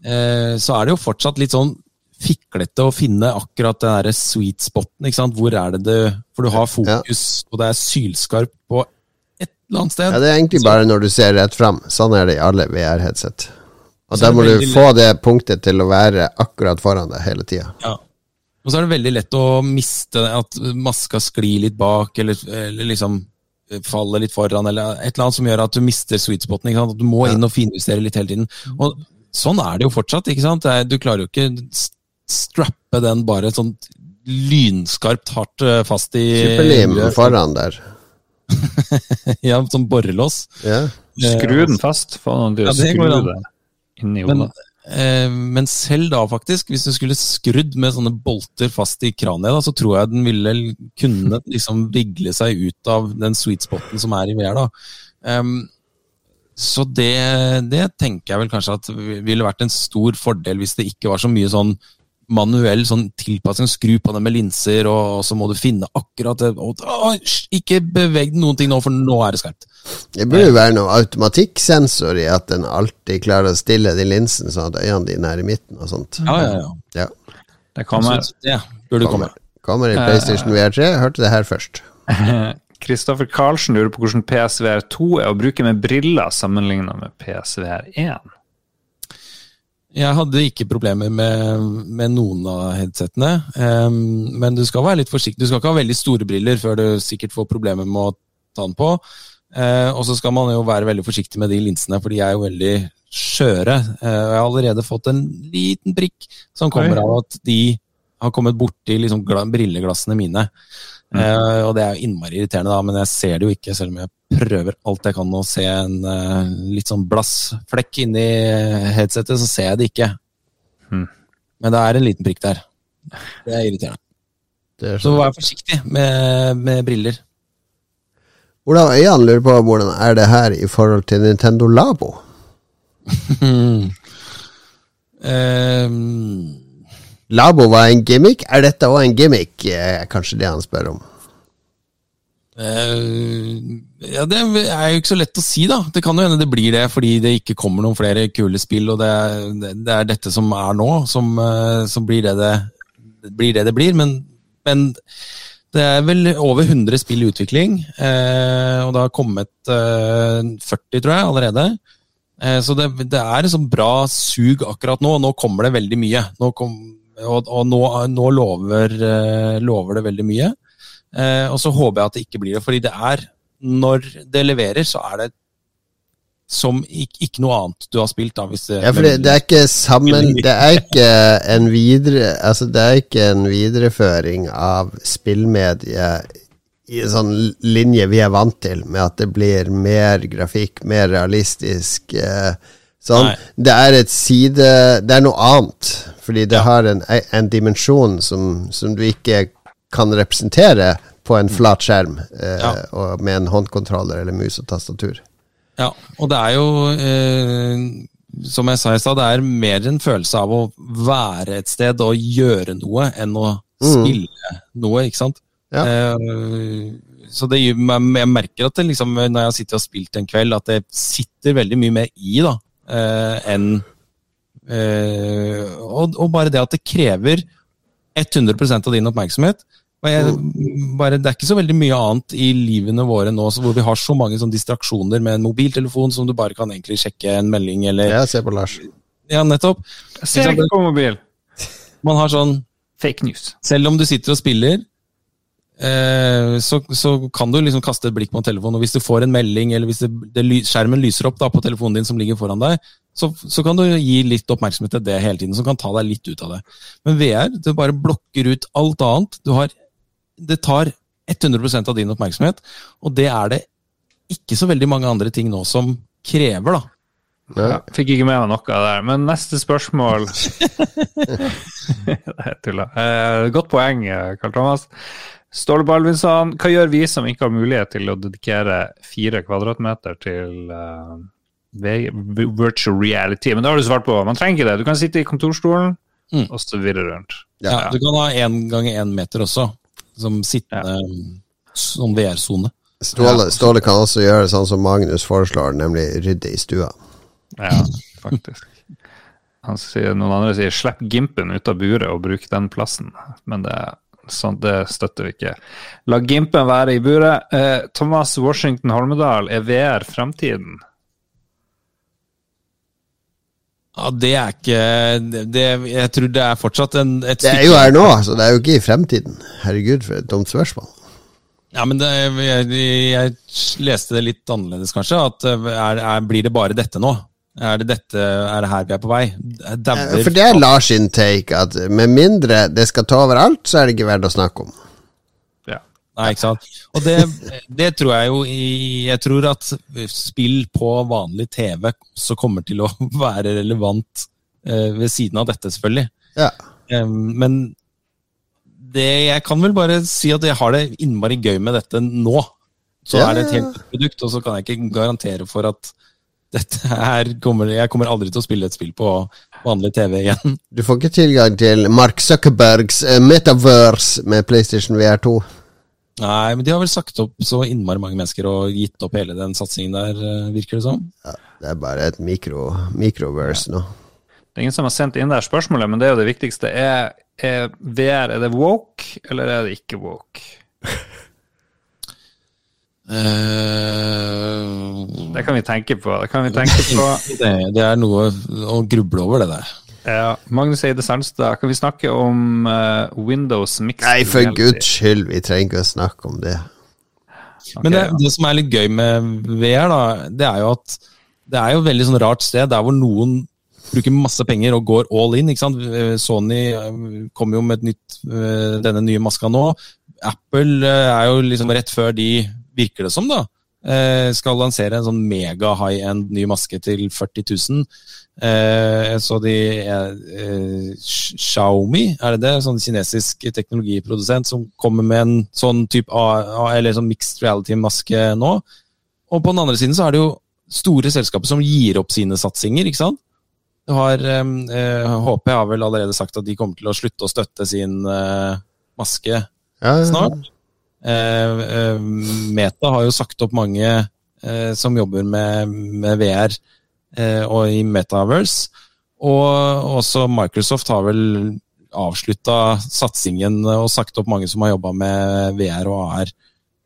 eh, så er det jo fortsatt litt sånn fiklete å finne akkurat den derre sweet spoten. ikke sant? Hvor er det det For du har fokus, og det er sylskarpt på et eller annet sted. Ja, Det er egentlig bare når du ser rett fram. Sånn er det i alle VR-headset. Og da må du få det punktet til å være akkurat foran deg hele tida. Ja. Og så er det veldig lett å miste at maska sklir litt bak, eller, eller liksom faller litt foran, eller et eller annet som gjør at du mister sweet spoten. Ikke sant? At du må inn og finjustere litt hele tiden. Og sånn er det jo fortsatt. ikke sant? Du klarer jo ikke strappe den bare sånn lynskarpt hardt eh, fast i Superlim foran der. [laughs] Ja, som borrelås. Ja. Skru den fast. Faen, å Ja, skru det inn i hodet. Eh, men selv da, faktisk, hvis du skulle skrudd med sånne bolter fast i kraniet, da, så tror jeg den ville kunne [laughs] liksom vigle seg ut av den sweet spoten som er i VR. da. Så det, det tenker jeg vel kanskje at ville vært en stor fordel hvis det ikke var så mye sånn manuell sånn tilpassing. Skru på den med linser, og, så må du finne akkurat det. Og, å, ikke beveg noen ting nå, for nå er det skarpt. Det burde være noe automatikksensor i at den alltid klarer å stille de linsene sånn at øynene dine er i midten og sånt. Ja, ja, ja. Ja. Det kommer. Det burde komme. Kommer, kommer i PlayStation VR3. Hørte det her først. [laughs] Kristoffer Karlsen lurer på hvordan PSVR 2 er å bruke med briller sammenlignet med PSVR 1. Jeg hadde ikke problemer med, med noen av headsetene, Um, men du skal være litt forsiktig. Du skal ikke ha veldig store briller før du sikkert får problemer med å ta den på. Uh, og så skal man jo være veldig forsiktig med de linsene, for de er jo veldig skjøre. Uh, jeg har allerede fått en liten prikk som kommer av at de har kommet borti liksom, brilleglassene mine. Eh, og det er jo innmari irriterende, da, men jeg ser det jo ikke, selv om jeg prøver alt jeg kan å se en uh, litt sånn blassflekk inni headsetet, så ser jeg det ikke. Hmm. Men det er en liten prikk der. Det er irriterende. Det er Så sånn. vær forsiktig med, med briller. Hvordan Øyan lurer på hvordan er det her i forhold til Nintendo Labo? [laughs] Ehm, Labo var en gimmick. Er dette òg en gimmick? Eh, Kanskje det han spør om. Uh, ja, Det er jo ikke så lett å si, da. Det kan jo hende det blir det fordi det ikke kommer noen flere kule spill, og det er, det- er dette som er nå, som, uh, som blir, det det, blir det det blir. Men, men det er vel over 100 spill i utvikling, uh, og det har kommet eh, 40, tror jeg, allerede. Så det er et sånn bra sug akkurat nå, og nå kommer det veldig mye. Nå kom, og og nå, nå lover, eh, lover det veldig mye. Eh, og så håper jeg at det ikke blir det, fordi det er Når det leverer, så er det som ikke, ikke noe annet du har spilt. da, hvis det, Ja, for det, det er ikke sammen Det er ikke en videre Altså, det er ikke en videreføring av spillmediet i en sånn linje vi er vant til, med at det blir mer grafikk, mer realistisk. Eh, sånn. Det er et side Det er noe annet, fordi det Ja. har en, en dimensjon som, som du ikke kan representere på en flat skjerm eh, Ja. og med en håndkontroller eller mus og tastatur. Ja, og det er jo, eh, som jeg sa i stad, det er mer en følelse av å være et sted og gjøre noe, enn å spille noe, ikke sant? Ja. Eh, så det jeg merker at det liksom, når jeg har sittet og spilt en kveld, at det sitter veldig mye mer i da, enn eh, og, og bare det at det krever 100% av din oppmerksomhet. Og jeg, bare, det er ikke så veldig mye annet i livene våre nå så hvor vi har så mange sånn, distraksjoner med en mobiltelefon som du bare kan egentlig sjekke en melding eller Ja, ser på Lars. Ja, nettopp. Jeg ser ikke på mobil. Man har sånn Fake news. Selv om du sitter og spiller, eh, så, så kan du liksom kaste et blikk på en telefon, og hvis du får en melding, eller hvis det, det, skjermen lyser opp da på telefonen din som ligger foran deg, så, så kan du gi litt oppmerksomhet til det hele tiden, som kan ta deg litt ut av det. Men VR, det bare blokker ut alt annet. Du har, det tar 100% av din oppmerksomhet, og det er det ikke så veldig mange andre ting nå som krever, da. Ja, fikk ikke med meg noe av det der. Men neste spørsmål [laughs] [laughs] Nei, tulla. Eh, godt poeng, eh, Karl Thomas. Ståle Balvinsson, hva gjør vi som ikke har mulighet til å dedikere fire kvadratmeter til eh, v- virtual reality? Men det har du svart på. Man trenger ikke det. Du kan sitte i kontorstolen Mm. og så virre rundt. Ja, Du kan ha én ganger én meter også, som sittende som VR-sone. Ståle, Ståle kan også gjøre sånn som Magnus foreslår, nemlig rydde i stua. Ja, faktisk. Han sier, noen andre sier 'slipp gimpen ut av buret og bruk den plassen', men det, sånn, det støtter vi ikke. La gimpen være i buret. Eh, Thomas Washington Holmedal, er VR fremtiden? Ja, det er ikke det, det, Jeg tror det er fortsatt en, et Det er jo her nå, så det er jo ikke i fremtiden. Herregud, for et dumt spørsmål. Ja, men det, jeg, jeg leste det litt annerledes, kanskje. At eh, er, er, Blir det bare dette nå? Er det dette, er det her vi er på vei? Eh, For det er Lars sin take, at med mindre det skal ta over alt, så er det ikke verdt å snakke om. Ja. Nei, ikke sant. Og det, det tror jeg jo i Jeg tror at spill på vanlig TV også kommer til å [laughs] være relevant eh, ved siden av dette, selvfølgelig. Ja. Men det, jeg kan vel bare si at jeg har det innmari gøy med dette nå. Så Ja, er det et helt produkt, og så kan jeg ikke garantere for at kommer Jeg kommer aldri til å spille et spill på vanlig TV igjen. [laughs] Du får ikke tilgang til Mark Zuckerbergs eh, metaverse med PlayStation VR2. Nei, men de har vel sagt opp så innmari mange mennesker og gitt opp hele den satsingen der, eh, virker det som. Ja, det er bare et mikro, microverse nå. Det er ingen som har sendt inn det spørsmålet, men det er jo det viktigste. Er, er VR er det woke, eller er det ikke woke? Eh, Det kan vi tenke på. Det kan vi tenke på. [laughs] det, det er noe å gruble over, det der. Ja. Magnus Eide Sandstad, kan vi snakke om uh, Windows Mix? Nei, for Reality? guds skyld, vi trenger ikke å snakke om det. Men det, ja. det som er litt gøy med VR, da, det er jo at det er jo et veldig sånn rart sted der hvor noen bruker masse penger og går all in. ikke sant? Eh, Sony kommer jo med et nytt, denne nye maska nå. Apple er jo liksom rett før de, virker det som, da, eh, skal lansere en sånn mega high end ny maske til 40 000. Eh, Så de eh, Xiaomi, er det det? Sånn kinesisk teknologiprodusent som kommer med en sånn type eller sånn mixed reality-maske nå. Og på den andre siden så er det jo store selskaper som gir opp sine satsinger, ikke sant? Du har, HP har vel allerede sagt at de kommer til å slutte å støtte sin maske snart. Eh, eh, Meta har jo sagt opp mange eh, som jobber med, med VR og i Metaverse. Og også Microsoft har vel avslutta satsingen og sagt opp mange som har jobba med VR og AR.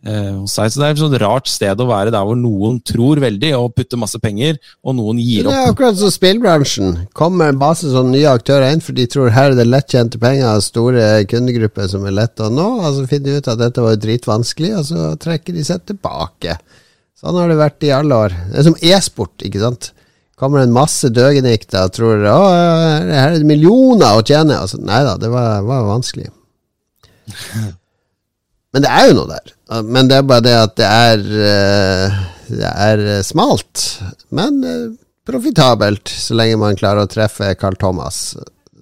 Eh, hos seg. Så Det er et sånt rart sted å være der hvor noen tror veldig og putter masse penger, og noen gir opp. Det er akkurat som spillbransjen. Kommer masse sånne nye aktører inn, for de tror her er det lettjente penger, store kundegrupper som er lette å nå, og så finner de ut at dette var dritvanskelig, og så trekker de seg tilbake. Sånn har det vært i alle år. Det er som e-sport, ikke sant. Kommer en masse døgenikter og tror å, her er det millioner å tjene. Altså, nei da, det var, var vanskelig. [laughs] Men det er jo noe der. Men det er bare det at det er eh, Det er eh, smalt, men eh, profitabelt, så lenge man klarer å treffe Carl Thomas,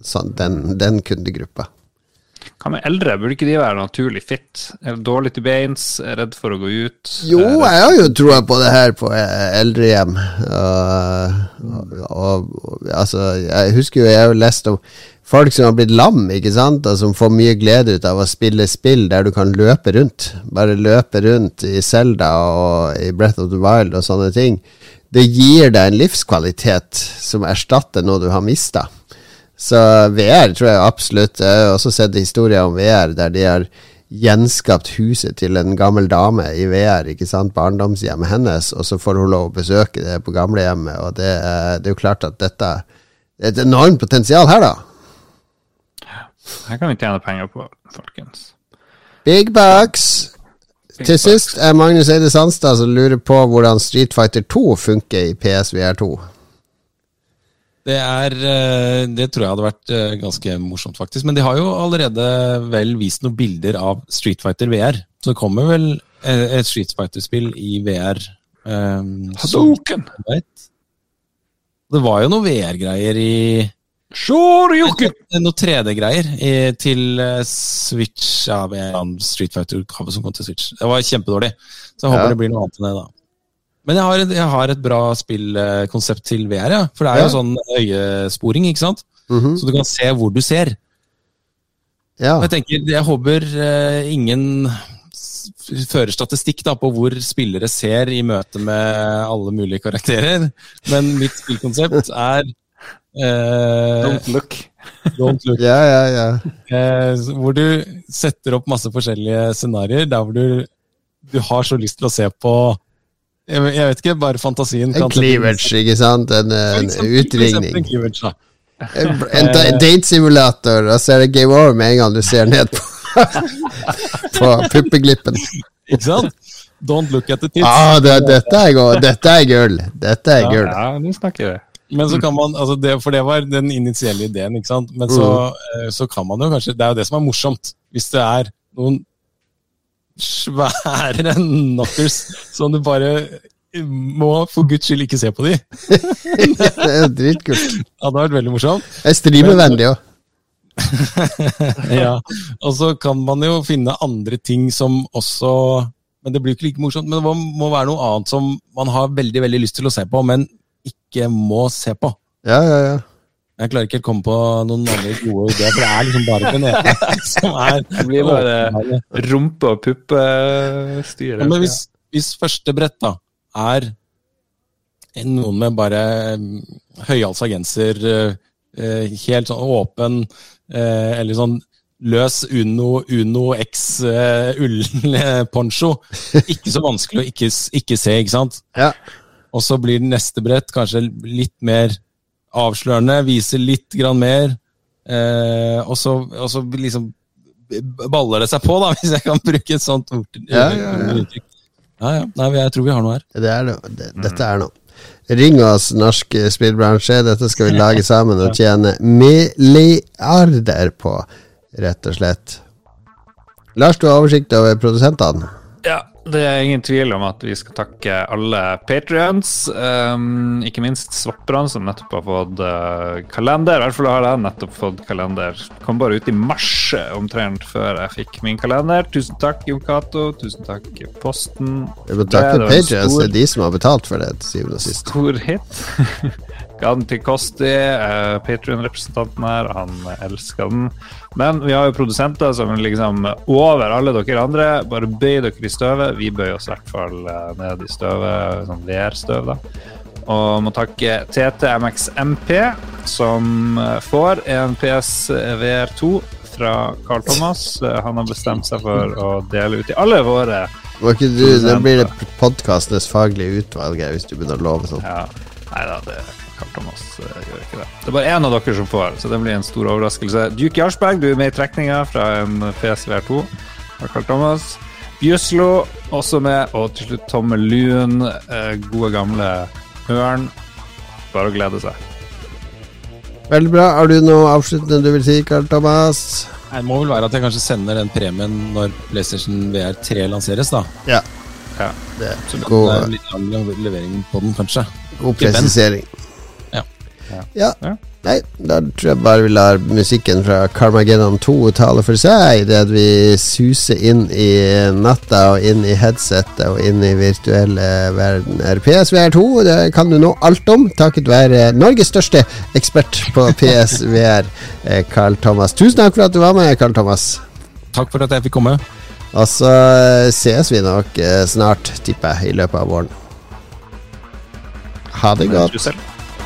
sånn, den, den kundegruppa. Hva med eldre? Burde ikke de være naturlig fit? Er dårlig til beins? Redd for å gå ut? Jo, jeg har jo troa på det her på eh, eldrehjem. Og, og, og altså, jeg husker jo jeg har lest om folk som har blitt lam, ikke sant, og som får mye glede ut av å spille spill der du kan løpe rundt. Bare løpe rundt i Zelda og i Breath of the Wild og sånne ting. Det gir deg en livskvalitet som erstatter noe du har mista. Så VR tror jeg absolutt Jeg har også sett historier om VR der de har gjenskapt huset til en gammel dame i VR, ikke sant, barndomshjemmet hennes, og så får hun lov å besøke det på gamlehjemmet, og det, er- det er jo klart at dette Det er et enormt potensial her, da. Her kan vi tjene penger på, folkens. Big bucks! Big Til bucks. sist er Magnus Eide Sandstad som lurer på hvordan Street Fighter 2 funker i PSVR 2. Det, er, eh, det tror jeg hadde vært eh, ganske morsomt, faktisk. Men de har jo allerede vel vist noen bilder av Street Fighter VR. Så det kommer vel eh, et Street Fighter-spill i VR. Um, det var jo noen VR-greier i Shoryuken! Noe 3D-greier til Switch ja, Street Fighter-utgave som kom til Switch. Det var kjempedårlig. Så jeg håper Ja. det blir noe annet enn det, da. Men jeg har, et- jeg har et bra spillkonsept til VR, ja. For det er Ja. jo sånn øyesporing, ikke sant? Mhm. Så du kan se hvor du ser. Ja. Jeg tenker, jeg håper eh, ingen fører statistikk da, på hvor spillere ser i møte med alle mulige karakterer. Men mitt spillkonsept er eh, Don't look. Don't look. yeah, yeah, yeah. Eh, hvor du setter opp masse forskjellige scenarioer der hvor du, du har så lyst til å se på Jeg, jeg vet ikke, bare fantasien En cleavage, ikke sant? En, en utringning. En. En, en da- datesimulator, og så er det game over med en gang du ser ned på, [laughs] på puppeglippen. Ikke sant? Don't look at the tits. Ah, det, dette, er dette er gull. Dette er Ja, gull. Ja, nå snakker vi. Men så kan man, altså det, For det var den initielle ideen, ikke sant? Men så, eh, så kan man jo kanskje Det er jo det som er morsomt. Hvis det er noen svære knockers som du bare må for guds skyld ikke se på de. [laughs] Det er dritkult. Det hadde vært veldig morsomt. Jeg streamer vennlig òg. [laughs] ja. Og så kan man jo finne andre ting som også Men det blir jo ikke like morsomt. Men det må være noe annet som man har veldig veldig lyst til å se på, men ikke må se på. Ja, ja, ja. Jeg klarer ikke helt å komme på noen andre gode ideer, for det er liksom bare den [laughs] ene som er Det blir bare rumpe- og puppestyre. Ja, men hvis, hvis første brett da er noen med bare mm, høyhalsa genser, eh, eh, helt sånn åpen, eh, eller sånn løs Uno, Uno X eh, ullponcho, ikke så vanskelig å ikke, ikke se, ikke sant? ja. Og så blir neste brett kanskje litt mer avslørende, viser litt grann mer, eh, og, så, og så liksom baller det seg på, da, [laughs] hvis jeg kan bruke et sånt ord. Ja, ja, ja. Ja, ja. Nei, jeg tror vi har noe her. Det er noe. Det, dette er noe. Ring oss, norsk spillbransje. Dette skal vi lage sammen og tjene milliarder på, rett og slett. Lars, du har oversikt over produsentene. Ja, det er ingen tvil om at vi skal takke alle patrions. Um, ikke minst Svartbrand, som nettopp har fått uh, kalender. I hvert fall har jeg nettopp fått kalender. Kom bare ut i mars, eh, omtrent før jeg fikk min kalender. Tusen takk, Jon Cato. Tusen takk, Posten. Takk må takke Patrions, det er de som har betalt for det, til syvende og sist. Stor hit. [laughs] Ga den til Kosti, uh, Patrion-representanten her. Han elsker den. Men vi har jo produsenter som liksom over alle dere andre. Bare bøy dere i støvet. Vi bøyer oss i hvert fall uh, ned i støvet, sånn VR-støv, da. Og må takke TTMXMP, som uh, får en PSVR2 fra Carl Thomas. Han har bestemt seg for å dele ut i alle våre Må ikke du, Nå blir det podkastenes faglige utvalg hvis du begynner å love sånn. Ja, nei da, det Thomas eh, gjør ikke det. Det er bare én av dere som får, så det blir en stor overraskelse. Duke Jarlsberg, du er med i trekninga fra en PSVR2 av Carl Thomas. Bjøslo også med, og til slutt Tomme Luen, eh, gode gamle Ørn. Bare å glede seg. Veldig bra. Har du noe avsluttende du vil si, Karl Thomas? Det må vel være at jeg kanskje sender den premien når PlayStation VR3 lanseres, da. Ja. Ja. Det Så er det er litt lang levering på den, kanskje. god presisering. Ja. Ja. Nei, da tror jeg bare vi lar musikken fra Carmageddon 2 tale for seg. Det at vi suser inn i natta og inn i headsetet og inn i virtuelle verden. Er PSVR2 det kan du nå alt om, takket være Norges største ekspert på PSVR, eh, Carl Thomas. Tusen takk for at du var med, Carl Thomas. Takk for at jeg fikk komme. Og så eh, ses vi nok eh, snart, tipper jeg, i løpet av våren. Ha det godt.